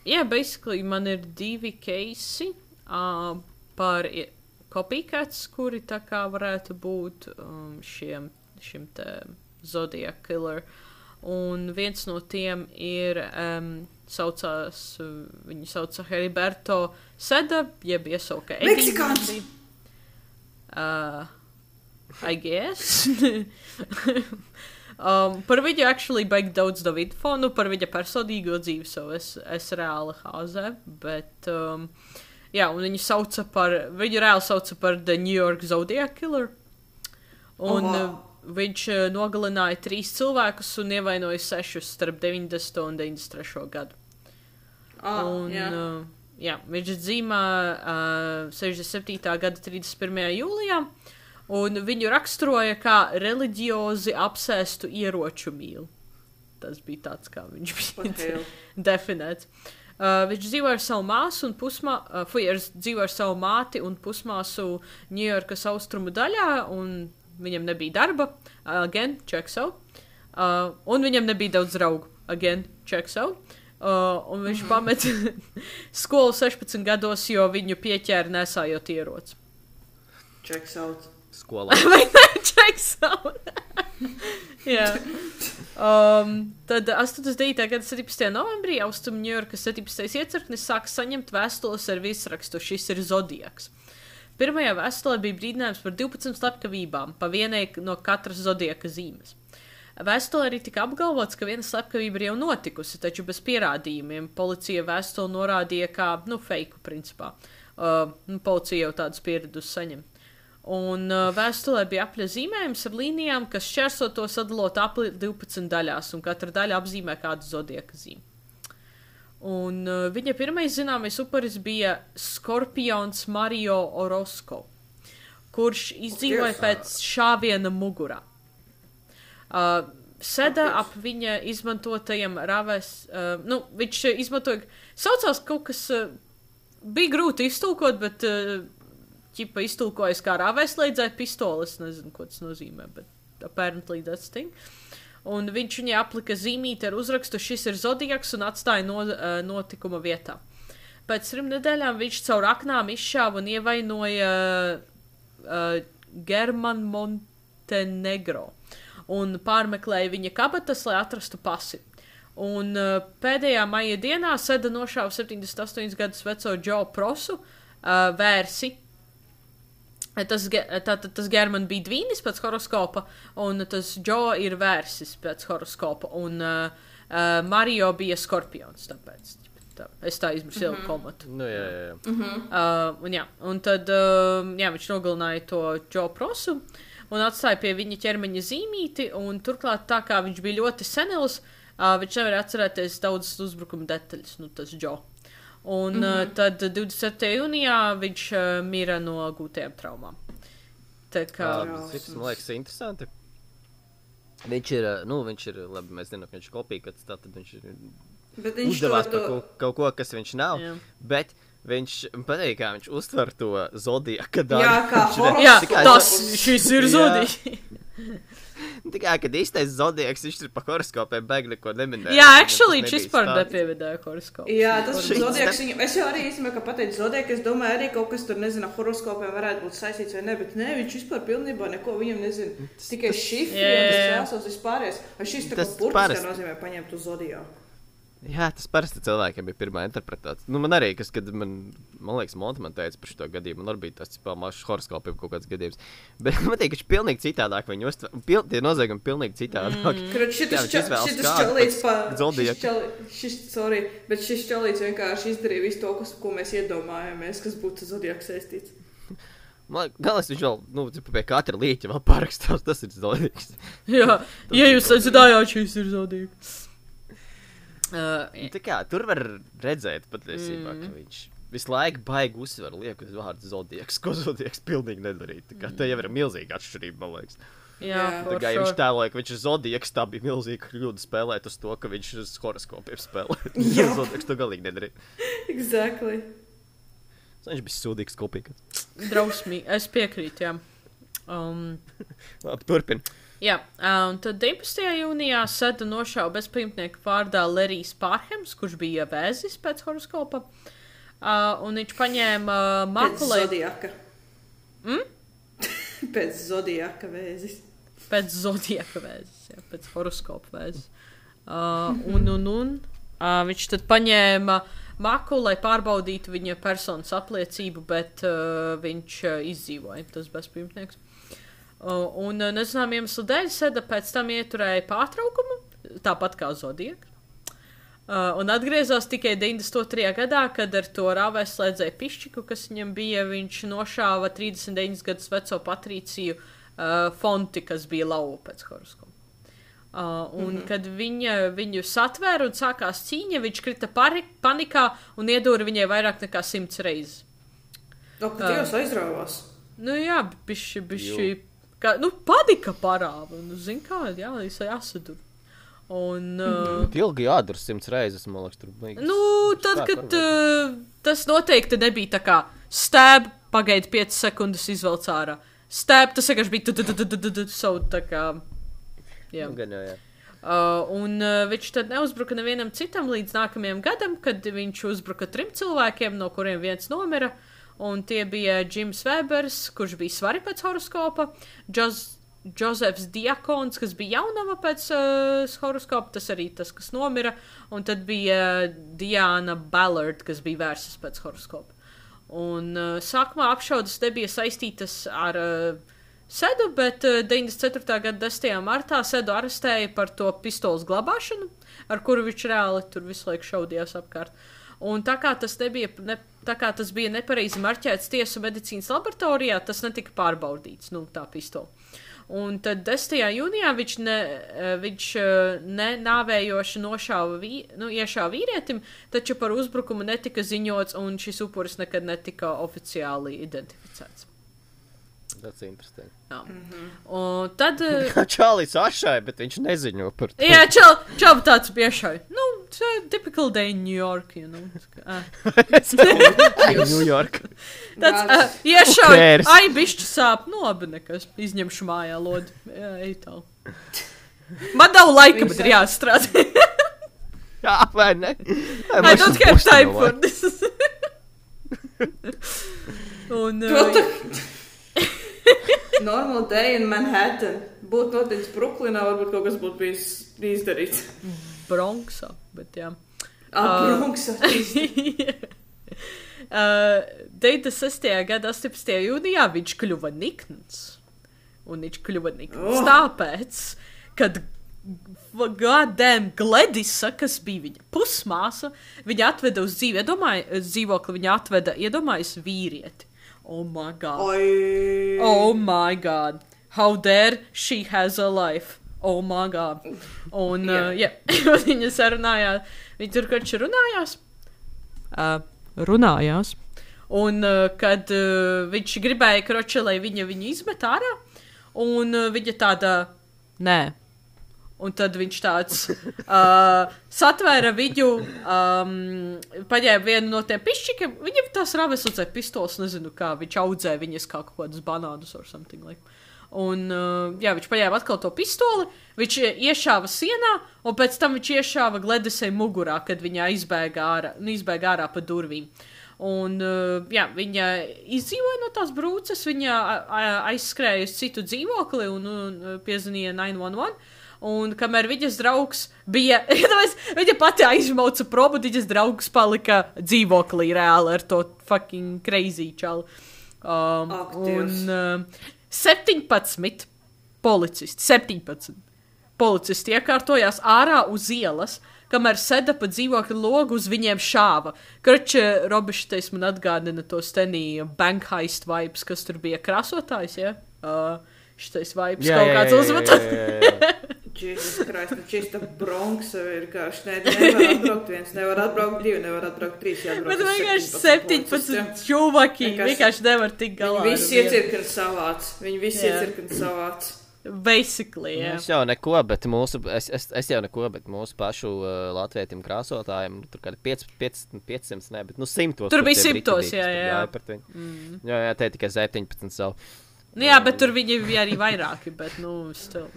jā, basically man ir divi keisi uh, par copycats, kuri tā kā varētu būt um, šiem, šim te Zodiac killer. Un viens no tiem ir, um, saucās, viņu sauca Heriberto Seda, jeb iesauka Eddie Meksikāns! Uh, I guess. um, par viņu actually baigi daudz nav info, nu par viņa personīgo dzīvi savu es, es reāli hāzē, bet, um, jā, un viņu sauca par, viņu reāli sauca par The New York Zodiac Killer. Un Oho. uh, viņš uh, nogalināja trīs cilvēkus un ievainoja sešus starp 90. un 93. gadu. Ah, Un, jā. uh, jā, viņš dzīvo uh, 67. gada 31. jūlijā, un viņu raksturoja kā reliģiozi apsēstu ieroču mīlu. Tas bija tāds, kā viņš bija definēts. Uh, viņš dzīvoja ar savu māsu un pusmā, uh, fuj, ar- dzīvoja ar savu māti un pusmāsu Ņujorkas austrumu daļā, un viņam nebija darba, uh, again, check so. Uh, un viņam nebija daudz draugu, again, check so. Uh, un viņš pameta skolu 16 gados, jo viņu pieķēra nesājot ieroci. Checks out. Skolā. Vai ne? So. Jā. Um, tad 89. gada 17. novembrī Austrum Ņujorkas 17. iecirknis sāka saņemt vēstules ar virsrakstu Šis ir Zodiaks. Pirmajā vēstulē bija brīdinājums par 12 slepkavībām, pa vienai no katras zodiaka zīmes. Vēstulē arī tika apgalvots, ka viena slepkavība ir jau notikusi, taču bez pierādījumiem. Policija vēstuli norādīja kā, nu, fake, principā. Uh, nu, policija jau tādus pieredus saņem. Un uh, vēstulē bija apļa zīmējums ar līnijām, kas šķērsot to sadalot apli 12 daļās, un katra daļa apzīmē kādu zodieka zīmi. Un uh, viņa pirmais zināmais upuris bija Skorpions Mario Orozco, kurš izdzīvoja Dievs! pēc šāviena mugurā. Uh, Seda ap viņa izmantotajiem ravēs, uh, nu, viņš izmantoja, saucās kaut kas, uh, bija grūti iztulkot, bet, uh, ķipa iztulkojas kā rāvēslēdzēja pistoles, nezinu, ko tas nozīmē, bet apparently that's thing. Un viņš viņai aplika zīmīti ar uzrakstu, šis ir zodiaks un atstāja no, uh, notikuma vietā. Pēc trim nedēļām viņš caur aknām izšāva un ievainoja uh, Germanu Montenegro un pārmeklēja viņa kabatas, lai atrastu pasi. Un uh, pēdējā maija dienā Seda nošāva 78 gadus veco Džo Prosu uh, vērsi. Tas, tātad tas Germans bija dvīnis pēc horoskopa, un tas Džo ir vērsis pēc horoskopa, un uh, uh, Mario bija skorpions. Tāpēc tā, es tā izmirsu jau mm -hmm. komatu. Nu, jā, jā. jā. Mm -hmm. Uh, un, jā, un tad uh, jā, viņš nogalināja to Džo Prosu un atstāja pie viņa ķermeņa zīmīti. Turklāt, tā kā viņš bija ļoti senils, uh, viņš nevarēja atcerēties daudzas uzbrukuma detaļas, nu, tas Džo. Un mm -hmm. tad 27. jūnijā viņš uh, mira no gūtajām traumām. Tā kā tas man liekas interesanti. Viņš ir, nu, viņš ir, labi, mēs zinām, ka viņš ir kopīgs, tad viņš ir Bet viņš uzdevās to, par kaut, kaut ko, kas viņš nav. Jā. Bet viņš patīk, kā viņš uztver to zodiju. Jā, kā Jā, Tikai tas šis ir Jā. Tikai, kad īstais zodiaks, viņš tur pa horoskopiem bēg neko neminēja. Jā, actually, šis par stāsts. nepievedēju horoskopu. Jā, tas ir zodiaks. te- Viņam, es jau arī īstenībā, ka pateicu zodiaku, es domāju, arī kaut kas tur, nezinu, horoskopiem varētu būt saistīts vai ne, bet nē, viņš vispār pilnībā neko viņam nezina. Tikai šifri, tas krāsos vispārējais. Vai šis tā kā Tas burtiski parasti. nozīmē paņemt uz zodiju? Jā, tas parasti cilvēkiem bija pirmā interpretācija. Nu, man arī, kas, kad man, man liekas, Monte man teica par šo gadījumu, man arī bija tas pārmārs horoskopiem kaut kāds gadījums. Bet man liekas, ka viņš pilnīgi citādāk viņu uztver. Pil, tie noziegumi pilnīgi citādāk. Mm. Kādu čalīts pēc pa... zodiaka. Šis, šis, sorry, bet šis čalīts vienkārši izdarīja visu to, kas, ko mēs iedomājamies, kas būtu zodiaks saistīts. Man liekas, viņš vēl, nu, tipa pie katra līķa vēl parakstās. Tas ir zodīgs. Jā, ja jūs nezinājāt, šis ir zodīgs. Uh, Nu, Tā kā tur var redzēt patiesībā, mm. ka viņš visu laiku baigi uzsver lieku uz vārdu zodiaks, ko zodiaks pilnīgi nedarīja. Tā kā tā jau ir milzīga atšķirība, man liekas. jā. Tā kā ja viņš sure. tēloja, ka viņš ir zodiaks, tā bija milzīga kļūda spēlēt uz to, ka viņš uz horoskopiem spēlē. Jā. zodiaks to galīgi nedarīja. Exactly. Viņš bija sūdīgs kopīgi. Drausmīgi, es piekrītu, jā. Um, Labi, turpin. Jā, un tad 19. jūnijā Seda nošāva bezpajumtnieku vārdā Lerijs Pārhems, kurš bija vēzis pēc horoskopa. Uh, un viņš paņēma uh, Pēc makulē zodiaka. Mm? Pēc zodiaka vēzis. pēc zodiaka vēzes, jā, pēc horoskopa vēzes. Uh, un, un, un uh, viņš tad paņēma maku, lai pārbaudītu viņa personas apliecību, bet uh, viņš uh, izdzīvoja, tas bezpajumtnieks. Uh, un uh, nezinām iemeslu dēļ Seda pēc tam ieturēja pārtraukumu, tāpat kā Zodiaka. Uh, un atgriezās tikai 92. gadā, kad ar to rāvēs slēdzēja pišķiku, kas viņam bija. Viņš nošāva 39 gadus veco Patrīciju uh, Fonti, kas bija lauva pēc horoskopa. Uh, un, mm -hmm. kad viņa viņu satvēra un sākās cīņa, viņš krita pari, panikā un iedūra viņai vairāk nekā simts reizes. No, ka Dievs aizrāvās. Nu, jā, bišķi, bišķi. Kā, nu, panika parāda. Nu, zin kā, jā, es jāsadur. Un, uh, Ilgi jādara simts reizes, man liekas, tur bija. nu, tad, kad uh, tas noteikti nebija tā kā stēb, pagaidi 5 sekundes izvelc ārā. Stēb, tas vienkārši bija tu- savu tā kā. Jā. Nu, gan jau, jā. Uh, un uh, viņš tad neuzbruka nevienam citam līdz nākamajam gadam, kad viņš uzbruka trim cilvēkiem, no kuriem viens nomira. Un tie bija Jims Webers, kurš bija svari pēc horoskopa, Džos, Jozefs Diakons, kas bija jaunava pēc uh, horoskopa, tas arī tas, kas nomira. Un tad bija Diana Ballard, kas bija vērsis pēc horoskopa. Un uh, sākumā apšaudas nebija saistītas ar uh, Sedu, bet uh, 94. gada 10. martā Sedu arestēja par to pistoles glabāšanu, ar kuru viņš reāli tur visu laiku šaudījās apkārt. Un tā kā tas, nebija, ne, tā kā tas bija nepareizi marķēts tiesu medicīnas laboratorijā, tas netika pārbaudīts, nu, tā pistola. Un tad 10. jūnijā viņš, ne, eh, viņš eh, nenāvējoši nošāva, vī, nu, iešāva vīrietim, taču par uzbrukumu netika ziņots, un šis upuris nekad netika oficiāli identificēts. Tas ir interesanti. Jā. Un tad. eh, Kā Čālijs ašai, bet viņš neziņo par to. Jā, čau, čau tāds piešai. Nu, tā typical day in New York, you know. Uh, New York. tāds, uh, iešauj, cares? ai, bišķi sāp, nu, labi, nekas, izņemšu mājā lodi. Jā, ej tālu. Man nav laika, bet ir jāstrādā. Jā, vai ne? I don't have time for this. Un, uh, Normal day in Manhattan. Būtu noticis Brooklynā, varbūt kaut kas būtu bijis izdarīts. Bronxā, bet jā. Ah, Bronxā. Uh, 96. gada 18. jūnijā viņš kļuva nikns. Un viņš kļuva nikns Oh. tāpēc, kad Gādēm Gledisa, kas bija viņa pusmāsa, viņa atveda uz dzīvi, iedomāj, uz dzīvokli, viņa atveda, iedomājas vīrieti. Oh my god. Oi. Oh my god. How dare she has a life. Oh my god. Un, uh, jā, viņa sarunājās. Viņa tur kaut kā runājās. Uh, runājās. Un, uh, kad uh, viņš gribēja kroči, lai viņa viņu izmet ārā, un uh, viņa tāda, nē. Un tad viņš tāds uh, satvēra viņu, um, paņēma vienu no tiem pišķikiem. Viņam tās raves uzēja pistols, nezinu kā. Viņš audzēja viņas kā kaut kādus banānus or something like. Un, uh, jā, viņš paņēma atkal to pistoli, viņš iešāva sienā, un pēc tam viņš iešāva Gledisai mugurā, kad viņa izbēga ārā, nu, izbēga ārā pa durvīm. Un, uh, jā, viņa izdzīvoja no tās brūces, viņa aizskrēja uz citu dzīvokli un, un piezvanīja 911. Un kamēr viņas draugs bija, iedomājieties, viņa pati aizmauca probu, viņas draugs palika dzīvoklī reāli ar to fucking crazy čalu. Um, Ak, un uh, 17 policisti, 17 policisti iekārtojās ārā uz ielas, kamēr sēda pa dzīvokļa logu uz viņiem šāva. Krača Robišs man atgādina to stenī bank heist vibes, kas tur bija krasotājs, ja? Uh, Šitais vibes kaut kāds uzmetas. Jēzus Kristus, nu čista Bronksa vienkārši. Ne, nevar atbraukt viens, nevar atbraukt divi, nevar atbraukt trīs. jāatbrauc Bet vienkārši 17 policistiem. 17 čūvaki Vienkārši- vienkārši nevar tikt galā. Viņi visi iecirkni savāds. Viņi visi Jā. iecirkni savāds. Basically, jā. Es jau neko, bet mūsu, es, es, es jau neko, bet mūsu pašu uh, latvietim krāsotājiem tur kādi 5, 5, 500, ne, bet nu simtos. Tur bija tie simtos, brikadītes jā, tur jā. par viņu. Mm. Jā, jā, te tikai 17 savu. Nu jā, bet tur viņi bija arī vairāki, bet, nu, still.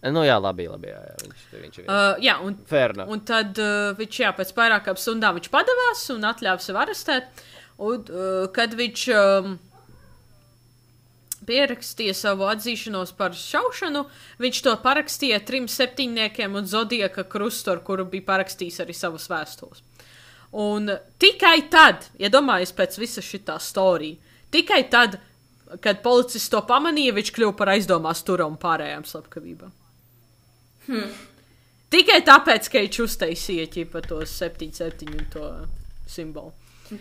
Nu jā, labi, labi, jā, jā. Viņš, viņš ir. Uh, jā, un enough. Un tad uh, viņš, jā, pēc vairākām stundām viņš padavās un atļāva sev arestēt. Un, uh, kad viņš um, pierakstīja savu atzīšanos par šaušanu, viņš to parakstīja trim septiņniekiem un Zodieka krustu, ar kuru bija parakstījis arī savas vēstules. Un tikai tad, iedomājieties, pēc visa šī storija, tikai tad, kad policists to pamanīja, viņš kļuva par aizdomās turu un pārējām slepkavībām. Tikai tāpēc, ka viņš uztaisīja ķipa to 7-7 un to simbolu.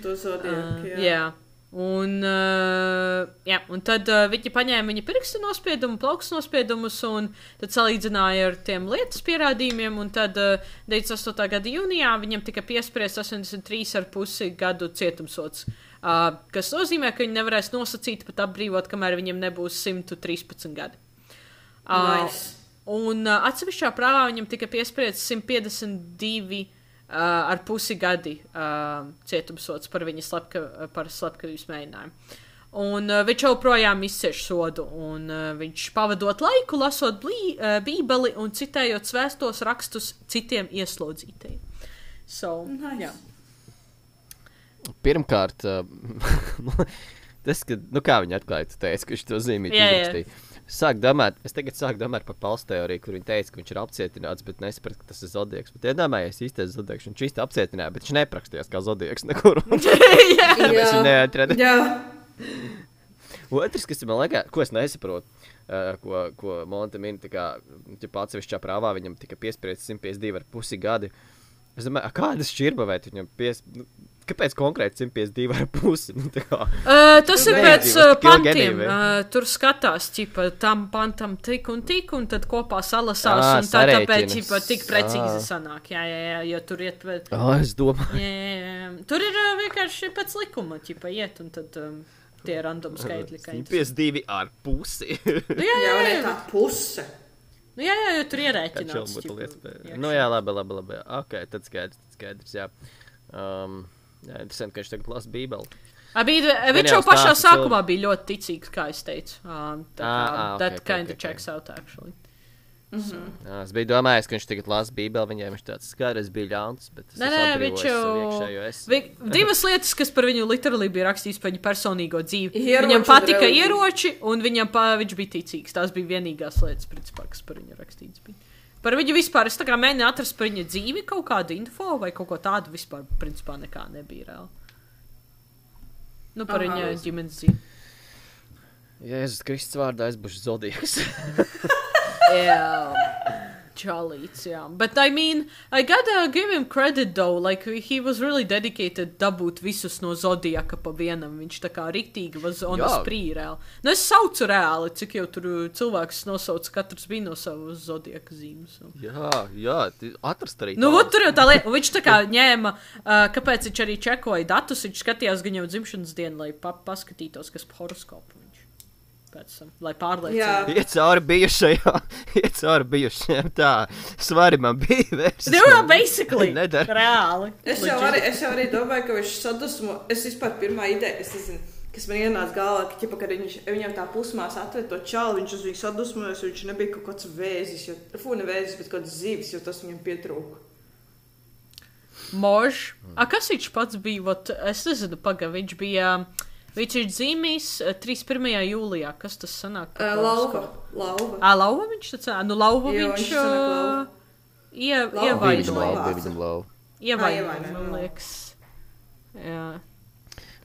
To zodiaku, Uh, jā. jā. Un, uh, jā, un tad uh, viņi paņēma viņa pirkstu nospiedumu, plaukstu nospiedumus, un tad salīdzināja ar tiem lietas pierādījumiem. Un tad uh, 98. gada jūnijā viņam tika piespriests 83,5 gadu cietumsots. Uh, kas nozīmē, ka viņi nevarēs nosacīt pat atbrīvot, kamēr viņam nebūs 113 gadi. Uh, Nice. Un uh, atsevišķā prāvā viņam tika piespriests 152 uh, ar pusi gadi uh, cietumsots par viņa slepka, par slepkavības mēģinājumu. Un uh, viņš joprojām izcieš sodu, un uh, viņš pavadot laiku, lasot blī, uh, bībeli un citējot svēstos rakstus citiem ieslodzītajiem. So, Nice. jā. Pirmkārt, uh, tas, ka, nu kā viņi atklāja, tu teici, ka viņš to zīmīgi Jā, jā. Sāk domāt, es tagad sāku domāt par Pauls teoriju, kur viņi teica, ka viņš ir apcietināts, bet nesapratu, ka tas ir zodiaks. Bet iedomājieties, īstais zodiaks, viņš īsti apcietināja, bet viņš neprakstījās kā zodiaks nekur. Tāpēc viņš neatrada. Jā. Otrs, kas man liekas, ko es nesaprotu, uh, ko, ko Monte min, tā kā ja pats atsevišķā prāvā viņam tika piespriests 152,5 gadi. Es domāju, kāda šķirba vai viņam pies... Nu, kāpēc konkrēti 152,5? Nu, tā kā, Uh, tas ir pēc uh, pantiem. Uh, tur skatās, ķipa, tam pantam tik un tik, un tad kopā salasās. Ā, un tā, tāpēc, ķipa, tik precīzi Ā. sanāk. Jā, jā, jā, jo tur iet pēc. oh, es domāju, Jā, jā, jā. Tur ir uh, vienkārši pēc likuma, ķipa, iet, un tad. Um, tie random skaitļi. kā interesanti. 52 ar pusi. Nu, jā, Jā, jā, jā, tā puse. nu, jā, jā, jo tur ierēķināts. šau būtu ķipa, lietas. Nu jā, labi, labi, labi. Ok, tad skaidrs, tad skaidrs, jā. Um, interesanti, ka viņš tagad lasa bībeli. Bija, viņš jau pašā sākumā bija ļoti ticīgs, kā es teicu. Um, tā kā ā, ok, that ok, kind ok, of checks out, actually. Jā, es biju domājis, ka viņš tagad lasa bībeli, viņai viņš tāds skaidrs bija ļauns, Nē, nē, viņš jau. es. Vi, divas lietas, kas par viņu literāli bija rakstīts par viņa personīgo dzīvi. Ieroči viņam patika ieroči, un viņam pa, viņš bija ticīgs. Tās bija vienīgās lietas, principā, kas par viņu rakstīts. Bija. Par viņu vispār es mēģināju atrast par viņa dzīvi kaut kādu info vai kaut ko tādu. Vispār, principā, nekā nebija reāli. Nu, par Aha. viņa ģimenes dzīvi. Jēzus Kristus vārdā es būšu zodīgs. Yeah. Charlīts, jā. But I mean, I gotta give him credit though, like he was really dedicated dabūt visus no Zodiaka pa vienam. Viņš tā kā riktīgi was on the Jā. spree reāli. Nu, es saucu reāli, cik jau tur cilvēks nosauc, katrs bija no savas Zodiaka zīmes. So. jā, jā, ti- atrast arī. Nu, vot tur jau tā lieta, un viņš tā kā ņēma, uh, kāpēc viņš arī čekoja datus, viņš skatījās gan jau dzimšanas dienu, lai pa paskatītos, kas pa horoskopu pēc tam, lai pārliecinātu. Iet cauri bijušajā, iet cauri bijušajiem. Tā, svari man bija vērsts. Nu, jā, basically. Nedara. Reāli. Es jau, arī, es jau arī domāju, ka viņš sadusmo. Es vispār pirmā ideja, es nezinu, kas man ienāca galvā, ka, ķipa, kad viņš, viņam tā pusmās atved to čālu, viņš uz viņu sadusmojas, viņš nebija kaut kāds vēzis, jo, fu, ne vēzis, bet kaut kāds zīves, jo tas viņam pietrūka. Mož. A, kas viņš pats bija? Vot, es nezinu, pagaidi. Viņš bija. Viņš ir eh, 31. jūlijā. Kas tas sanāk? Uh, lauva. Lauva. Ā, lauva viņš tāds - nu, lauva Jo, viņš. viņš sanāk uh, ievainoja. Ievainoja. man jā. liekas. Jā.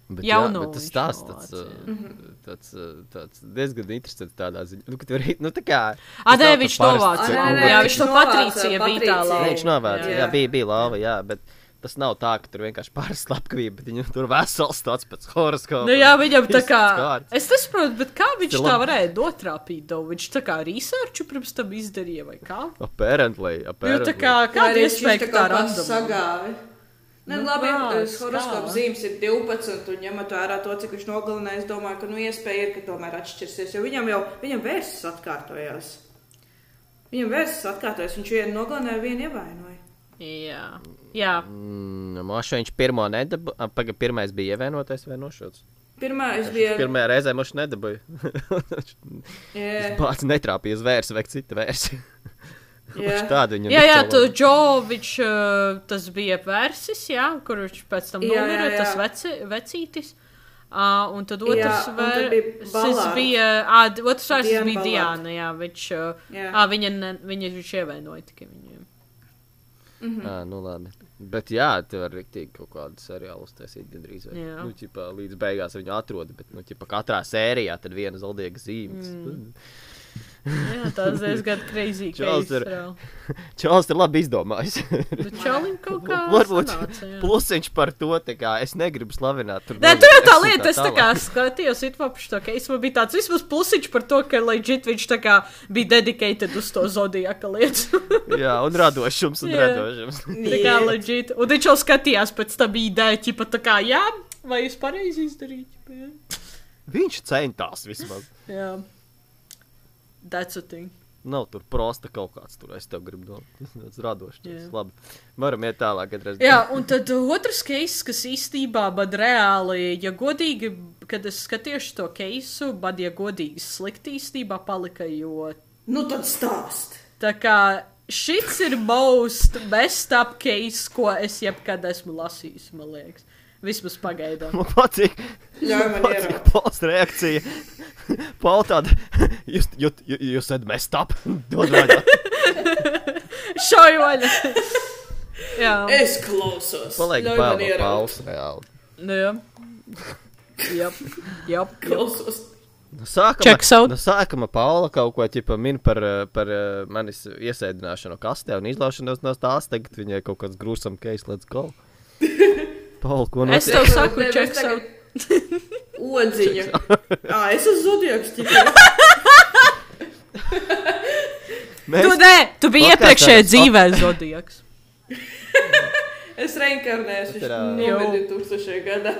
Bet, jā, bet tas stāsts tāds, novāc, uh, tāds, uh, tāds diezgan interesants tādā ziņā. Nu, ka tur ir, nu, tā kā. Tas nē, nav viņš tā to parasts vāca. Ā, nē, cilvēks. nē, Jā, viņš to novāca Patricija bija tā lauva. Viņš novāca. Jā. bija, bija lauva, jā, bet tas nav tā, ka tur vienkārši pāris slepkavība, bet viņam tur vesels tāds pēc horoskopa. Nu, jā, viņam tā kā. tas kārts. Es nesaprotu, bet kā viņš ir tā varēja dotrāpīt? Dau? Viņš tā kā researchu pirms tam izdarīja vai kā? Apparently, Nu, apparently. tā kā, Vai arī viņš iespēja, ka tā kaut kā random? sagāvi. Ne, Nu, nu, labi, kā, tas horoskops kā? zīmes ir 12, un ņemot vērā to, cik viņš nogalināja, es domāju, ka, nu, iespēja ir, ka tomēr atšķirsies, jo viņam jau, viņam vērsis atkārtojās. Viņam vērsis atkārtojās, viņš vienu nogalināja, vienu ievainoja. Jā, jā. Mm, Moša viņš pirmo nedabūja. Pagaidām, pirmais bija ievienotais vai nošauts. Pirmā es biju. Pirmajā reizē moša nedabūja. Jā, Pats netrāpīja uz vērsu vai citu vērsu. jā. Tādu viņam Jā, jā, izcēlās. tu, Džo, viņš, uh, tas bija vērsis, jā, kur viņš pēc tam Jā, nomira, jā, jā. tas veci, vecītis. Uh, un tad otrs Jā, bija vērsis Ballard. bija, ā, otrs vērsis bija. Diana, jā, viņš, uh, Jā. ā, viņa, ne, viņa, viņš ievainoja tikai viņu. Mhm. Ah, nu labi. Bet jā, tu vari rīktīgi kaut kādu seriālu uztaisīt gandrīz. Vai. Jā. Nu, ķipā, līdz beigās viņu atrod, bet nu, ķipā, katrā sērijā tad viena zaldīga zīme. Mm. Jā, tas diezgan crazy. Čāls case, ir- ir labi izdomājis. Bet Čalim kaut kā Varbūt sanāca, plusiņš par to, tā kā es negribu slavināt. tur Nē, tur jau tā lieta, es tā kā skatījos, it kā par šo keisu. Man bija tāds vismaz plusiņš par to, ka legit viņš tā kā bija dedicated uz to zodiaka lietu. Jā, un radošums, un Jā. radošums. tā kā legit. Un viņš jau skatījās pēc tam ideja, ķipa tā kā, jā, vai es pareizi Jā. Viņš centās vismaz. jā. That's a thing. Nav tur prosta kaut kāds tur, es tev gribu domāt. Tas ir radošs. Tas Labi. Varam iet tālāk. Katreiz. Jā, un tad otrs case, kas īstenībā, bet reāli, ja godīgi, kad es skatījos to keisu, bet ja godīgi slikti īstenībā palika, jo Nu, tad stāst. Tā kā šis ir most best up case, ko es jebkad esmu lasījis, man liekas. Vismaz pagaidām. Man patīk. Ļauj man patīk. Pauls reakcija. Paul tāda, jūs, jūs, jūs esat messed up. Dod vaļā. Šauju vaļā! jā, Es klausos. Man bail no. Pauls reāli. nu jā. Jā, jā. Klausos. No sākuma, Checks out. no sākuma Paula kaut ko ķipa min par, eh, par eh, manis iesēdināšanu kastē un izlaušanos no tās. Tagad viņai kaut kāds grūsam case, let's go. Paul, ko Es notiek? tev saku, tagad- out. Odziņa. Ā, es esmu zodiaks tikai. Tu Mēs, nē, tu biji iepriekšējā dzīvē zodiaks. Es reinkarnēju, Tas viņš ir, ā, nomira 2000. gadā.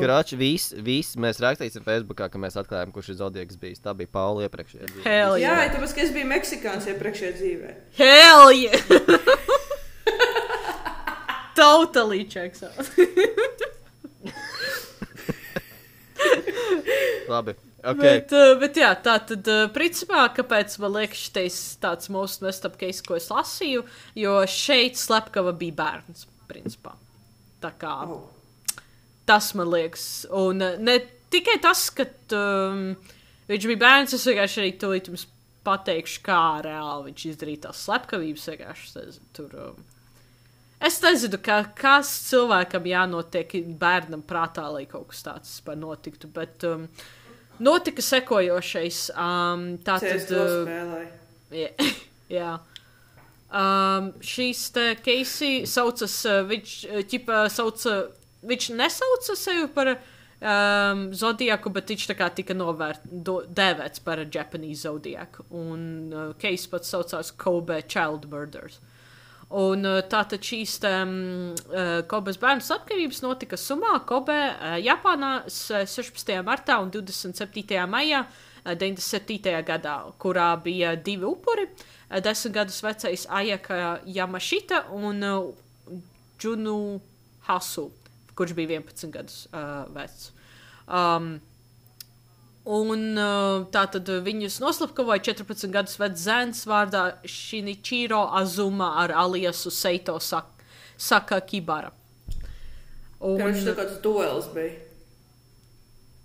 Kroč, viss, vis, mēs rakstīsim Facebookā, ka mēs atklājām, kurš ir Zodiaks bijis. Tā bija Paula iepriekšējā dzīvē. Hell Jā, yeah. tāpēc, ka es biju Meksikāns iepriekšējā dzīvē. Hell yeah! Totally checks out. Labi. Okay. Bet, uh, bet jā, tā tad, uh, principā, kāpēc man liekas, šis tāds mūsu nestapkais, ko es lasīju, jo šeit slepkava bija bērns, principā. Tā kā Oh. tas man liekas, un uh, ne tikai tas, ka um, viņš bija bērns, es vienkārši arī to jums pateikšu, kā reāli viņš izdarīja tās slepkavības, vienkārši tur. Um, Es nezinu, kā, kas cilvēkam jānotiek bērnam prātā, lai kaut kas tāds vispār notiktu, bet um, notika sekojošais. Um, tā tad. Uh, jā. jā. Um, šīs te Keisī saucas, uh, viņš, uh, ķipa, sauca, viņš nesauca sevi par um, zodiaku, bet viņš tā kā tika novērt, do, dēvēts par Japanese zodiaku. Un uh, Keis pats saucās Kobe Child Murders. Un uh, tātad šīs te, um, uh, Kobes bērnu slepkavības notika Sumā, Kobe, uh, Japānā s- 16. martā un 27. maijā uh, 97. gadā, kurā bija divi upuri desmit gadus vecais Ajaka Yamashita un Džunu Hasu, kurš bija 11 gadus uh, vecs. Um, Un uh, tā tad viņus noslapkavoja 14 gadus vecs zēns vārdā Shinichiro Azuma ar aliesu Seito Sak Saka Kibara. Un, Viņš tā kāds duels bija.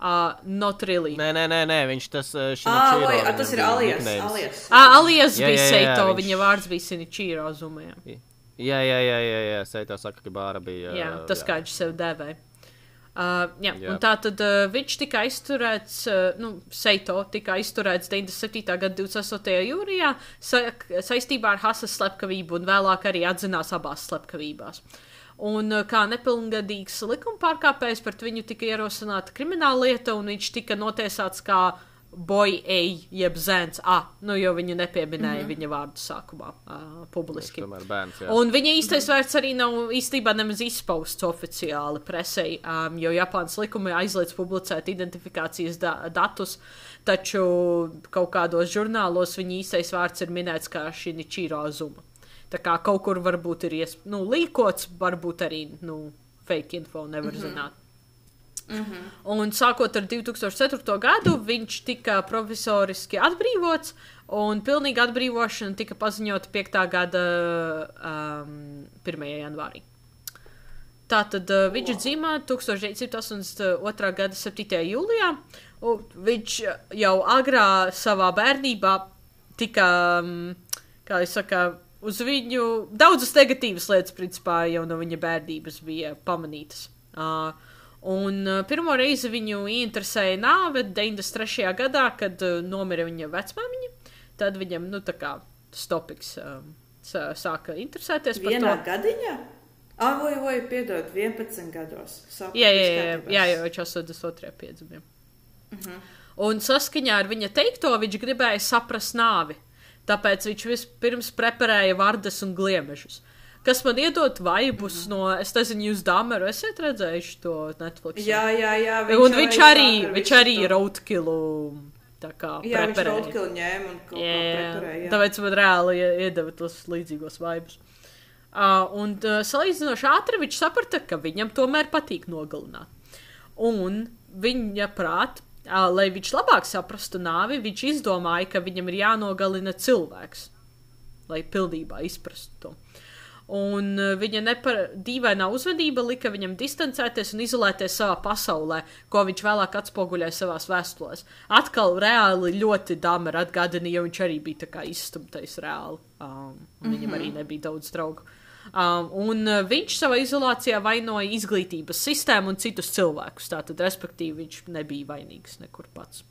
uh, not really. Nē, nē, nē, nē, viņš tas uh, Ah, Shinichiro, vai, ah, viņam tas ir nicknames. alias. Ah, alias Jā, bija jā, jā, Seito, viņš- viņa vārds bija Shinichiro Azuma. Jā, Jā, jā, jā, jā, jā. Seitā saka, ka bāra bija. jā uh, tas kā viņš sev dēvēja. Uh, jā, Jā. tā tad uh, viņš tika aizturēts, uh, nu, Seito tika aizturēts 97. gada 28. jūlijā sa saistībā ar Hasas slepkavību un vēlāk arī atzinās abās slepkavībās. Un uh, kā nepilngadīgs likuma pārkāpējs pret viņu tika ierosināta krimināla lieta, un viņš tika notiesāts kā boy A, jeb zēns A, nu, jo viņu nepieminēja mm -hmm. viņa vārdu sākumā uh, publiski. Tomēr bērns. Jā. Un viņa īstais vārds arī nav īstenībā nemaz izpausts oficiāli presē, um, jo Japānas likumi aizliedz publicēt identifikācijas da datus, taču kaut kādos žurnālos viņa īstais vārds ir minēts kā Shinichiro Azuma. Tā kā kaut kur varbūt ir ies, nu, līkots, varbūt arī nu, fake info, nevar mm -hmm. zināt. Un sākot ar 2004. gadu, viņš tika provisoriski atbrīvots, un pilnīga atbrīvošana tika paziņota 5. gada um, 1. janvārī. Tātad uh, viņš dzimta 1982. gada 7. jūlijā. Viņš jau agrā savā bērnībā tika, um, kā jau saka, uz viņu daudzas negatīvas lietas, principā, jau no viņa bērnības bija pamanītas. Uh, Un uh, pirmo reizi viņu interesēja nāve 93. gadā, kad uh, nomira viņa vecmāmiņa. Tad viņam, nu, tā kā stopiks um, sā, sāka interesēties par Vienā to. gadiņā? Ah, vai, vai, piedod, 11 gados. Sapratu, Jā, jā, jā, kārtībā. jā, jo viņš 82. piedzimta. Un saskaņā ar viņa teikto, viņš gribēja saprast nāvi. Tāpēc viņš vispirms preparēja vardas un gliemežus. Kas man iedod vaibus no, es nezinu, jūs dāmeru esat redzējuši to Netflix? Jā, jā, jā. un viņš arī, vakar viņš arī to- roadkillu tā kā Jā, viņš roadkill ņēma un kaut kā Jā, preparēja. tāpēc man reāli ie- iedeva tos līdzīgos vaibus. Uh, un uh, salīdzinoši ātri viņš saprata, ka viņam tomēr patīk nogalināt. Un viņa prāt, uh, lai viņš labāk saprastu nāvi, viņš izdomāja, ka viņam ir jānogalina cilvēks, lai pilnībā izprastu to. Un uh, viņa nepar... dīvainā uzvedība lika viņam distancēties un izolēties savā pasaulē, ko viņš vēlāk atspoguļoja savā vēstulēs. Atkal reāli ļoti dāmera atgādina, jo viņš arī bija tā kā izstumtais reāli. Um, viņam arī nebija daudz draugu. Um, un uh, viņš savā izolācijā vainoja izglītības sistēmu un citus cilvēkus. Tātad, respektīvi, viņš nebija vainīgs nekur pats.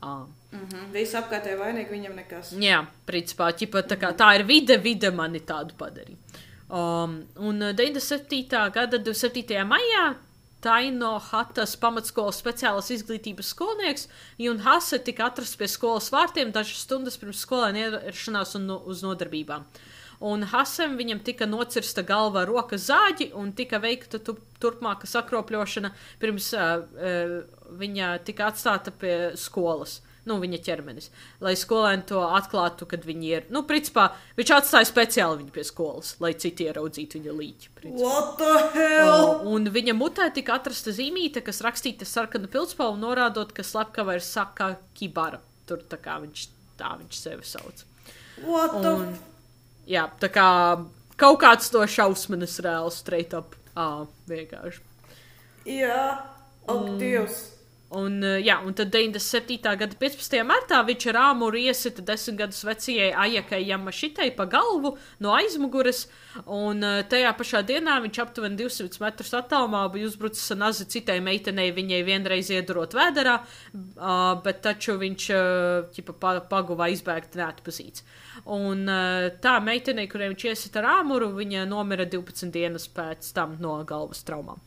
Um, Mhm, Visi apkārtēji vainīgi, viņam nekas. Jā, principā ķipa, tā, kā, tā ir vide, vide mani tādu padarīja. Um, un uh, 97. gada 27. maijā Taino Hatas pamatskolas speciālas izglītības skolnieks un Hase tika atrasts pie skolas vārtiem dažas stundas pirms skolēna ierašanās un no, uz nodarbībām. un Hasem viņam tika nocirsta galva ar rokas zāģi un tika veikta tu, turpmāka sakropļošana pirms uh, uh, viņa tika atstāta pie skolas. Nu, viņa ķermenis. Lai skolēni to atklātu, kad viņi ir. Nu, principā, viņš atstāja speciāli viņu pie skolas, lai citi ieraudzītu viņa līķi. principā. What the hell? O, Un viņa mutē tika atrasta zīmīte, kas rakstīta sarkana pilspalva, norādot, ka slepkava ir Saka Kibara. Tur tā kā viņš, tā viņš sevi sauc. Un, jā, tā kā kaut kāds to šausmas reāls straight up. Ā, vienkārši. Jā, ak, Dievs. Un, uh, jā, un tad 97. gada 15. martā viņš ar āmuru iesita desmit gadus vecajai Ajakai Jamašitai pa galvu no aizmugures, un uh, tajā pašā dienā viņš aptuveni 200 metrus attālumā bija uzbrucis nazi citai meitenei, viņai vienreiz iedurot vēderā, bet taču viņš uh, ķipa, pa, paguva izbēgt neatpazīts. Un tā meitenei, kurai viņš iesita ar āmuru, viņa nomira 12 dienas pēc tam no galvas traumām.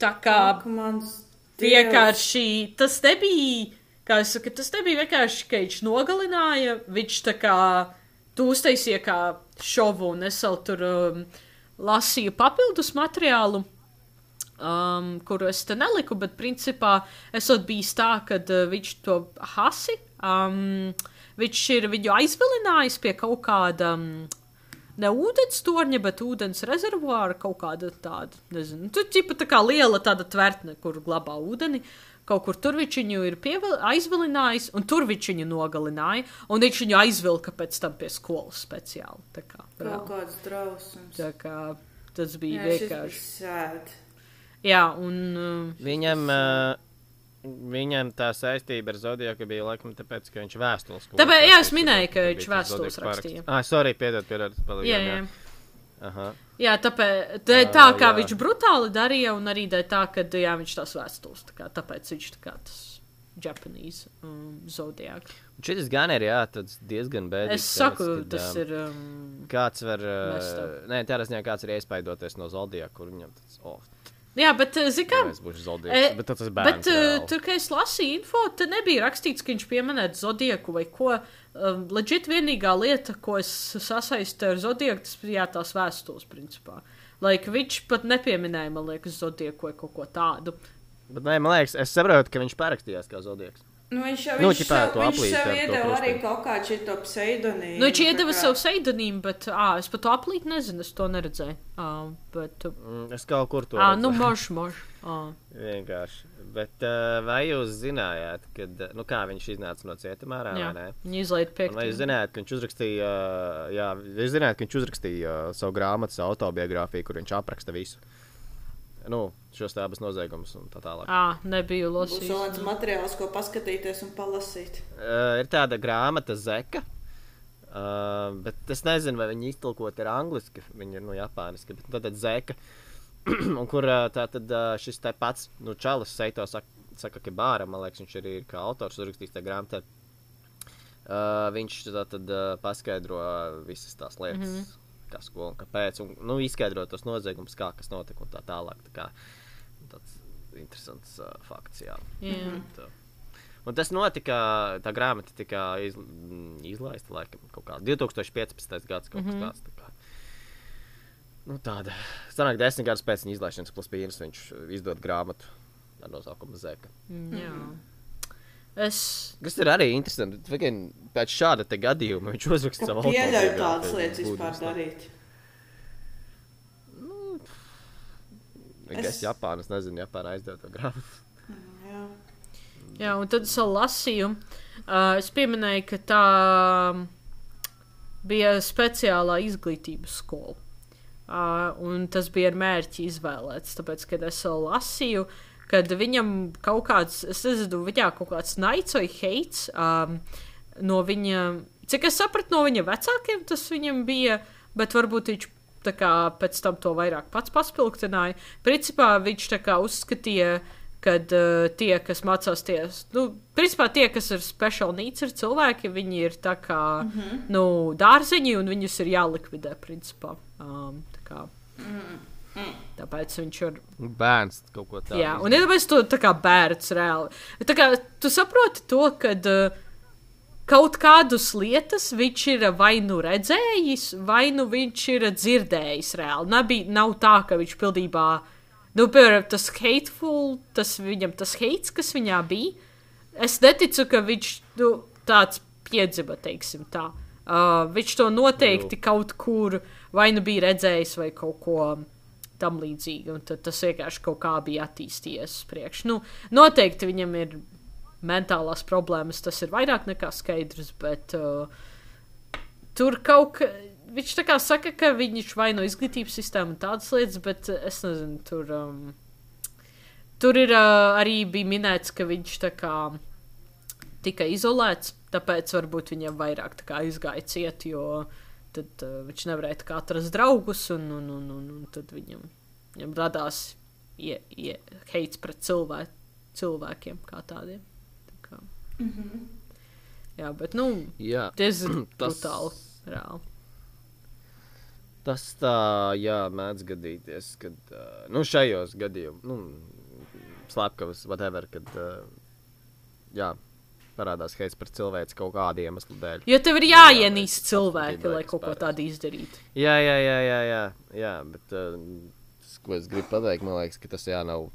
Tā kā Ak, mans vienkārši tas nebija, kā es saku, tas nebija vienkārši, ka viņš nogalināja, viņš tā kā tu uztaisīja kā šovu, un es vēl tur um, lasīju papildus materiālu. Um, kuru es te neliku, bet principā esot bijis tā, ka uh, viņš to hasi, um, viņš ir viņu aizvilinājis pie kaut kāda, um, ne ūdens torņa, bet ūdens rezervuāra, kaut kāda tāda, nezinu, tu ķipa tā kā liela tāda tvertne, kur glabā ūdeni. Kaut kur tur viņu ir pievel, aizvilinājis, un tur viņu nogalināja, un viņš viņu aizvilka pēc tam pie skolas speciāli. Tā kā, Kaut kāds drausums. tā kā tas bija Jā, vienkārši. Jā, un uh, Viņam, uh, viņam tā saistība ar Zodiju bija laikam tāpēc, ka viņš vēstules. ko Tāpēc, jā, es rakstīja, minēju, ka viņš vēstules rakstīja. Ah, sorry, piedod, piedod. palīdz, jā, jā. Aha. Jā, tāpēc tā, tā kā jā. viņš brutāli darīja, un arī tā, ka jā, viņš tās vēstules, tā kā, tāpēc viņš tā kā tas Japanese um, zodiāk. Šis gan ir jā, diezgan bēdīgs. Es saku, stāsts, kad, tas um, ir. Um, Kāds var. Uh, nē, tādā ziņā kāds ir iespaidoties no Zodija, kur viņam tas. Oh, jā, bet, es būšu E, Zodijs. Bet tas ir bērns. Bet uh, reāli. tur, kad es lasīju info, tad nebija rakstīts, ka viņš pieminēja zodieku vai ko. Um, Leģit vienīgā lieta, ko es sasaistu ar zodieku, tas bija jā, tās vēstules, principā. Lai like, viņš pat nepieminēja, man liekas, zodieku vai kaut ko tādu. Bet, nē, man liekas, es saprotu, ka viņš parakstījās kā Zodijs. Nu, viņš jau Nu, viņš ķipā, sev, to viņš aplīti sev iedeva arī kaut kādu šito pseidonīmu. Nu, viņš iedeva kā- savu seidonīmu, bet ā, es par to aplīt nezinu, es to neredzēju. Ā, bet, Mm, es kaut kur to ā, redzu. nu, mož, mož. Ā. Vienkārši. Bet uh, vai jūs zinājāt, kad, nu kā viņš iznāca no cietuma ārā? Jā, viņi izlaiž Un Vai jūs zinājāt, ka viņš uzrakstīja, uh, jā, jūs zinājāt, ka viņš uzrakstīja uh, savu grāmatu, savu autobiogrāfiju, kur viņš apraksta visu? Nu, šos tādus noziegumus un tā tālāk. Ā, nebiju lasījis. vēl viens materiāls, ko paskatīties un palasīt. Uh, ir tāda grāmata, Zeka. Uh, bet es nezinu, vai viņi iztulkot ir angliski, viņi ir no Japāniski. Bet tad Zeka, un kur tā tad uh, šis te pats, nu, Čalis Seito saka, saka ka Bāra, man liekas, viņš arī ir kā autors uzrakstījis tajā grāmatā. Uh, viņš tā tad uh, paskaidro visas tās lietas, mm -hmm. Kas ko un kāpēc, un nu, izskaidro tos noziegumus, kā kas notika un tā tālāk. Tā kā, tāds interesants uh, fakts, jā. Jā. Tā. Un tas notika, tā grāmata tika iz, mm, izlaista laikam kaut kā 2015. gads, kaut kas Mhm. tāds. Tā kā. Nu, tāda. Sanāk, desmit gadus pēc viņa izlaišanas, plus pīns, viņš izdod grāmatu ar nosaukumu Zeka. Mm, Jā. Es. Kas ir arī interesanti. Tikai pēc šāda te gadījuma viņš uzraksta savu Pieļauj tādas lietas vispār Būdams, tā. darīt. Es Es- Japānu, es nezinu, Japāna aizdeva to grāmatu. Jā. Jā, un tad es lasīju. Uh, es pieminēju, ka tā bija speciālā izglītības skola. Uh, un tas bija ar mērķi izvēlēts. Tāpēc, kad es lasīju, kad viņam kaut kāds, es nezinu, viņā kaut kāds naids vai heits um, no viņa, cik es sapratu, no viņa vecākiem tas viņam bija, bet varbūt viņš tā kā pēc tam to vairāk pats paspilgtināja. Principā viņš tā kā uzskatīja, kad uh, tie, kas mācās ties, nu, principā tie, kas ir special needs, ir cilvēki, viņi ir tā kā, mm -hmm. nu, dārziņi, un viņus ir jālikvidē, principā. Um, tā kā. Tāpēc viņš ir. Bērns kaut ko tādu. Jā, un iedomājieties to tā kā bērns reāli. Tā kā tu saproti to, ka uh, kaut kādas lietas viņš ir vai nu redzējis, vai nu viņš ir dzirdējis reāli. Nebija, nav tā, ka viņš pilnībā, nu, piemēram, tas hateful, tas viņam, tas hates, kas viņā bija. Es neticu, ka viņš nu, tāds piedzima, teiksim tā. Uh, viņš to noteikti kaut kur vai nu bija redzējis, vai kaut ko tam līdzīgu. Un tad tas vienkārši kaut kā bija attīstījies uz priekšu. Nu, noteikti viņam ir mentālās problēmas, tas ir vairāk nekā skaidrs, bet uh, tur kaut kā. Viņš tā kā saka, ka viņš vaino izglītības sistēmu un tādas lietas, bet es nezinu, tur. Um, tur ir uh, arī bija minēts, ka viņš tā kā tika izolēts, tāpēc varbūt viņam vairāk izgāja ciet, jo tad uh, viņš nevarēja atrast draugus, un, un, un, un, un tad viņam, viņam radās ie, ie, heits pret cilvē, cilvēkiem kā tādiem. Tā kā. Mm -hmm. Jā, bet nu, Jā. diezgan brutāli. Reāli. Tas tā, jā, mēdz gadīties, kad uh, nu, šajos gadījumos, nu, slepkavas, whatever, kad, uh, jā, parādās heits par cilvēku kaut kādu iemeslu dēļ. Jo tev ir jāienīst cilvēki, lai kaut ko tādu izdarītu. Jā, jā, jā, jā, jā, jā bet uh, tas, ko es gribu pateikt, man liekas, ka tas jā, nav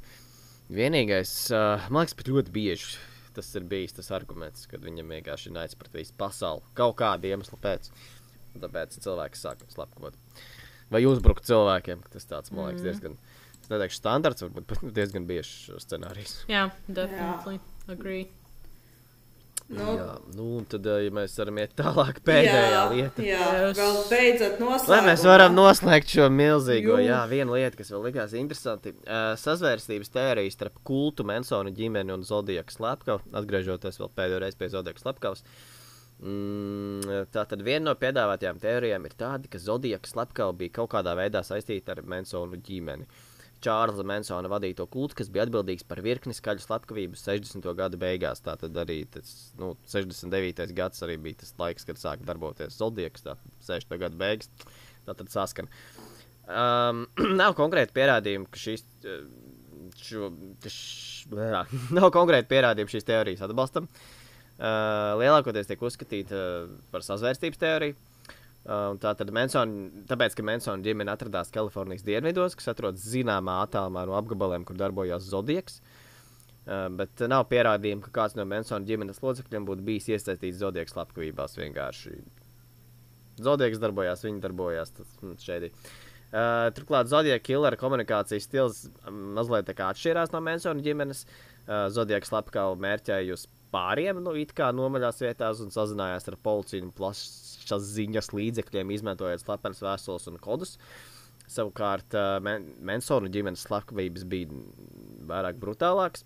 vienīgais. Uh, man liekas, pat ļoti bieži tas ir bijis tas arguments, kad viņam vienkārši ir naids pret visu pasauli kaut kādu iemeslu pēc. Tāpēc cilvēks sāk slepkavot. Vai uzbrukt cilvēkiem, tas tāds, man liekas, mm. diezgan. Es neteikšu standarts, varbūt diezgan biežs scenārijs. Jā, definitely. Jā. Agree. Nu, jā, nu, tad, ja mēs varam iet tālāk, pēdējā jā, lieta. Jā, vēl beidzot noslēgt. Lai mēs varam noslēgt šo milzīgo, Jū. jā, viena lieta, kas vēl likās interesanti. Uh, sazvērstības teorijas starp kultu, Mensonu ģimeni un Zodiakas slepkavu, atgriežoties vēl pēdējo reizi pie Zodiakas slepkavas. Mm, tā tad viena no piedāvātajām teorijām ir tāda, ka Zodiakas slepkava bija kaut kādā veidā saistīta ar Mensonu ģimeni. Uh, Čārlza Mansona vadīto kultu, kas bija atbildīgs par virkni skaļu slepkavību 60. gada beigās. Tā tad arī tas nu, 69. gads arī bija tas laiks, kad sāka darboties Zodieks, tā 60. gada beigas. Tā tad saskan. Um, nav konkrēti pierādījumi, ka šīs. Šo, ka š, jā, nav konkrēti pierādījumi šīs teorijas atbalstam. Uh, lielākoties tiek uzskatīta uh, par sazvērstības teoriju. Uh, tā tad Mansona, tāpēc, ka Mansona ģimene atradās Kalifornijas dienvidos, kas atrodas zināmā attālumā no apgabaliem, kur darbojās Zodiaks. Uh, bet nav pierādījumu, ka kāds no Mansona ģimenes locekļiem būtu bijis iesaistīts Zodiaks slepkavībās. Vienkārši Zodiaks darbojās, viņi darbojās. Tas, šeit. Uh, turklāt Zodiaka killera komunikācijas stils mazliet atšķirās no Mansona ģimenes. Uh, Zodiaka slepkava mērķēja uz pāriem, nu, it kā nomaļās vietās un sazinājās ar policiju un plašs plašas ziņas līdzekļiem, izmantojot slepenas vēstules un kodus. Savukārt uh, Mansona ģimenes slepkavības bija vairāk brutālākas.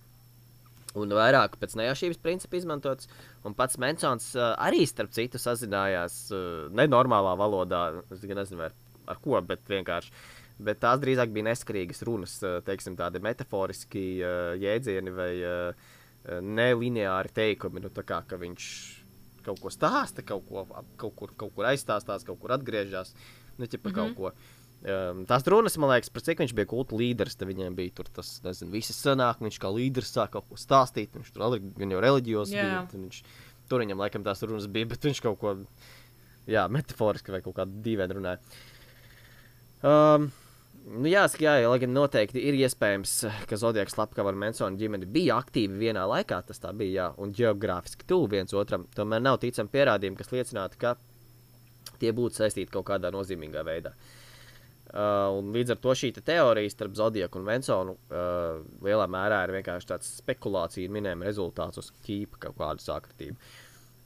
Un vairāk pēc nejaušības principa izmantots. Un pats Mansons arī, starp citu, sazinājās nenormālā valodā. Es nezinu, ar, ar ko, bet vienkārši. Bet tās drīzāk bija neskarīgas runas, teiksim, tādi metaforiski jēdzieni vai nelineāri teikumi. Nu, kā, ka viņš kaut ko stāsta, kaut, ko, kaut, kur, kaut kur aizstāstās, kaut kur atgriežas. Nu, ķipa, mm -hmm. kaut ko. Um, tās runas, man liekas, par cik viņš bija kulta līderis. Tad viņiem bija tur tas, nezinu, visas sanāk, viņš kā līderis sāk kaut ko stāstīt. Viņš tur gan jau reliģijos yeah. bija. Viņš, tur viņam laikam tās runas bija, bet viņš kaut ko, jā, metaforiski vai kaut kādā dīvaini runāja. Um, Nu, jāsaka, jā, lai gan noteikti ir iespējams, ka Zodiaks Lapkava un Mansona ģimene bija aktīvi vienā laikā, tas tā bija, jā, un geogrāfiski tuvu viens otram. Tomēr nav ticami pierādījumi, kas liecinātu, ka tie būtu saistīti kaut kādā nozīmīgā veidā. Uh, līdz ar to šī te teorija starp Zodieku un Mansonu uh, lielā mērā ir vienkārši tāds spekulāciju minējuma rezultāts uz ķīpa kaut kādu sakritību.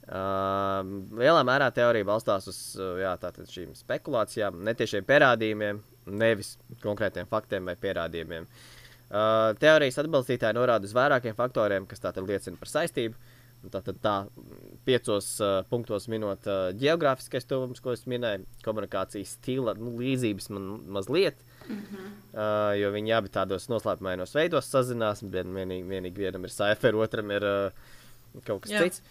Uh, lielā mērā teorija balstās uz uh, jā, šīm spekulācijām, netiešiem pierādījumiem, nevis konkrētiem faktiem vai pierādījumiem. Uh, teorijas atbalstītāji norāda uz vairākiem faktoriem, kas tātad liecina par saistību. Tātad tā piecos uh, punktos minot uh, geogrāfiskais tuvums, ko es minēju, komunikācijas stila nu, līdzības man mazliet. Mm -hmm. uh, jo viņi abi tādos noslēpumainos veidos sazinās. Vien, vienīgi, vienīgi vienam ir saife, otram ir uh, kaut kas Jā. cits.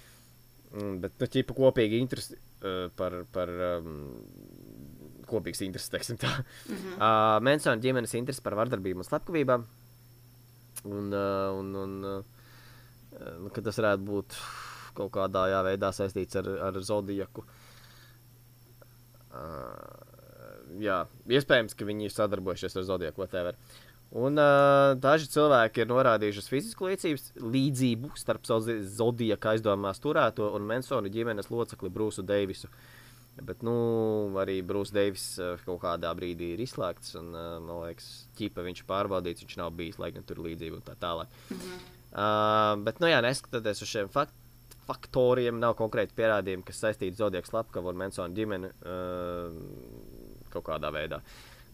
Mm, bet, nu, ķipa kopīgi interesi uh, par, par um, kopīgs intereses, teiksim tā. Mm -hmm. uh, Mansona ģimenes interesi par vardarbību un slepkavībām. Un, uh, un, un uh, nu, tas varētu būt kaut kādā jā, veidā saistīts ar, ar zodiaku. Uh, jā, iespējams, ka viņi ir sadarbojušies ar zodiaku, whatever. Un uh, daži cilvēki ir norādījuši uz fizisku līdzības, līdzību starp zodiaka aizdomās turēto un Mansona ģimenes locekli Brūsu Deivisu. Bet, nu, arī Brūss Deivis uh, kaut kādā brīdī ir izslēgts, un, uh, man liekas, ķipa viņš ir pārbaudīts, viņš nav bijis, lai gan tur ir līdzība un tā tālāk. Mm -hmm. uh, bet, nu, jā, neskatoties uz šiem faktiem faktoriem, nav konkrēti pierādījumi, kas saistīti Zodiaka slepkavu un Mansona ģimeni uh, kaut kādā veidā.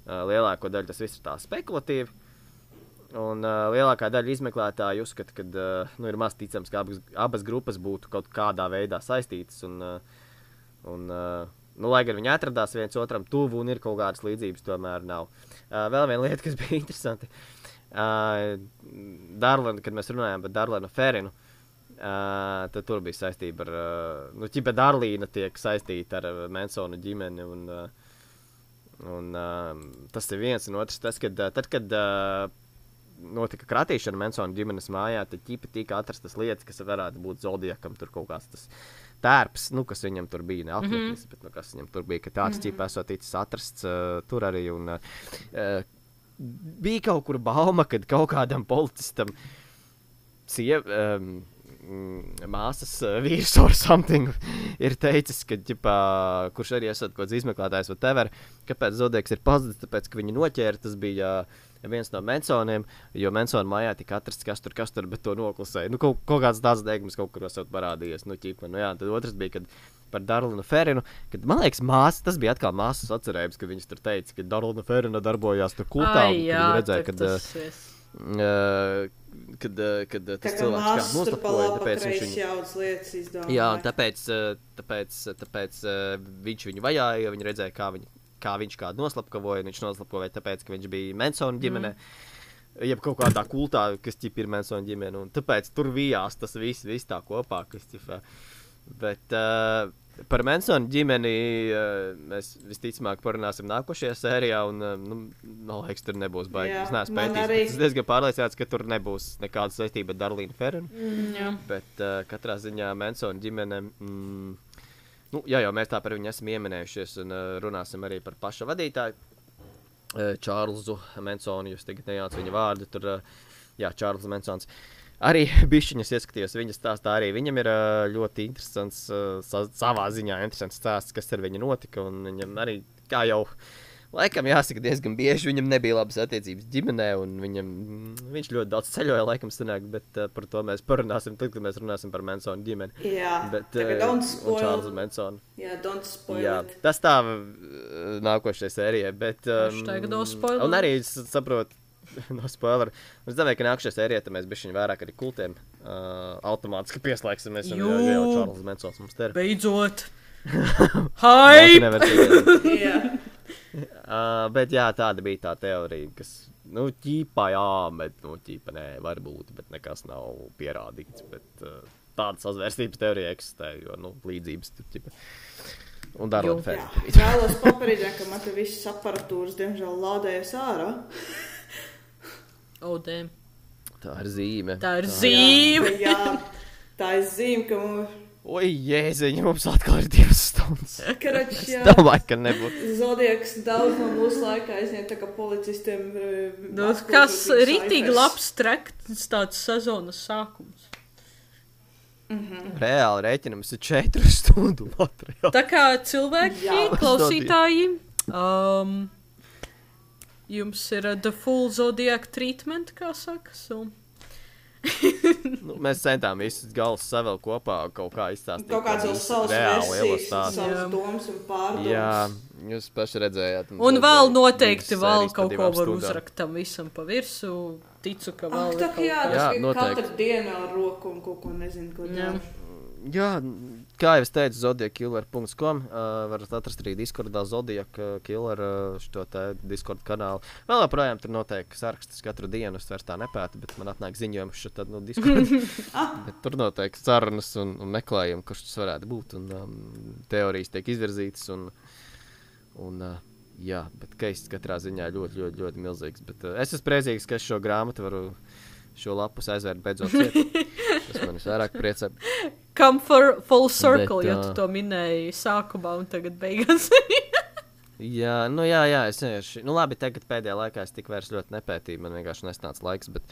Uh, lielāko daļu tas viss ir tā spekulatīvi. Un uh, lielākā daļa izmeklētāju uzskata, ka uh, nu, ir maz ticams, ka abas, abas grupas būtu kaut kādā veidā saistītas. Un, uh, un, uh, nu, lai gan viņi atradās viens otram tuvu un ir kaut kādas līdzības, tomēr nav. Uh, vēl viena lieta, kas bija interesanta. Uh, Darlina, kad mēs runājām par Darlinu Ferinu, uh, Uh, tad tur bija saistība ar, uh, nu, ķipa Darlīna tiek saistīta ar uh, Mansona ģimeni. Un, uh, un, uh, tas ir viens un otrs. Tas, kad, uh, tad, kad uh, notika kratīšana Mansona ģimenes mājā, tad ķipa tika atrastas lietas, kas varētu būt Zodiakam, tur kaut kāds tas tērps, nu, kas viņam tur bija, ne apmetnis, mm -hmm. bet nu, kas viņam tur bija, ka tāds mm -hmm. ķipa esot ticis atrasts uh, tur arī. Un, uh, bija kaut kur bauma, kad kaut kādam policistam siev, um, māsas uh, vīrs or something ir teicis, ka, ģipā, kurš arī esat kaut kāds izmeklētājs vai tever, kāpēc Zodeks ir pazudis, tāpēc, ka viņi noķēra, tas bija uh, viens no mensoniem, jo mensona mājā tika atrasts, kas tur, kas tur, bet to noklusēja. Nu, kaut, kaut kāds tāds degums kaut kur esot parādījies, nu, ķipa, nu jā, tad otrs bija, kad par Darlinu Ferinu. Kad, man liekas, māsa, tas bija atkal māsas atcerējums, ka viņas tur teica, ka Darlina Ferina darbojās tur kultā. Ai, jā, redzēja, kad, tas, uh, kad, kad tas tā cilvēks kā noslapoja, tāpēc viņš viņu jaudas lietas izdomāja. Jā, un tāpēc, eh, tāpēc, tāpēc eh, viņš viņu vajāja, jo viņi redzēja, kā, viņu, kā viņš kādu noslapkavoja, viņš noslapkavoja tāpēc, ka viņš bija Mansona ģimenē. Mm. Jeb kaut kādā kultā, kas ķip ir Mansona ģimene, tāpēc tur vijās tas viss, viss tā kopā, kas ķip. Bet, uh, Par Mansona ģimeni uh, mēs visticamāk parunāsim nākošajā sērijā. Un, uh, nu, man liekas, tur nebūs baigi. Es neesmu pētījis. Arī... Es diezgan pārliecināts, ka tur nebūs nekāda saistība ar Darlīnu Ferenu. Mm, jā. bet uh, katrā ziņā Mansona ģimene. Mm, nu, jā, jau mēs tā par viņu esam ieminējušies un uh, runāsim arī par paša vadītāju. Uh, Čārlzu Mansonu, jūs tagad nejaucat viņa vārdu. Tur, uh, jā, Čārlis Mansons. Uh, arī bišķiņas ieskatījos viņa stāstā. Arī viņam ir ļoti interesants, savā ziņā interesants stāsts, kas ar viņu notika. Viņam arī, kā jau laikam jāsaka, diezgan bieži viņam nebija labas attiecības ģimenē, un viņam, viņš ļoti daudz ceļoja, laikam, sanāk, bet uh, par to mēs parunāsim tad, kad mēs runāsim par Mansonu ģimeni. Jā, bet, uh, un Čārlzu Mansonu. Jā, don't spoil. Jā, tas tā uh, nākošais sērijai, bet. Um, un arī saprotu no spoiler. Es domāju, ka nākamajā sērijā mēs bijām vairāk arī kultiem. Uh, automātiski pieslēgsimies. Jā, jau Čārlis Mansons mums te ir. Beidzot! Hai! uh, bet jā, tāda bija tā teorija, kas, nu, ķīpā jā, bet, nu, ķīpā nē, varbūt, bet nekas nav pierādīts. Bet uh, tāda sazvērstības teorija eksistē, jo, nu, līdzības tur, ķīpā. Un darot fēnu. Vēlos paparīdēt, ka man te viss aparatūras, diemžēl, lādējas ārā. Oh, damn. tā ir zīme. Tā ir tā. zīme. Jā, jā, tā ir zīme, ka mums. Oi, jēziņ, mums atkal ir divas stundas. Karač, jā. Es domāju, ka nebūtu. Zodieks daudz no mūsu laikā aizņem tā kā policistiem. Nu, kas ritīgi labs treks tāds sezonas sākums. Mm -hmm. Reāli rēķinams ir četru stundu materiāls. Tā kā cilvēki, klausītāji, um, Jums ir uh, the full zodiac treatment, kā saka. So. Nu, mēs centāmies visus galus savēl kopā, kaut kā izstāstīt. Kaut kāds jau savs un pārdomas. Jā, jūs paši redzējāt. Un, un vēl noteikti vēl kaut ko var uzrakt tam visam pa virsu. Ticu, ka vēl. Ak, tā, jā, jā, noteikti. Katru dienu ar roku un kaut ko nezinu, ko darīt. Jā, kā jau es teicu, zodiakiller.com uh, varat atrast arī Discordā Zodiaka killer uh, šo Discord kanālu. Vēl joprojām tur notiek sarakstus katru dienu, es vairs tā nepētu, bet man atnāk ziņojums tad no nu, Discord. tur notiek sarunas un, un meklējumi, kurš tas varētu būt, un um, teorijas tiek izvirzītas. Un, un, uh, jā, bet keists katrā ziņā ļoti, ļoti, ļoti milzīgs. Bet uh, es esmu priecīgs, ka es šo grāmatu varu, šo lapus aizvērt beidzot. Tas man visvairāk priecē. Come for full circle, Bet, ja ā, tu to minēji sākumā un tagad beigās. Jā, nu jā, jā, es vienkārši. Nu labi, tagad pēdējā laikā es tik vairs ļoti nepētīju. Man vienkārši nesnāca laiks. Bet,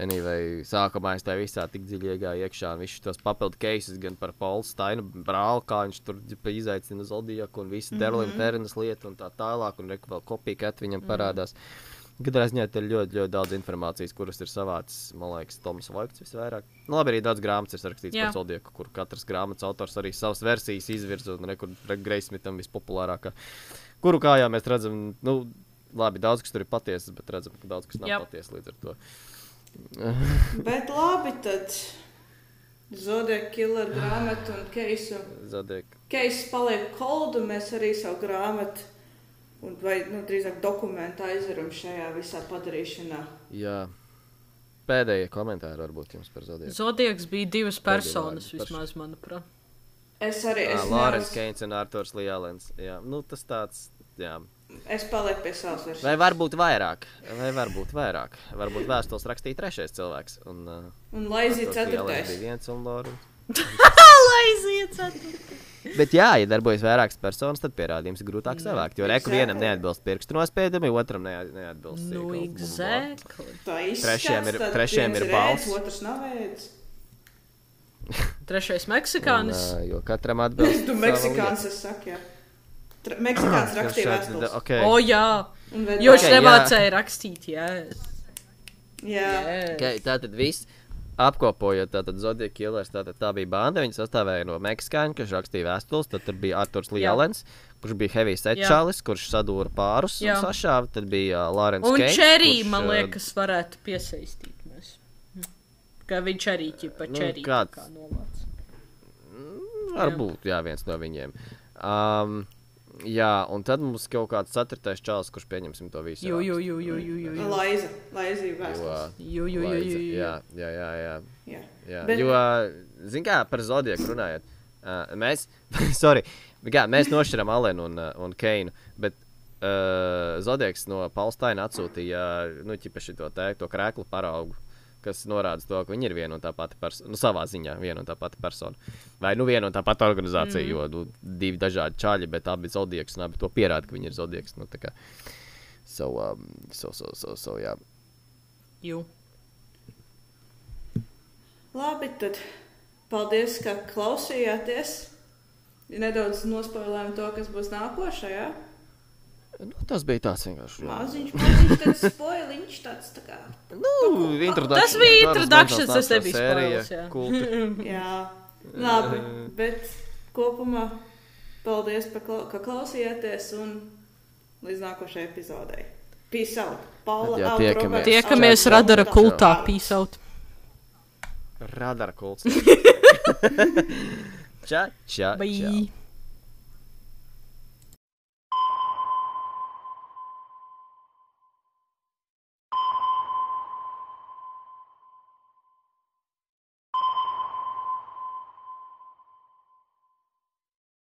anyway, sākumā es tajā visā tik dziļi iegāju iekšā. Visus tos papildu cases gan par Paulu Steinu brāli, kā viņš tur izaicina Zodiaku un visu mm -hmm. Derlina Terenas lietu un tā tālāk. Un reku vēl kopija, ka viņam parādās. Katrā ziņā tur ir ļoti, ļoti daudz informācijas, kuras ir savācis, man liekas, Toms Vojts visvairāk. Nu, labi, arī daudz grāmatas ir rakstīts Jā. par Zodieku, kur katrs grāmatas autors arī savas versijas izvirza un rekur Greismitam vispopulārākā. Kuru kājā mēs redzam, nu, labi, daudz kas tur ir patiesas, bet redzam, ka daudz kas nav Jā. patiesa līdz ar to. Bet labi, tad Zodija killer grāmatu un keisu. Zodieku. Keisa paliek koldu, mēs arī savu grāmatu, un, vai nu, drīzāk dokumentu aizveram šajā visā padarīšanā. Jā. Pēdējie komentāri varbūt jums par Zodieku. Zodiaks bija divas personas, vārdi, vismaz, manuprāt. Es arī Jā, es Lorence nevaru- Keins un Arthurs Lielens. Jā, nu tas tāds, jā. Es palieku pie savas versijas. Vai varbūt vairāk, vai varbūt vairāk. Varbūt vēstules rakstīja trešais cilvēks. Un, uh, Un Laizija ceturtais. bija viens un Lorence. Lai aiziet! Bet, jā, ja darbojas vairākas personas, tad pierādījums ir grūtāk savākt. Jo reku vienam neatbilst pirkstu nospiedumi, otram ne, neatbilst. Nu, exactly. Trešajam ir- trešajam ir balss. Otrs nav ēdis. Trešais Un, meksikānis. uh, jo katram atbilst. Tu sava meksikāns, es saku, jā. Tra Meksikāns lieta. rakstīja vēstules. Okay. O, jā! Un vēl- Jo viņš Ok, jā. nemācēja rakstīt, jā. Jā. Okay, tā tad viss. Apkopojot, tātad Zodija Killers, tātad tā bija banda. Viņa sastāvēja no Meksikāņa, kurš rakstīja vēstules. Tad bija Arthurs Lielens, kurš bija Heavy Setčālis, kurš sadūra pārus Jā. un sašāva. Tad bija uh, Lorence Un Keins, Čerī, kurš, man uh, liekas, varētu piesaistīt mēs. Ka viņš arī ķipa Nu, čerī kāds? kā novāc. Varbūt, jā, viens no viņiem. Um, jā, un tad mums kaut kāds ceturtais čalis, kurš pieņemsim to visu. Jū, jū, jū, jū, jū, jū, jū. Laiza. Laizija Jo, vēstules. Jū, jū, jū, Laiza, jū, jū. jā, jā, jā, jā. Jā. Jā, Bet- jo, zin kā, par Zodieku runājot, uh, mēs, sorry, bet kā, mēs nošķiram Alenu un, un Keinu, bet uh, Zodieks no Palstaina atsūtīja, nu, ķipa šito te, to krēklu paraugu, kas norāda to, ka viņi ir viena un tā pati persona, nu, savā ziņā viena un tā pati persona. Vai, nu, viena un tā pati organizācija, mm. jo, nu, divi dažādi čaļi, bet abi Zodieks, un abi to pierāda, ka viņi ir Zodieks, nu, tā kā, so, um, so, so, so, so, jā. Jū. Labi, tad paldies, ka klausījāties. Nedaudz nospoilējām to, kas būs nākošajā. Nu, tas bija tāds vienkārši. Maziņš, maziņš, tāds spoiliņš, tāds tā kā. Nu, Tas bija introductions, tas nebija spoilers, jā. Kulti. Jā, labi, bet kopumā paldies, pa ka klausījāties un līdz nākošajai epizodei. Peace out. Paula, Jā, out, tiekamies. Tiekamies out, radara out, kultā, out. pīsaut. Radara kults. ča, ča, ča. Bye.